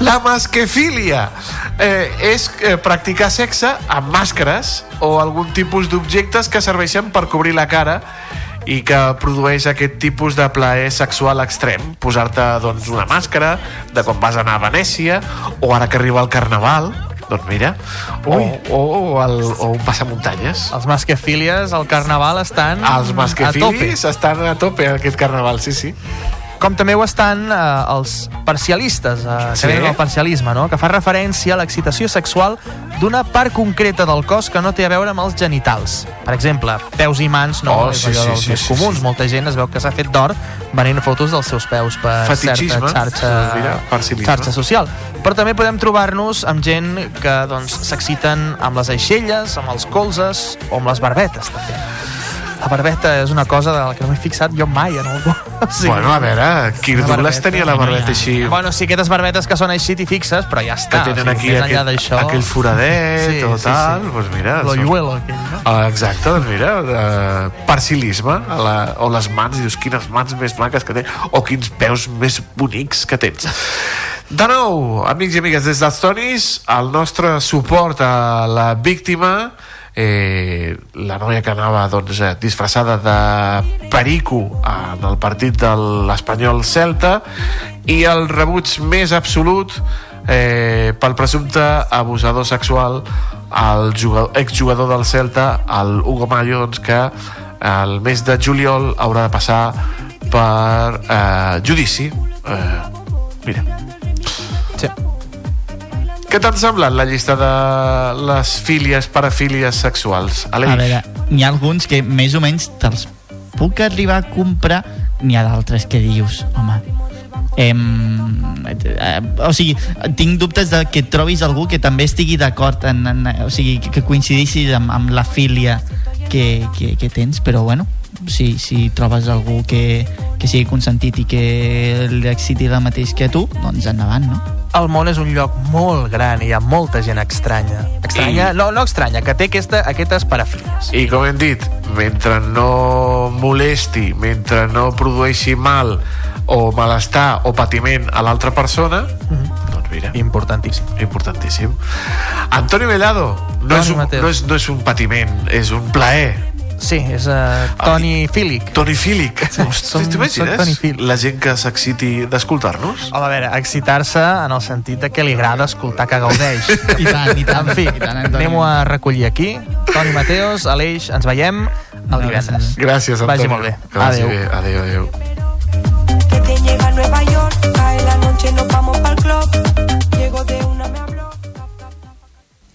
La masquefília eh, és eh, practicar sexe amb màscares o algun tipus d'objectes que serveixen per cobrir la cara i que produeix aquest tipus de plaer sexual extrem. Posar-te doncs, una màscara de quan vas anar a Venècia o ara que arriba el Carnaval, doncs mira, o, o, o, el, o un passamuntanyes. Els masquefílies al Carnaval estan Els a tope. masquefilis estan a tope aquest Carnaval, sí, sí. Com també ho estan eh, els parcialistes, eh, que Sí. venen del parcialisme, no? que fa referència a l'excitació sexual d'una part concreta del cos que no té a veure amb els genitals. Per exemple, peus i mans no Oh, és sí, allò sí, dels sí, més sí, comuns. Molta gent es veu que s'ha fet d'or venint fotos dels seus peus per Fetichisme, certa xarxa, xarxa social. Però també podem trobar-nos amb gent que doncs, s'exciten amb les aixelles, amb els colzes o amb les barbetes, també. La barbeta és una cosa de la que no m'he fixat jo mai en algú. [LAUGHS] O sigui, bueno, a veure, Kirk Douglas tenia la barbeta així... Bueno, sí, aquestes barbetes que són així t'hi fixes, però ja que està. tenen o aquí sigui, enllà aquell, aquell foradet Sí, o sí, tal, sí. doncs mira... L'hoyuelo aquell, no? Ah, exacte, doncs mira, uh, parcilisme, a la, o les mans, dius, quines mans més maques que té, o quins peus més bonics que tens. De nou, amics i amigues, des dels Tonis, el nostre suport a la víctima, eh, la noia que anava doncs, eh, disfressada de perico en el partit de l'Espanyol Celta i el rebuig més absolut eh, pel presumpte abusador sexual al jugador, exjugador del Celta el Hugo Mayo doncs, que el mes de juliol haurà de passar per eh, judici eh, mira. Què t'han semblat la llista de les fílies, parafílies sexuals? Aleix? A veure, n'hi ha alguns que més o menys te'ls puc arribar a comprar, n'hi ha d'altres que dius, home, Em, eh, o sigui, tinc dubtes de que trobis algú que també estigui d'acord en, en, o sigui, que coincidissis amb, amb la filia que, que, que tens, però bueno si, si trobes algú que, que sigui consentit i que l'exciti el mateix que tu, doncs endavant, no? El món és un lloc molt gran i hi ha molta gent estranya. Estranya? I- No, no estranya, que té aquesta, aquestes parafilies. I com hem dit, mentre no molesti, mentre no produeixi mal o malestar o patiment a l'altra persona, doncs mira. Importantíssim. Importantíssim. Antonio Mellado, no, és un, Mateu. no, és, no és un patiment, és un plaer. Sí, és uh, Toni Fílic. Toni Fílic. som- Hosti, t'imagines? La gent que s'exciti d'escoltar-nos? Home, a veure, excitar-se en el sentit de que li agrada escoltar que gaudeix. [LAUGHS] I tant, i tant. En fi, I tant, Antoni. anem-ho a recollir aquí. Toni Mateos, Aleix, ens veiem el divendres. Gràcies, Antonio. Vagi molt bé. Vagi Adéu. Adéu, adéu. que te llega a Nueva York, cae la noche, nos vamos para el club. Llego de una, me habló.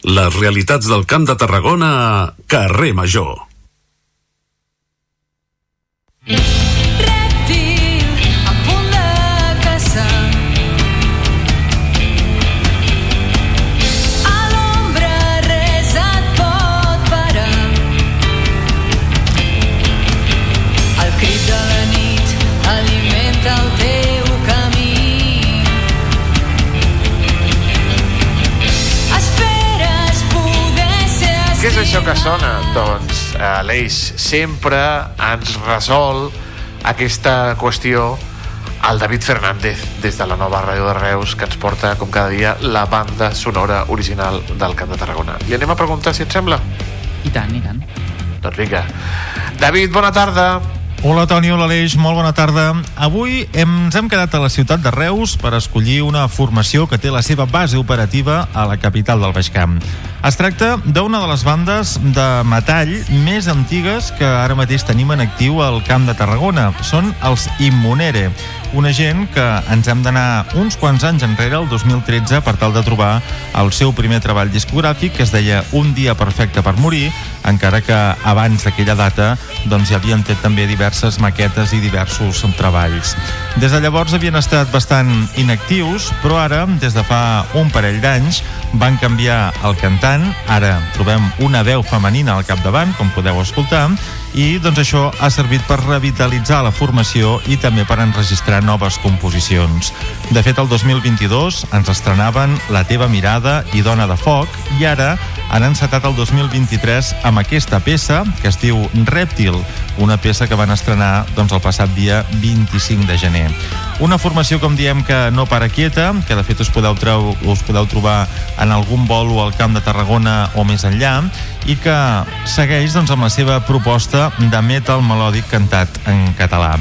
Les realitats del Camp de Tarragona a Carrer Major. Això que sona? Doncs l'Eix sempre ens resol aquesta qüestió al David Fernández des de la nova ràdio de Reus que ens porta com cada dia la banda sonora original del Camp de Tarragona. Li anem a preguntar si et sembla? I tant, i tant. Doncs vinga. David, bona tarda. Hola Toni, hola Aleix, molt bona tarda. Avui hem, ens hem quedat a la ciutat de Reus per escollir una formació que té la seva base operativa a la capital del Baix Camp. Es tracta d'una de les bandes de metall més antigues que ara mateix tenim en actiu al Camp de Tarragona. Són els Immunere, una gent que ens hem d'anar uns quants anys enrere, el 2013, per tal de trobar el seu primer treball discogràfic, que es deia Un dia perfecte per morir, encara que abans d'aquella data doncs, ja havien fet també diverses maquetes i diversos treballs. Des de llavors havien estat bastant inactius, però ara, des de fa un parell d'anys, van canviar el cantant, ara trobem una veu femenina al capdavant, com podeu escoltar, i doncs això ha servit per revitalitzar la formació i també per enregistrar noves composicions. De fet, el 2022 ens estrenaven La teva mirada i Dona de foc i ara han encetat el 2023 amb aquesta peça que es diu Rèptil, una peça que van estrenar doncs, el passat dia 25 de gener. Una formació, com diem, que no para quieta, que de fet us podeu, treu, us podeu trobar en algun bolo al Camp de Tarragona o més enllà, i que segueix doncs, amb la seva proposta de metal melòdic cantat en català.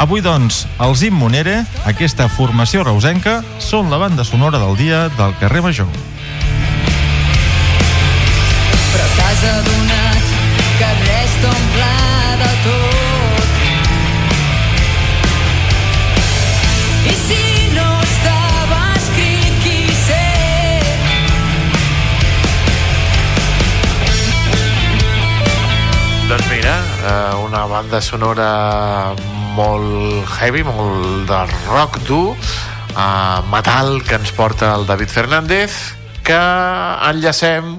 Avui, doncs, els Immunere, aquesta formació reusenca, són la banda sonora del dia del carrer Major. Però t'has adonat que res t'omple de tot. No estava escrit qui sé, Doncs mira, eh, una banda sonora molt heavy, molt de rock dur, eh, metal que ens porta el David Fernández, que enllacem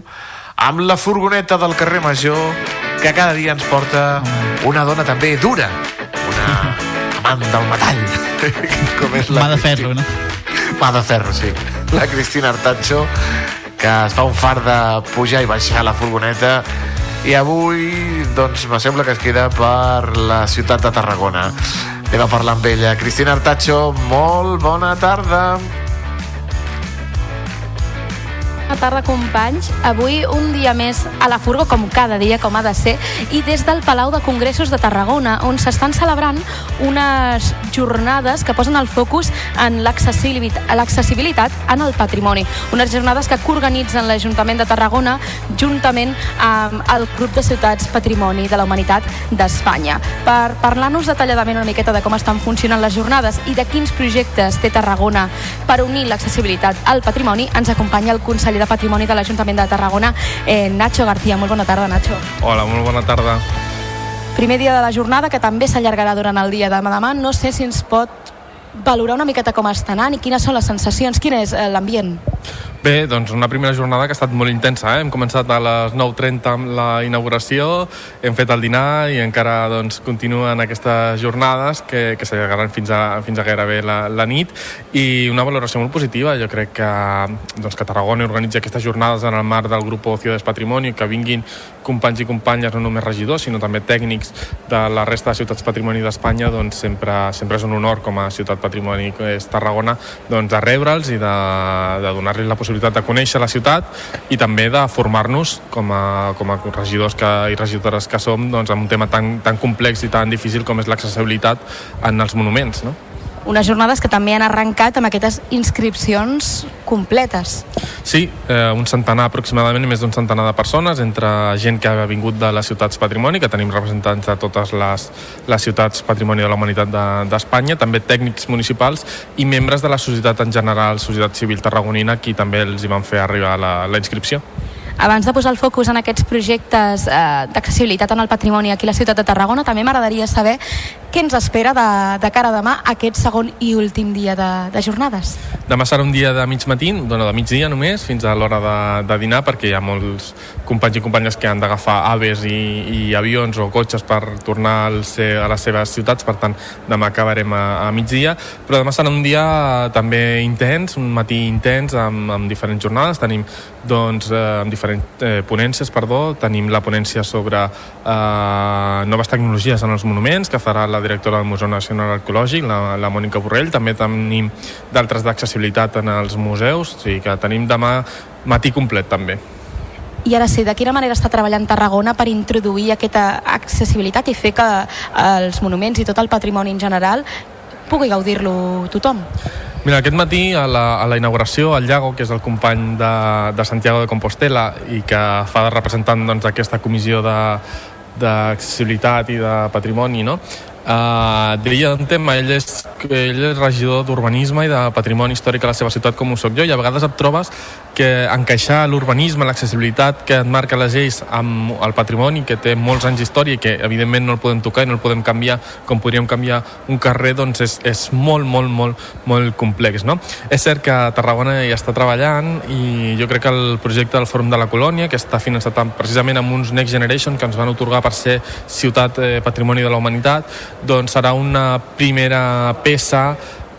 amb la furgoneta del carrer Major, que cada dia ens porta una dona també dura, una amant del metall, [LAUGHS] com és la Mà de ferro, no? Mà de ferro, sí. La Cristina Artacho, que es fa un far de pujar i baixar la furgoneta i avui, doncs, me sembla que es queda per la ciutat de Tarragona. Anem a parlar amb ella. Cristina Artacho, molt bona tarda. Bona tarda, companys. Avui un dia més a la furgo, com cada dia, com ha de ser, i des del Palau de Congressos de Tarragona, on s'estan celebrant unes jornades que posen el focus en l'accessibilitat en el patrimoni. Unes jornades que coorganitzen l'Ajuntament de Tarragona juntament amb el grup de ciutats Patrimoni de la Humanitat d'Espanya. Per parlar-nos detalladament una miqueta de com estan funcionant les jornades i de quins projectes té Tarragona per unir l'accessibilitat al patrimoni, ens acompanya el conseller de Patrimoni de l'Ajuntament de Tarragona, eh, Nacho García. Molt bona tarda, Nacho. Hola, molt bona tarda. Primer dia de la jornada, que també s'allargarà durant el dia de demà. No sé si ens pot valorar una miqueta com està anant i quines són les sensacions, quin és eh, l'ambient? Bé, doncs una primera jornada que ha estat molt intensa. Eh? Hem començat a les 9.30 amb la inauguració, hem fet el dinar i encara doncs, continuen aquestes jornades que, que s'allargaran fins, a, fins a gairebé la, la nit i una valoració molt positiva. Jo crec que, doncs, que Tarragona organitza aquestes jornades en el marc del grup Ciudades Patrimoni, que vinguin companys i companyes, no només regidors, sinó també tècnics de la resta de ciutats patrimoni d'Espanya, doncs sempre, sempre és un honor com a ciutat patrimoni que és Tarragona, doncs de rebre'ls i de, de donar-los la possibilitat de conèixer la ciutat i també de formar-nos com a, com a regidors que, i regidores que som doncs, en un tema tan, tan complex i tan difícil com és l'accessibilitat en els monuments. No? Unes jornades que també han arrencat amb aquestes inscripcions completes. Sí, eh, un centenar aproximadament, més d'un centenar de persones, entre gent que ha vingut de les ciutats patrimoni, que tenim representants de totes les, les ciutats patrimoni de la humanitat d'Espanya, de, també tècnics municipals i membres de la societat en general, societat civil tarragonina, qui també els hi van fer arribar la, la inscripció. Abans de posar el focus en aquests projectes eh, d'accessibilitat en el patrimoni aquí a la ciutat de Tarragona, també m'agradaria saber què ens espera de, de cara a demà aquest segon i últim dia de, de jornades. Demà serà un dia de mig matí, bueno, de migdia només, fins a l'hora de, de dinar, perquè hi ha molts companys i companyes que han d'agafar aves i, i avions o cotxes per tornar al a les seves ciutats, per tant, demà acabarem a, a migdia, però demà serà un dia també intens, un matí intens, amb, amb diferents jornades, tenim doncs, eh, amb diferents eh, ponències, perdó, tenim la ponència sobre eh, noves tecnologies en els monuments, que farà la directora del Museu Nacional Arqueològic, la, la Mònica Borrell, també tenim d'altres d'accessibilitat en els museus, o sigui que tenim demà matí complet també. I ara sí, de quina manera està treballant Tarragona per introduir aquesta accessibilitat i fer que els monuments i tot el patrimoni en general pugui gaudir-lo tothom? Mira, aquest matí a la, a la inauguració, el Llago, que és el company de, de Santiago de Compostela i que fa de representant doncs, aquesta comissió de d'accessibilitat i de patrimoni, no? Uh, deia un tema, ell és, ell és regidor d'urbanisme i de patrimoni històric a la seva ciutat com ho soc jo i a vegades et trobes que encaixar l'urbanisme, l'accessibilitat que et marca les lleis amb el patrimoni que té molts anys d'història i que evidentment no el podem tocar i no el podem canviar com podríem canviar un carrer doncs és, és molt, molt, molt, molt complex no? és cert que Tarragona hi està treballant i jo crec que el projecte del Fòrum de la Colònia que està finançat precisament amb uns Next Generation que ens van otorgar per ser ciutat eh, patrimoni de la humanitat doncs serà una primera peça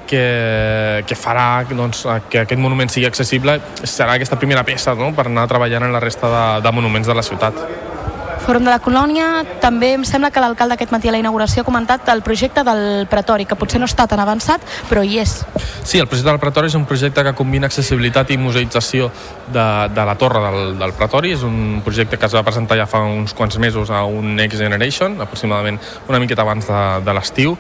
que, que farà doncs, que aquest monument sigui accessible serà aquesta primera peça no? per anar treballant en la resta de, de monuments de la ciutat. Fòrum de la Colònia, també em sembla que l'alcalde aquest matí a la inauguració ha comentat el projecte del Pretori, que potser no està tan avançat, però hi és. Sí, el projecte del Pretori és un projecte que combina accessibilitat i museïtzació de, de la torre del, del Pretori. És un projecte que es va presentar ja fa uns quants mesos a un Next Generation, aproximadament una miqueta abans de, de l'estiu,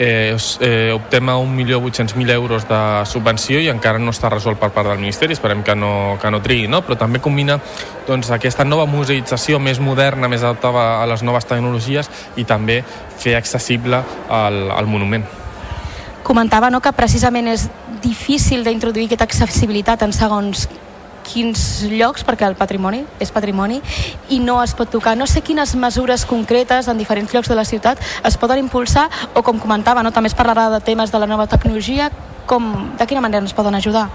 eh, eh, optem a 1.800.000 euros de subvenció i encara no està resolt per part del Ministeri, esperem que no, que no trigui, no? però també combina doncs, aquesta nova museïtzació més moderna, més adaptada a les noves tecnologies i també fer accessible el, el monument. Comentava no, que precisament és difícil d'introduir aquesta accessibilitat en segons quins llocs, perquè el patrimoni és patrimoni, i no es pot tocar. No sé quines mesures concretes en diferents llocs de la ciutat es poden impulsar, o com comentava, no? també es parlarà de temes de la nova tecnologia, com, de quina manera ens poden ajudar?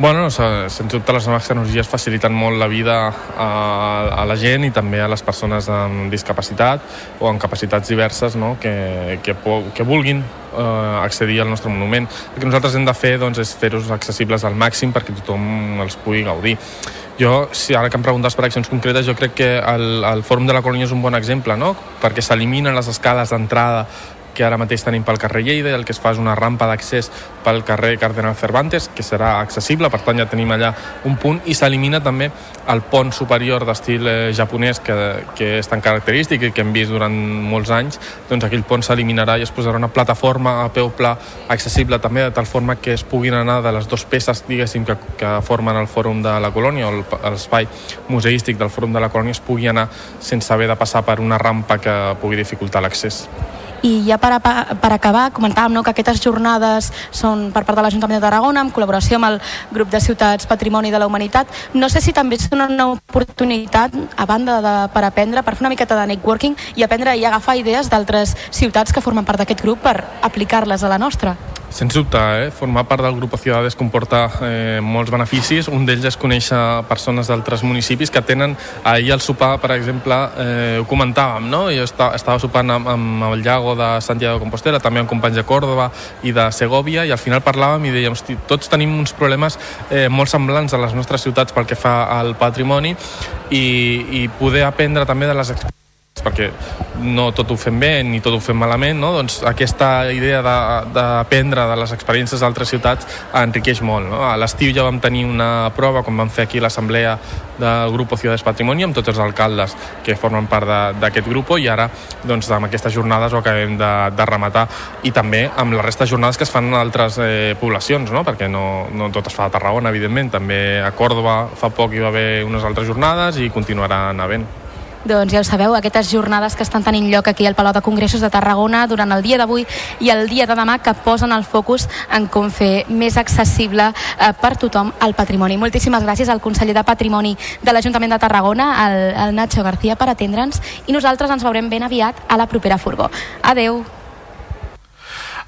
Bueno, se- sens dubte les noves tecnologies faciliten molt la vida a, a la gent i també a les persones amb discapacitat o amb capacitats diverses no? que, que, que vulguin eh, accedir al nostre monument. El que nosaltres hem de fer doncs, és fer-los accessibles al màxim perquè tothom els pugui gaudir. Jo, si ara que em preguntes per accions concretes, jo crec que el, el Fòrum de la Colònia és un bon exemple, no? perquè s'eliminen les escales d'entrada que ara mateix tenim pel carrer Lleida el que es fa és una rampa d'accés pel carrer Cardenal Cervantes, que serà accessible, per tant ja tenim allà un punt, i s'elimina també el pont superior d'estil eh, japonès que, que és tan característic i que hem vist durant molts anys, doncs aquell pont s'eliminarà i es posarà una plataforma a peu pla accessible també de tal forma que es puguin anar de les dues peces, diguéssim, que, que formen el Fòrum de la Colònia o l'espai museístic del Fòrum de la Colònia es pugui anar sense haver de passar per una rampa que pugui dificultar l'accés. I ja per, a- per acabar, comentàvem no, que aquestes jornades són per part de l'Ajuntament de Tarragona, en col·laboració amb el grup de ciutats Patrimoni de la Humanitat. No sé si també és una oportunitat, a banda de, per aprendre, per fer una miqueta de networking i aprendre i agafar idees d'altres ciutats que formen part d'aquest grup per aplicar-les a la nostra. Sens dubte, eh? formar part del grup Ciudades comporta eh, molts beneficis. Un d'ells és conèixer persones d'altres municipis que tenen... Ahir al sopar, per exemple, eh, ho comentàvem, no? Jo estava, estava sopant amb, amb el Llago de Santiago de Compostela, també amb companys de Córdoba i de Segovia, i al final parlàvem i dèiem, hosti, tots tenim uns problemes eh, molt semblants a les nostres ciutats pel que fa al patrimoni i, i poder aprendre també de les experiències perquè no tot ho fem bé ni tot ho fem malament, no? doncs aquesta idea de- d'aprendre de, de les experiències d'altres ciutats enriqueix molt. No? A l'estiu ja vam tenir una prova quan vam fer aquí l'assemblea del grup Ciudades Patrimoni amb tots els alcaldes que formen part de- d'aquest grup i ara doncs, amb aquestes jornades ho acabem de, de rematar i també amb la resta de jornades que es fan en altres eh, poblacions, no? perquè no, no tot es fa a Tarragona, evidentment, també a Còrdoba fa poc hi va haver unes altres jornades i continuaran havent. Doncs ja ho sabeu, aquestes jornades que estan tenint lloc aquí al Palau de Congressos de Tarragona durant el dia d'avui i el dia de demà que posen el focus en com fer més accessible eh, per tothom el patrimoni. Moltíssimes gràcies al conseller de Patrimoni de l'Ajuntament de Tarragona, el, el Nacho García, per atendre'ns i nosaltres ens veurem ben aviat a la propera furgó. Adeu!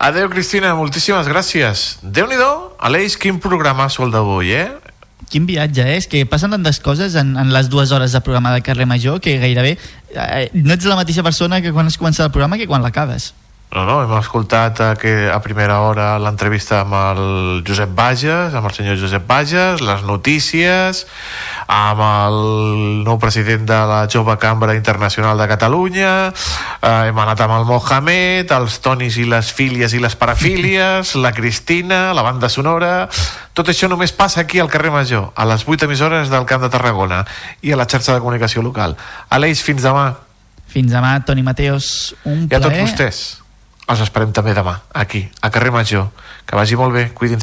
Adeu, Cristina, moltíssimes gràcies. Déu-n'hi-do, Aleix, quin programa el d'avui, eh? Quin viatge? És que passen tantes coses en, en les dues hores de programa de carrer Major que gairebé eh, no ets la mateixa persona que quan has començat el programa que quan l'acabes. No, no, hem escoltat a, que a primera hora l'entrevista amb el Josep Bages, amb el senyor Josep Bages, les notícies, amb el nou president de la Jove Cambra Internacional de Catalunya, eh, hem anat amb el Mohamed, els Tonis i les fílies i les parafílies, la Cristina, la banda sonora... Tot això només passa aquí al carrer Major, a les 8 emissores del Camp de Tarragona i a la xarxa de comunicació local. Aleix, fins demà. Fins demà, Toni Mateos, un I a tots plaer. vostès. Els esperem també demà, aquí, a Carrer Major. Que vagi molt bé, cuidin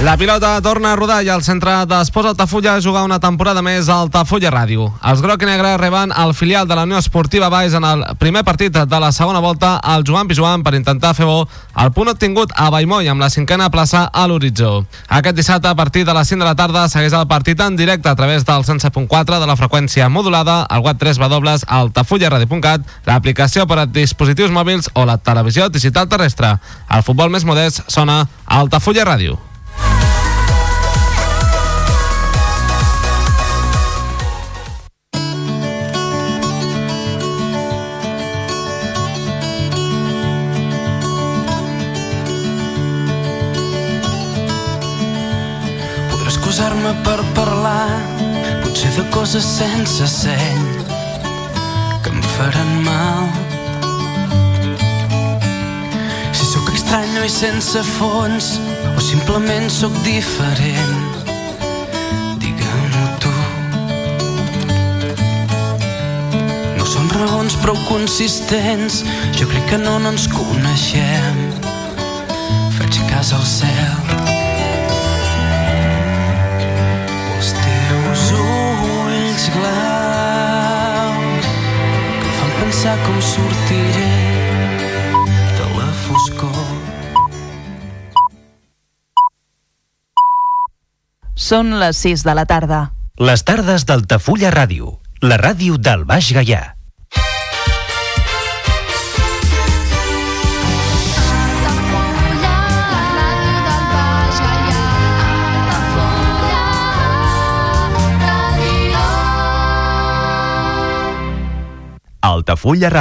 La pilota torna a rodar i el centre d'Esports Altafulla jugar una temporada més a Altafulla Ràdio. Els groc i negre reben el filial de la Unió Esportiva Baix en el primer partit de la segona volta al Joan Pijuan per intentar fer bo el punt obtingut a Baimoi amb la cinquena plaça a l'horitzó. Aquest dissabte a partir de les 5 de la tarda segueix el partit en directe a través del 107.4 de la freqüència modulada, al web 3 w altafullaradio.cat, l'aplicació per a dispositius mòbils o la televisió digital terrestre. El futbol més modest sona a Altafulla Ràdio. Coses sense seny que em faran mal. Si sóc estrany i sense fons, o simplement sóc diferent, digue-m'ho tu. No són raons prou consistents, jo crec que no, no ens coneixem. Faig cas al cel. Pensar com sortiré de la foscor. Són les 6 de la tarda. Les tardes d'Altafulla Ràdio, la ràdio del Baix Gaià. Altafulla Ràdio.